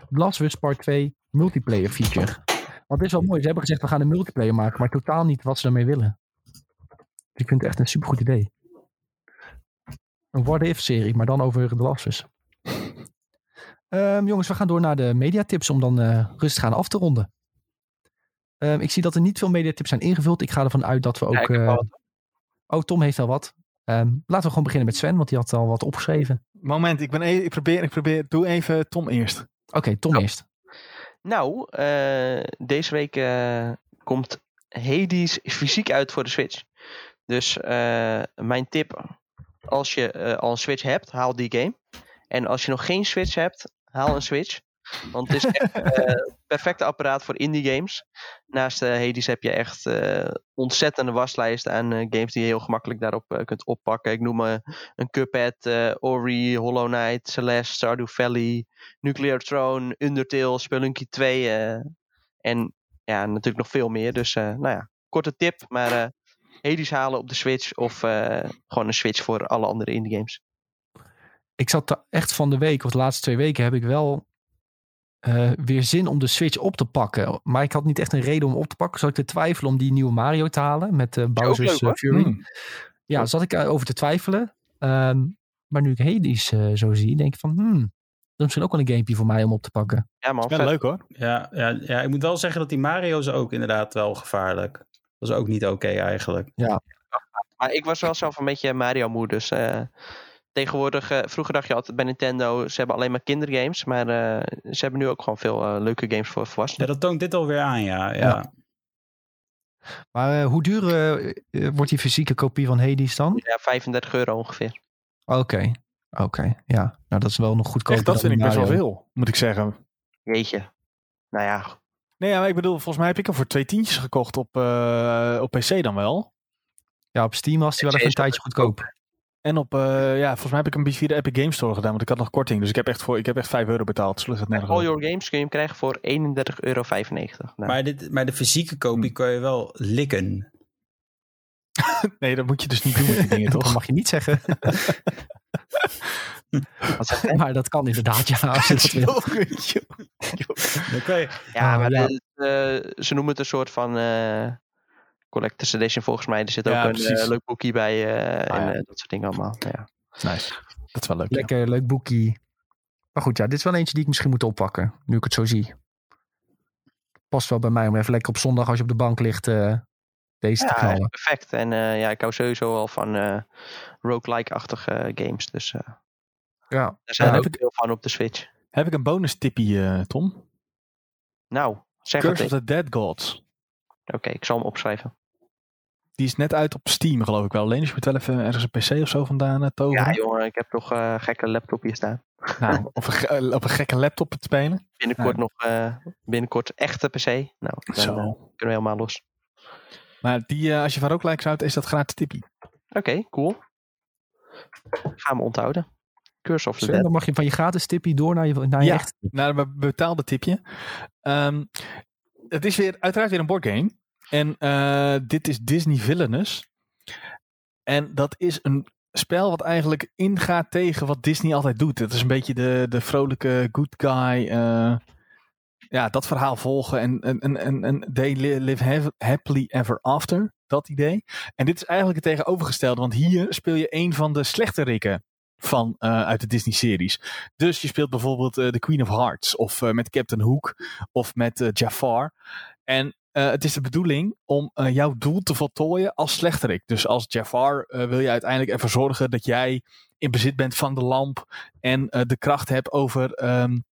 Last Us Part 2 multiplayer feature. Want het is wel mooi. Ze hebben gezegd, we gaan een multiplayer maken, maar totaal niet wat ze daarmee willen. Ik vind het echt een supergoed idee. Een what-if serie, maar dan over The Last Us. Ehm, jongens, we gaan door naar de mediatips om dan eh, rustig aan af te ronden. Ehm, ik zie dat er niet veel mediatips zijn ingevuld. Ik ga ervan uit dat we ook... Ja, eh, oh, Tom heeft al wat. Ehm, laten we gewoon beginnen met Sven, want die had al wat opgeschreven. Moment, ik, ben e- ik probeer, ik probeer, doe even Tom eerst. Oké, Tom Oh. eerst. Nou, eh, deze week komt Hades fysiek uit voor de Switch. Dus eh, mijn tip, als je eh, al een Switch hebt, haal die game. En als je nog geen Switch hebt, haal een Switch. Want het is echt (laughs) eh, het perfecte apparaat voor indie games. Naast eh, Hades heb je echt eh, ontzettende waslijst aan eh, games die je heel gemakkelijk daarop eh, kunt oppakken. Ik noem eh, een Cuphead, eh, Ori, Hollow Knight, Celeste, Stardew Valley, Nuclear Throne, Undertale, Spelunky 2 eh, en ja, natuurlijk nog veel meer. Dus eh, nou ja, korte tip, maar eh Hades halen op de Switch of eh, gewoon een Switch voor alle andere indie games. Ik zat er echt van de week, of de laatste twee weken, heb ik wel eh, weer zin om de Switch op te pakken. Maar ik had niet echt een reden om op te pakken. Zat ik te twijfelen om die nieuwe Mario te halen met eh Bowser's leuk, eh. Fury. Hmm. Ja, zat ik over te twijfelen. Ehm, maar nu ik Hades eh, zo zie, denk ik van, hmm, dat is misschien ook wel een gamepje voor mij om op te pakken. Ja man, Wel leuk hoor. Ja, ja, ja, ik moet wel zeggen dat die Mario's ook inderdaad wel gevaarlijk. Dat is ook niet oké eigenlijk. Maar ik was wel zelf een beetje Mario moe, dus eh, tegenwoordig, eh, vroeger dacht je altijd bij Nintendo, ze hebben alleen maar kindergames, maar eh, ze hebben nu ook gewoon veel eh, leuke games voor Ja, volwassenen. dat toont dit alweer aan, ja. ja. Ja. Maar eh, hoe duur wordt die fysieke kopie van Hades dan? Ja, 35 euro ongeveer. Oké, oké. Ja, nou dat is wel nog goedkoper Echt, dat dan vind ik best wel veel, moet ik zeggen. Jeetje. Nou ja, Nee, ja, maar ik bedoel, volgens mij heb ik hem voor twee tientjes gekocht op, eh, op PC dan wel. Ja, op Steam was die wel even een tijdje goedkoop. En op, eh, ja, volgens mij heb ik hem via de Epic Games Store gedaan, want ik had nog korting. Dus ik heb echt, voor, ik heb echt 5 euro betaald. Sloeg het nergens All. Your Games kun je hem krijgen voor 31,95 euro. Nou, Maar, dit, maar de fysieke kopie kan je wel likken. (laughs) Nee, dat moet je dus niet doen met die dingen, (laughs) Dat toch? mag je niet zeggen. (laughs) maar dat kan inderdaad, ja. Als je dat wil. Ja, Ah, maar ja. dit, eh, ze noemen het een soort van eh collector's edition volgens mij. Er zit ook Ja, een eh, leuk boekje bij eh, Ah, en ja. eh, dat soort dingen allemaal. Ja. Nice. Dat is wel leuk. ja. Lekker, leuk boekie. Maar goed, ja, dit is wel eentje die ik misschien moet oppakken. Nu ik het zo zie. Past wel bij mij om even lekker op zondag als je op de bank ligt eh, deze te Ja, knallen. perfect. En eh, ja, ik hou sowieso al van eh roguelike-achtige games. Dus eh Ja, daar zijn Ja, er ook veel van op de Switch. Heb ik een bonus tippie, eh, Tom? Nou, zeg het Curse of the Dead Gods. Oké, ik zal hem opschrijven. Die is net uit op Steam, geloof ik wel. Alleen dus je moet wel even ergens een PC of zo vandaan uh, toveren. Ja, jongen, ik heb toch eh gekke laptop hier staan. nou, of een, eh, op een gekke laptop te spelen. Binnenkort Ja. nog, eh, binnenkort echte PC. Nou, dan Zo. eh, kunnen we helemaal los. Maar die, uh, als je van roguelike houdt, is dat gratis tippie. Oké, okay, cool. Gaan we onthouden. Curse of the Dan mag je van je gratis tippie door naar je, naar je ja, echte naar een betaalde tipje. Um, het is weer uiteraard weer een boardgame. En uh, dit is Disney Villainous. En dat is een spel wat eigenlijk ingaat tegen wat Disney altijd doet. Het is een beetje de, de vrolijke good guy. Uh, ja, dat verhaal volgen en, en, en, en they live happily ever after. Dat idee. En dit is eigenlijk het tegenovergestelde. Want hier speel je een van de slechte rikken van uh, uit de Disney-series. Dus je speelt bijvoorbeeld The Queen of Hearts. Of met Captain Hook. Of met Jafar. En het is de bedoeling om jouw doel te voltooien als slechterik. Dus als Jafar wil je uiteindelijk ervoor zorgen dat jij in bezit bent van de lamp. En de kracht hebt over um,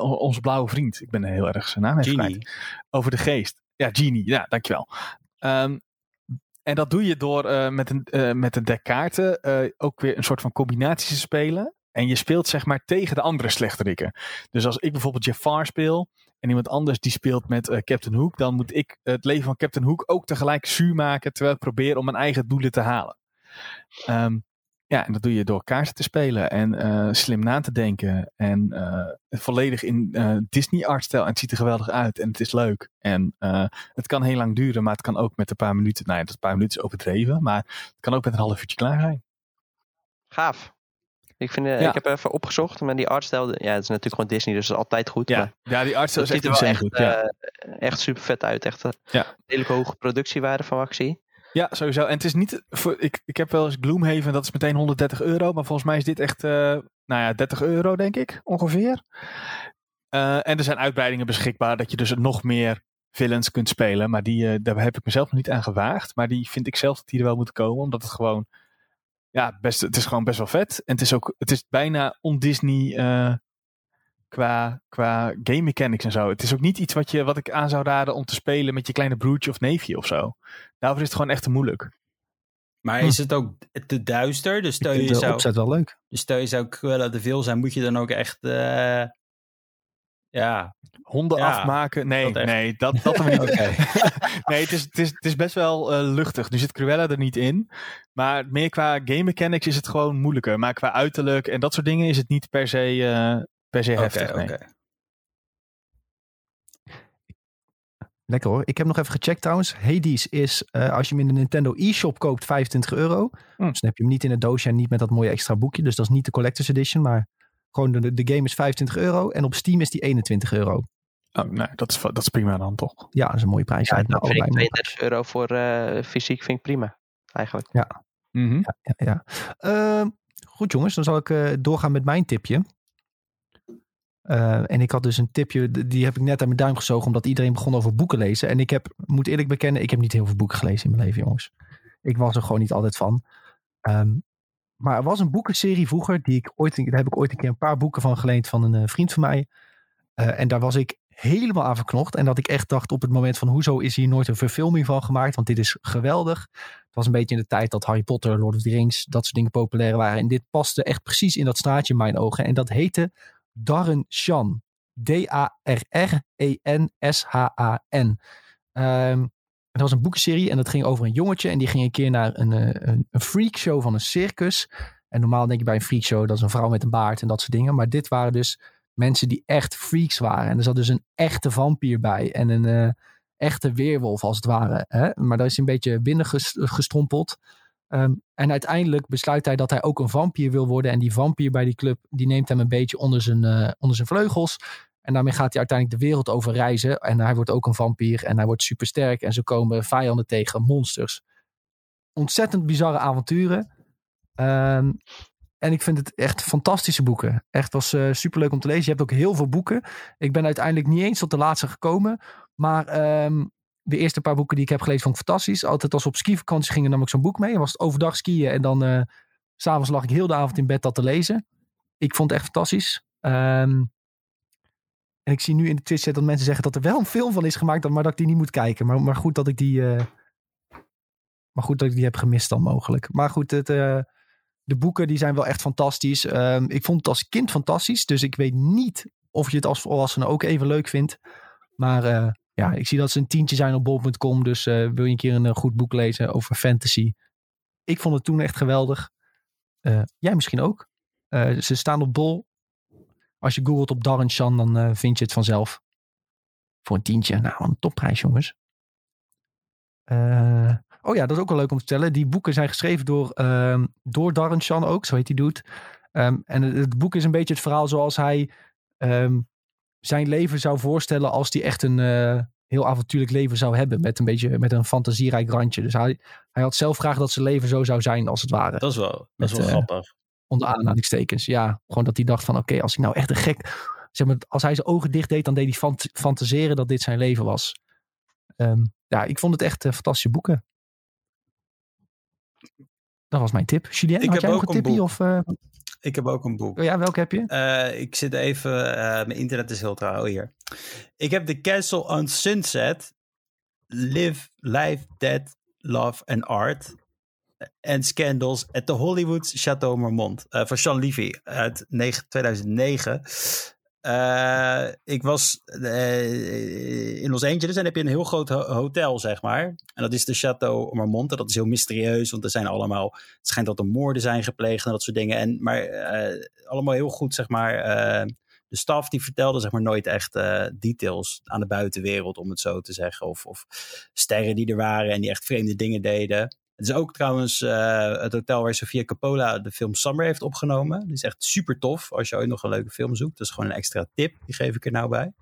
onze blauwe vriend. Ik ben heel erg zijn naam kwijt. Over de geest. Ja, Genie. Ja, dankjewel. Um, en dat doe je door met, een, met een deck kaarten ook weer een soort van combinaties te spelen. En je speelt zeg maar tegen de andere slechterikken. Dus als ik bijvoorbeeld Jafar speel en iemand anders die speelt met Captain Hook, dan moet ik het leven van Captain Hook ook tegelijk zuur maken terwijl ik probeer om mijn eigen doelen te halen. Um, ja, en dat doe je door kaarten te spelen en uh, slim na te denken. En uh, volledig in uh, Disney artstijl. En het ziet er geweldig uit en het is leuk. En het kan heel lang duren, maar het kan ook met een paar minuten. Nou ja, dat paar minuten is overdreven, maar het kan ook met een half uurtje klaar zijn. Gaaf. Ik, vind, ja. ik heb even opgezocht, maar die artstijl, ja, het is natuurlijk gewoon Disney, dus dat is altijd goed. Ja, ja die artstijl is echt, er wel echt goed. Ja. echt super vet uit. Echt een ja. hele hoge productiewaarde van wat ik zie. Ja, sowieso. En het is niet voor. Ik, ik heb wel eens Gloomhaven, dat is meteen 130 euro. Maar volgens mij is dit echt, uh, nou ja, 30 euro, denk ik, ongeveer. Uh, en er zijn uitbreidingen beschikbaar dat je dus nog meer villains kunt spelen. Maar die, uh, daar heb ik mezelf nog niet aan gewaagd. Maar die vind ik zelf dat die er wel moeten komen. Omdat het gewoon. Ja, best, het is gewoon best wel vet. En het is ook. Het is bijna on-Disney qua, qua game mechanics en zo. Het is ook niet iets wat, je, wat ik aan zou raden om te spelen met je kleine broertje of neefje of zo. Daarvoor is het gewoon echt te moeilijk. Maar is het ook te duister? Dus stel je de zou, opzet wel leuk. Dus stel je zou Cruella de Vil zijn, moet je dan ook echt... Uh, ja. Honden Ja, afmaken? Nee, dat nee, dat, dat niet. (laughs) Oké. (laughs) nee, het is, het, is, het is best wel eh, luchtig. Nu zit Cruella er niet in. Maar meer qua game mechanics is het gewoon moeilijker. Maar qua uiterlijk en dat soort dingen is het niet per se, eh, per se heftig. Oké, nee. oké. Lekker hoor. Ik heb nog even gecheckt trouwens. Hades is, eh, als je hem in de Nintendo eShop koopt, 25 euro. Hm. Dus dan heb je hem niet in het doosje en niet met dat mooie extra boekje. Dus dat is niet de Collector's Edition, maar gewoon de, de game is 25 euro. En op Steam is die 21 euro. Oh, nee, dat is, dat is prima dan toch. Ja, dat is een mooie prijs. Ja, Nou, dat vind ik allebei 32 euro voor eh, fysiek vind ik prima. Eigenlijk. Ja, ja, ja. Ehm, goed jongens, dan zal ik eh, doorgaan met mijn tipje. Eh, en ik had dus een tipje, die heb ik net aan mijn duim gezogen, omdat iedereen begon over boeken lezen. En ik heb, moet eerlijk bekennen, ik heb niet heel veel boeken gelezen in mijn leven, jongens. Ik was er gewoon niet altijd van. Ehm, maar er was een boekenserie vroeger, die ik ooit, daar heb ik ooit een keer een paar boeken van geleend van een eh, vriend van mij. Eh, en daar was ik helemaal aan verknocht. En dat ik echt dacht op het moment van, hoezo is hier nooit een verfilming van gemaakt? Want dit is geweldig. Het was een beetje in de tijd dat Harry Potter, Lord of the Rings, dat soort dingen populair waren. En dit paste echt precies in dat straatje in mijn ogen. En dat heette Darren Shan. D-A-R-R-E-N-S-H-A-N. Het was een boekenserie en dat ging over een jongetje. En die ging een keer naar een, eh, een, een freakshow van een circus. En normaal denk je bij een freakshow, dat is een vrouw met een baard en dat soort dingen. Maar dit waren dus mensen die echt freaks waren. En er zat dus een echte vampier bij. En een eh, echte weerwolf als het ware. Hè? Maar daar is hij een beetje binnen ges- gestrompeld. Ehm, en uiteindelijk besluit hij dat hij ook een vampier wil worden. En die vampier bij die club, die neemt hem een beetje onder zijn, eh, onder zijn vleugels. En daarmee gaat hij uiteindelijk de wereld over reizen. En hij wordt ook een vampier en hij wordt supersterk. En zo komen vijanden tegen, monsters. Ontzettend bizarre avonturen. Ehm, en ik vind het echt fantastische boeken. Echt was super superleuk om te lezen. Je hebt ook heel veel boeken. Ik ben uiteindelijk niet eens tot de laatste gekomen. Maar ehm, de eerste paar boeken die ik heb gelezen vond ik fantastisch. Altijd als we op skivakantie gingen nam ik zo'n boek mee. En was het overdag skiën en dan s s'avonds lag ik heel de avond in bed dat te lezen. Ik vond het echt fantastisch. Ehm, en ik zie nu in de Twitch dat mensen zeggen dat er wel een film van is gemaakt, maar dat ik die niet moet kijken. Maar, maar goed dat ik die, eh, maar goed dat ik die heb gemist dan mogelijk. Maar goed, het, eh, de boeken die zijn wel echt fantastisch. Ehm, ik vond het als kind fantastisch, dus ik weet niet of je het als volwassene ook even leuk vindt. Maar eh, ja, ik zie dat ze een tientje zijn op bol.com. Dus wil je een keer een goed boek lezen over fantasy? Ik vond het toen echt geweldig. jij misschien ook. ze staan op bol. Als je googelt op Darren Shan, dan vind je het vanzelf. Voor een tientje. Nou, een topprijs, jongens. oh ja, dat is ook wel leuk om te vertellen. Die boeken zijn geschreven door, ehm, door Darren Shan ook. Zo heet hij doet. Um, en het, boek is een beetje het verhaal zoals hij ehm, zijn leven zou voorstellen als hij echt een uh, heel avontuurlijk leven zou hebben. Met een beetje met een fantasierijk randje. Dus hij, hij had zelf graag dat zijn leven zo zou zijn als het ware. Dat is wel, dat is wel grappig. Onder aanhalingstekens. Ja, gewoon dat hij dacht van oké, als ik nou echt een gek... Zeg maar, als hij zijn ogen dicht deed, dan deed hij fant fantaseren dat dit zijn leven was. Um, ja, ik vond het echt uh, fantastische boeken. Dat was mijn tip. Julien, ik had heb jij ook een tipje? Of, uh... Ik heb ook een boek. Oh ja, welke heb je? Uh, ik zit even, mijn internet is heel trouw hier. Ik heb The Castle on Sunset, Live, Life, Dead, Love and Art and Scandals at the Hollywood Chateau Marmont uh, van Sean Levy uit 2009. Uh, ik was uh, in Los Angeles en heb je een heel groot ho hotel, zeg maar. En dat is de Chateau Marmont. En dat is heel mysterieus, want er zijn allemaal... Het schijnt dat er moorden zijn gepleegd en dat soort dingen. En, maar allemaal heel goed, zeg maar... de staf die vertelde zeg maar nooit echt details aan de buitenwereld, om het zo te zeggen. Of, of sterren die er waren en die echt vreemde dingen deden. Het is ook trouwens uh, het hotel waar Sofia Coppola de film Summer heeft opgenomen. Die is echt super tof als je ooit nog een leuke film zoekt. Dat is gewoon een extra tip, die geef ik er nou bij.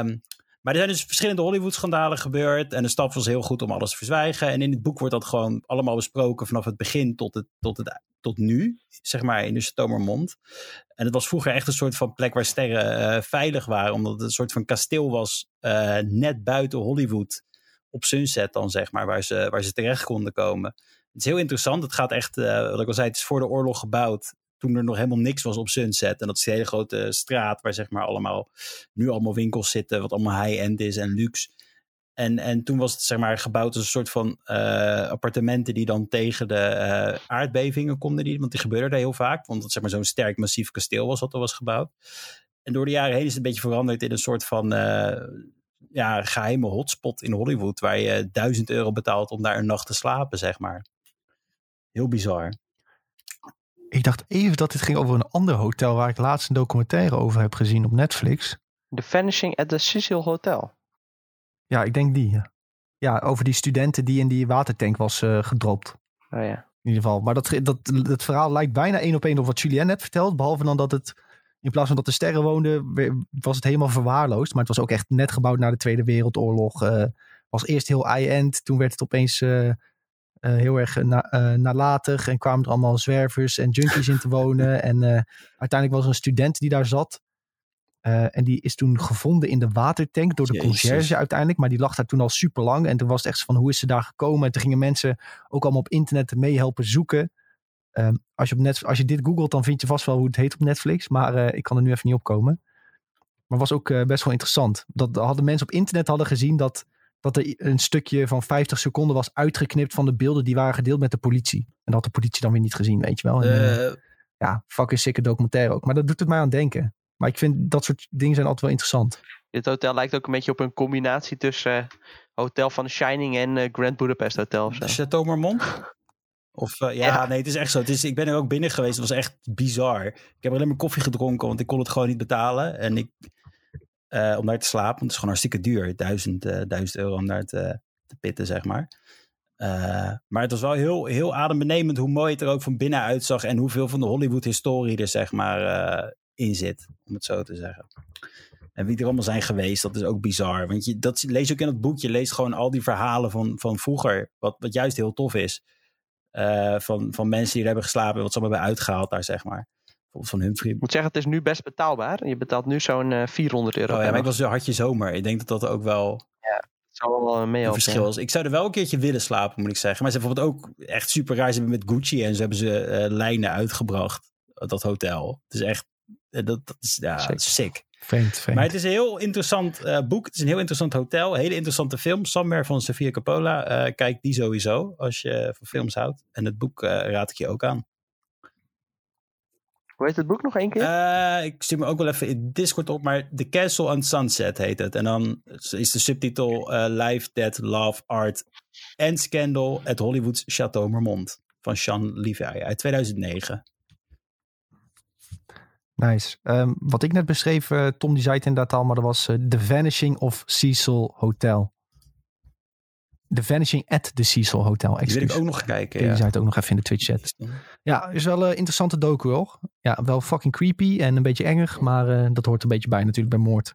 Um, maar er zijn dus verschillende Hollywood-schandalen gebeurd. En de stap was heel goed om alles te verzwijgen. En in het boek wordt dat gewoon allemaal besproken vanaf het begin tot, het, tot, het, tot nu. Zeg maar in de Stomermond. En het was vroeger echt een soort van plek waar sterren uh, veilig waren. Omdat het een soort van kasteel was uh, net buiten Hollywood op Sunset dan, zeg maar, waar ze, waar ze terecht konden komen. Het is heel interessant. Het gaat echt, uh, wat ik al zei, het is voor de oorlog gebouwd. Toen er nog helemaal niks was op Sunset. En dat is een hele grote straat waar zeg maar allemaal, nu allemaal winkels zitten. Wat allemaal high-end is en luxe. En, en toen was het zeg maar gebouwd als een soort van uh, appartementen die dan tegen de uh, aardbevingen konden. Die, want die gebeurden heel vaak. Want het zeg maar zo'n sterk massief kasteel was wat er was gebouwd. En door de jaren heen is het een beetje veranderd in een soort van ja, geheime hotspot in Hollywood. Waar je duizend euro betaalt om daar een nacht te slapen, zeg maar. Heel bizar. Ik dacht even dat dit ging over een ander hotel waar ik laatst een documentaire over heb gezien op Netflix. The Vanishing at the Cecil Hotel. Ja, ik denk die. Ja, over die studenten die in die watertank was uh, gedropt. Oh ja. In ieder geval. Maar dat, dat, dat verhaal lijkt bijna één op één op wat Julien net vertelt. Behalve dan dat het in plaats van dat de sterren woonden, was het helemaal verwaarloosd. Maar het was ook echt net gebouwd na de Tweede Wereldoorlog. Uh, was eerst heel high-end. Toen werd het opeens uh, uh, heel erg na, nalatig. En kwamen er allemaal zwervers en junkies in te (laughs) wonen. En uiteindelijk was er een student die daar zat. en die is toen gevonden in de watertank door de Jezus. conciërge uiteindelijk. Maar die lag daar toen al super lang. En toen was het echt van hoe is ze daar gekomen? En toen gingen mensen ook allemaal op internet mee helpen zoeken. Um, als, je op net, als je dit googelt, dan vind je vast wel hoe het heet op Netflix. Maar uh, ik kan er nu even niet op komen. Maar was ook uh, best wel interessant. Dat hadden mensen op internet hadden gezien dat, dat er een stukje van 50 seconden was uitgeknipt van de beelden die waren gedeeld met de politie. En dat had de politie dan weer niet gezien, weet je wel. En, uh, ja, fucking sikke documentaire ook. Maar dat doet het mij aan denken. Maar ik vind dat soort dingen zijn altijd wel interessant. Dit hotel lijkt ook een beetje op een combinatie tussen Hotel van The Shining en Grand Budapest Hotel. Chateau Marmont? Of uh, ja, ja, nee, het is echt zo. Het is, ik ben er ook binnen geweest. Het was echt bizar. Ik heb alleen maar koffie gedronken, want ik kon het gewoon niet betalen. En ik, uh, om daar te slapen, want het is gewoon hartstikke duur. Duizend, uh, duizend euro om daar te, te pitten, zeg maar. maar het was wel heel, heel adembenemend hoe mooi het er ook van binnen uitzag. En hoeveel van de Hollywood-historie er, zeg maar, in zit. Om het zo te zeggen. En wie er allemaal zijn geweest, dat is ook bizar. Want je, dat lees je ook in het boek. Je leest gewoon al die verhalen van, van vroeger. Wat, wat juist heel tof is. Uh, van, van mensen die er hebben geslapen, wat ze allemaal hebben uitgehaald daar, zeg maar. Bijvoorbeeld van Humphrey. Ik moet zeggen, het is nu best betaalbaar. Je betaalt nu zo'n uh, 400 euro. Oh ja, maar ik was zo hartje zomer. Ik denk dat dat ook wel... Ja, dat zou wel mee een verschil is. Ik zou er wel een keertje willen slapen, moet ik zeggen. Maar ze hebben bijvoorbeeld ook echt super raar. Ze hebben met Gucci en ze hebben ze uh, lijnen uitgebracht. Dat hotel. Het is echt... dat, dat is ja, sick. sick. Vreemd, vreemd. Maar het is een heel interessant uh, boek. Het is een heel interessant hotel. Een hele interessante film. Somewhere van Sofia Coppola. Uh, kijk die sowieso als je van films houdt. En het boek uh, raad ik je ook aan. Hoe heet het boek nog één keer? Eh, ik stuur me ook wel even in Discord op, maar The Castle on Sunset heet het. En dan is de subtitel uh, Life, Death, Love, Art and Scandal at Hollywood's Chateau Marmont van Sean Levy uit 2009. Nice. Um, wat ik net beschreef, uh, Tom die zei het inderdaad al, maar dat was uh, The Vanishing of Cecil Hotel. The Vanishing at the Cecil Hotel. Die wil ik ook nog kijken. Die ja. zei het ook nog even in de Twitch chat. Ja, is wel een interessante docu hoor. Ja, wel fucking creepy en een beetje engig, maar uh, dat hoort een beetje bij natuurlijk bij moord.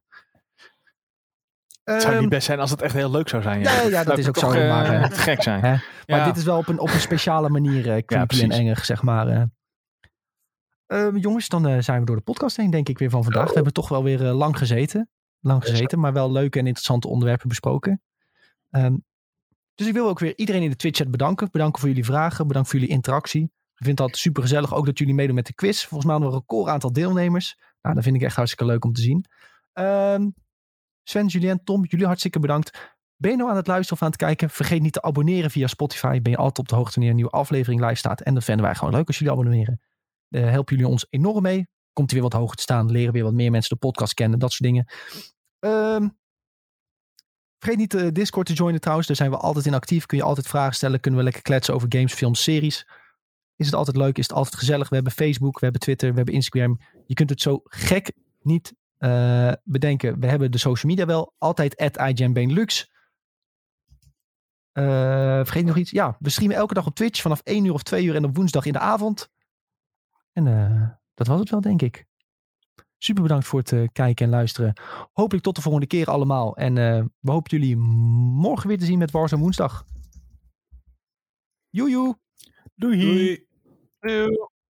Het zou niet best zijn als het echt heel leuk zou zijn. Ja, ja, ja dat, dat is ook zo. Maar, (laughs) gek zijn. Hè? Maar ja. dit is wel op een, op een speciale manier creepy en engig, zeg maar. Uh, jongens, dan uh, zijn we door de podcast heen, denk ik, weer van vandaag. We hebben toch wel weer uh, lang gezeten. Lang gezeten, maar wel leuke en interessante onderwerpen besproken. Um, dus ik wil ook weer iedereen in de Twitch-chat bedanken. Bedanken voor jullie vragen, bedankt voor jullie interactie. Ik vind het altijd super gezellig ook dat jullie meedoen met de quiz. Volgens mij hadden we een record aantal deelnemers. Nou, dat vind ik echt hartstikke leuk om te zien. Um, Sven, Julien, Tom, jullie hartstikke bedankt. Ben je nou aan het luisteren of aan het kijken? Vergeet niet te abonneren via Spotify. Ben je altijd op de hoogte wanneer een nieuwe aflevering live staat. En dat vinden wij gewoon leuk als jullie abonneren. Uh, helpen jullie ons enorm mee. Komt hij weer wat hoger te staan. Leren weer wat meer mensen de podcast kennen. Dat soort dingen. Um, vergeet niet de Discord te joinen trouwens. Daar zijn we altijd in actief. Kun je altijd vragen stellen. Kunnen we lekker kletsen over games, films, series. Is het altijd leuk? Is het altijd gezellig? We hebben Facebook, we hebben Twitter, we hebben Instagram. Je kunt het zo gek niet uh, bedenken. We hebben de social media wel. Altijd at. Uh, vergeet nog iets? Ja, we streamen elke dag op Twitch vanaf 1 uur of 2 uur en op woensdag in de avond. En uh, dat was het wel, denk ik. Super bedankt voor het uh, kijken en luisteren. Hopelijk tot de volgende keer allemaal. En uh, we hopen jullie morgen weer te zien met Warzone woensdag. Joejoe. Doei. Doei.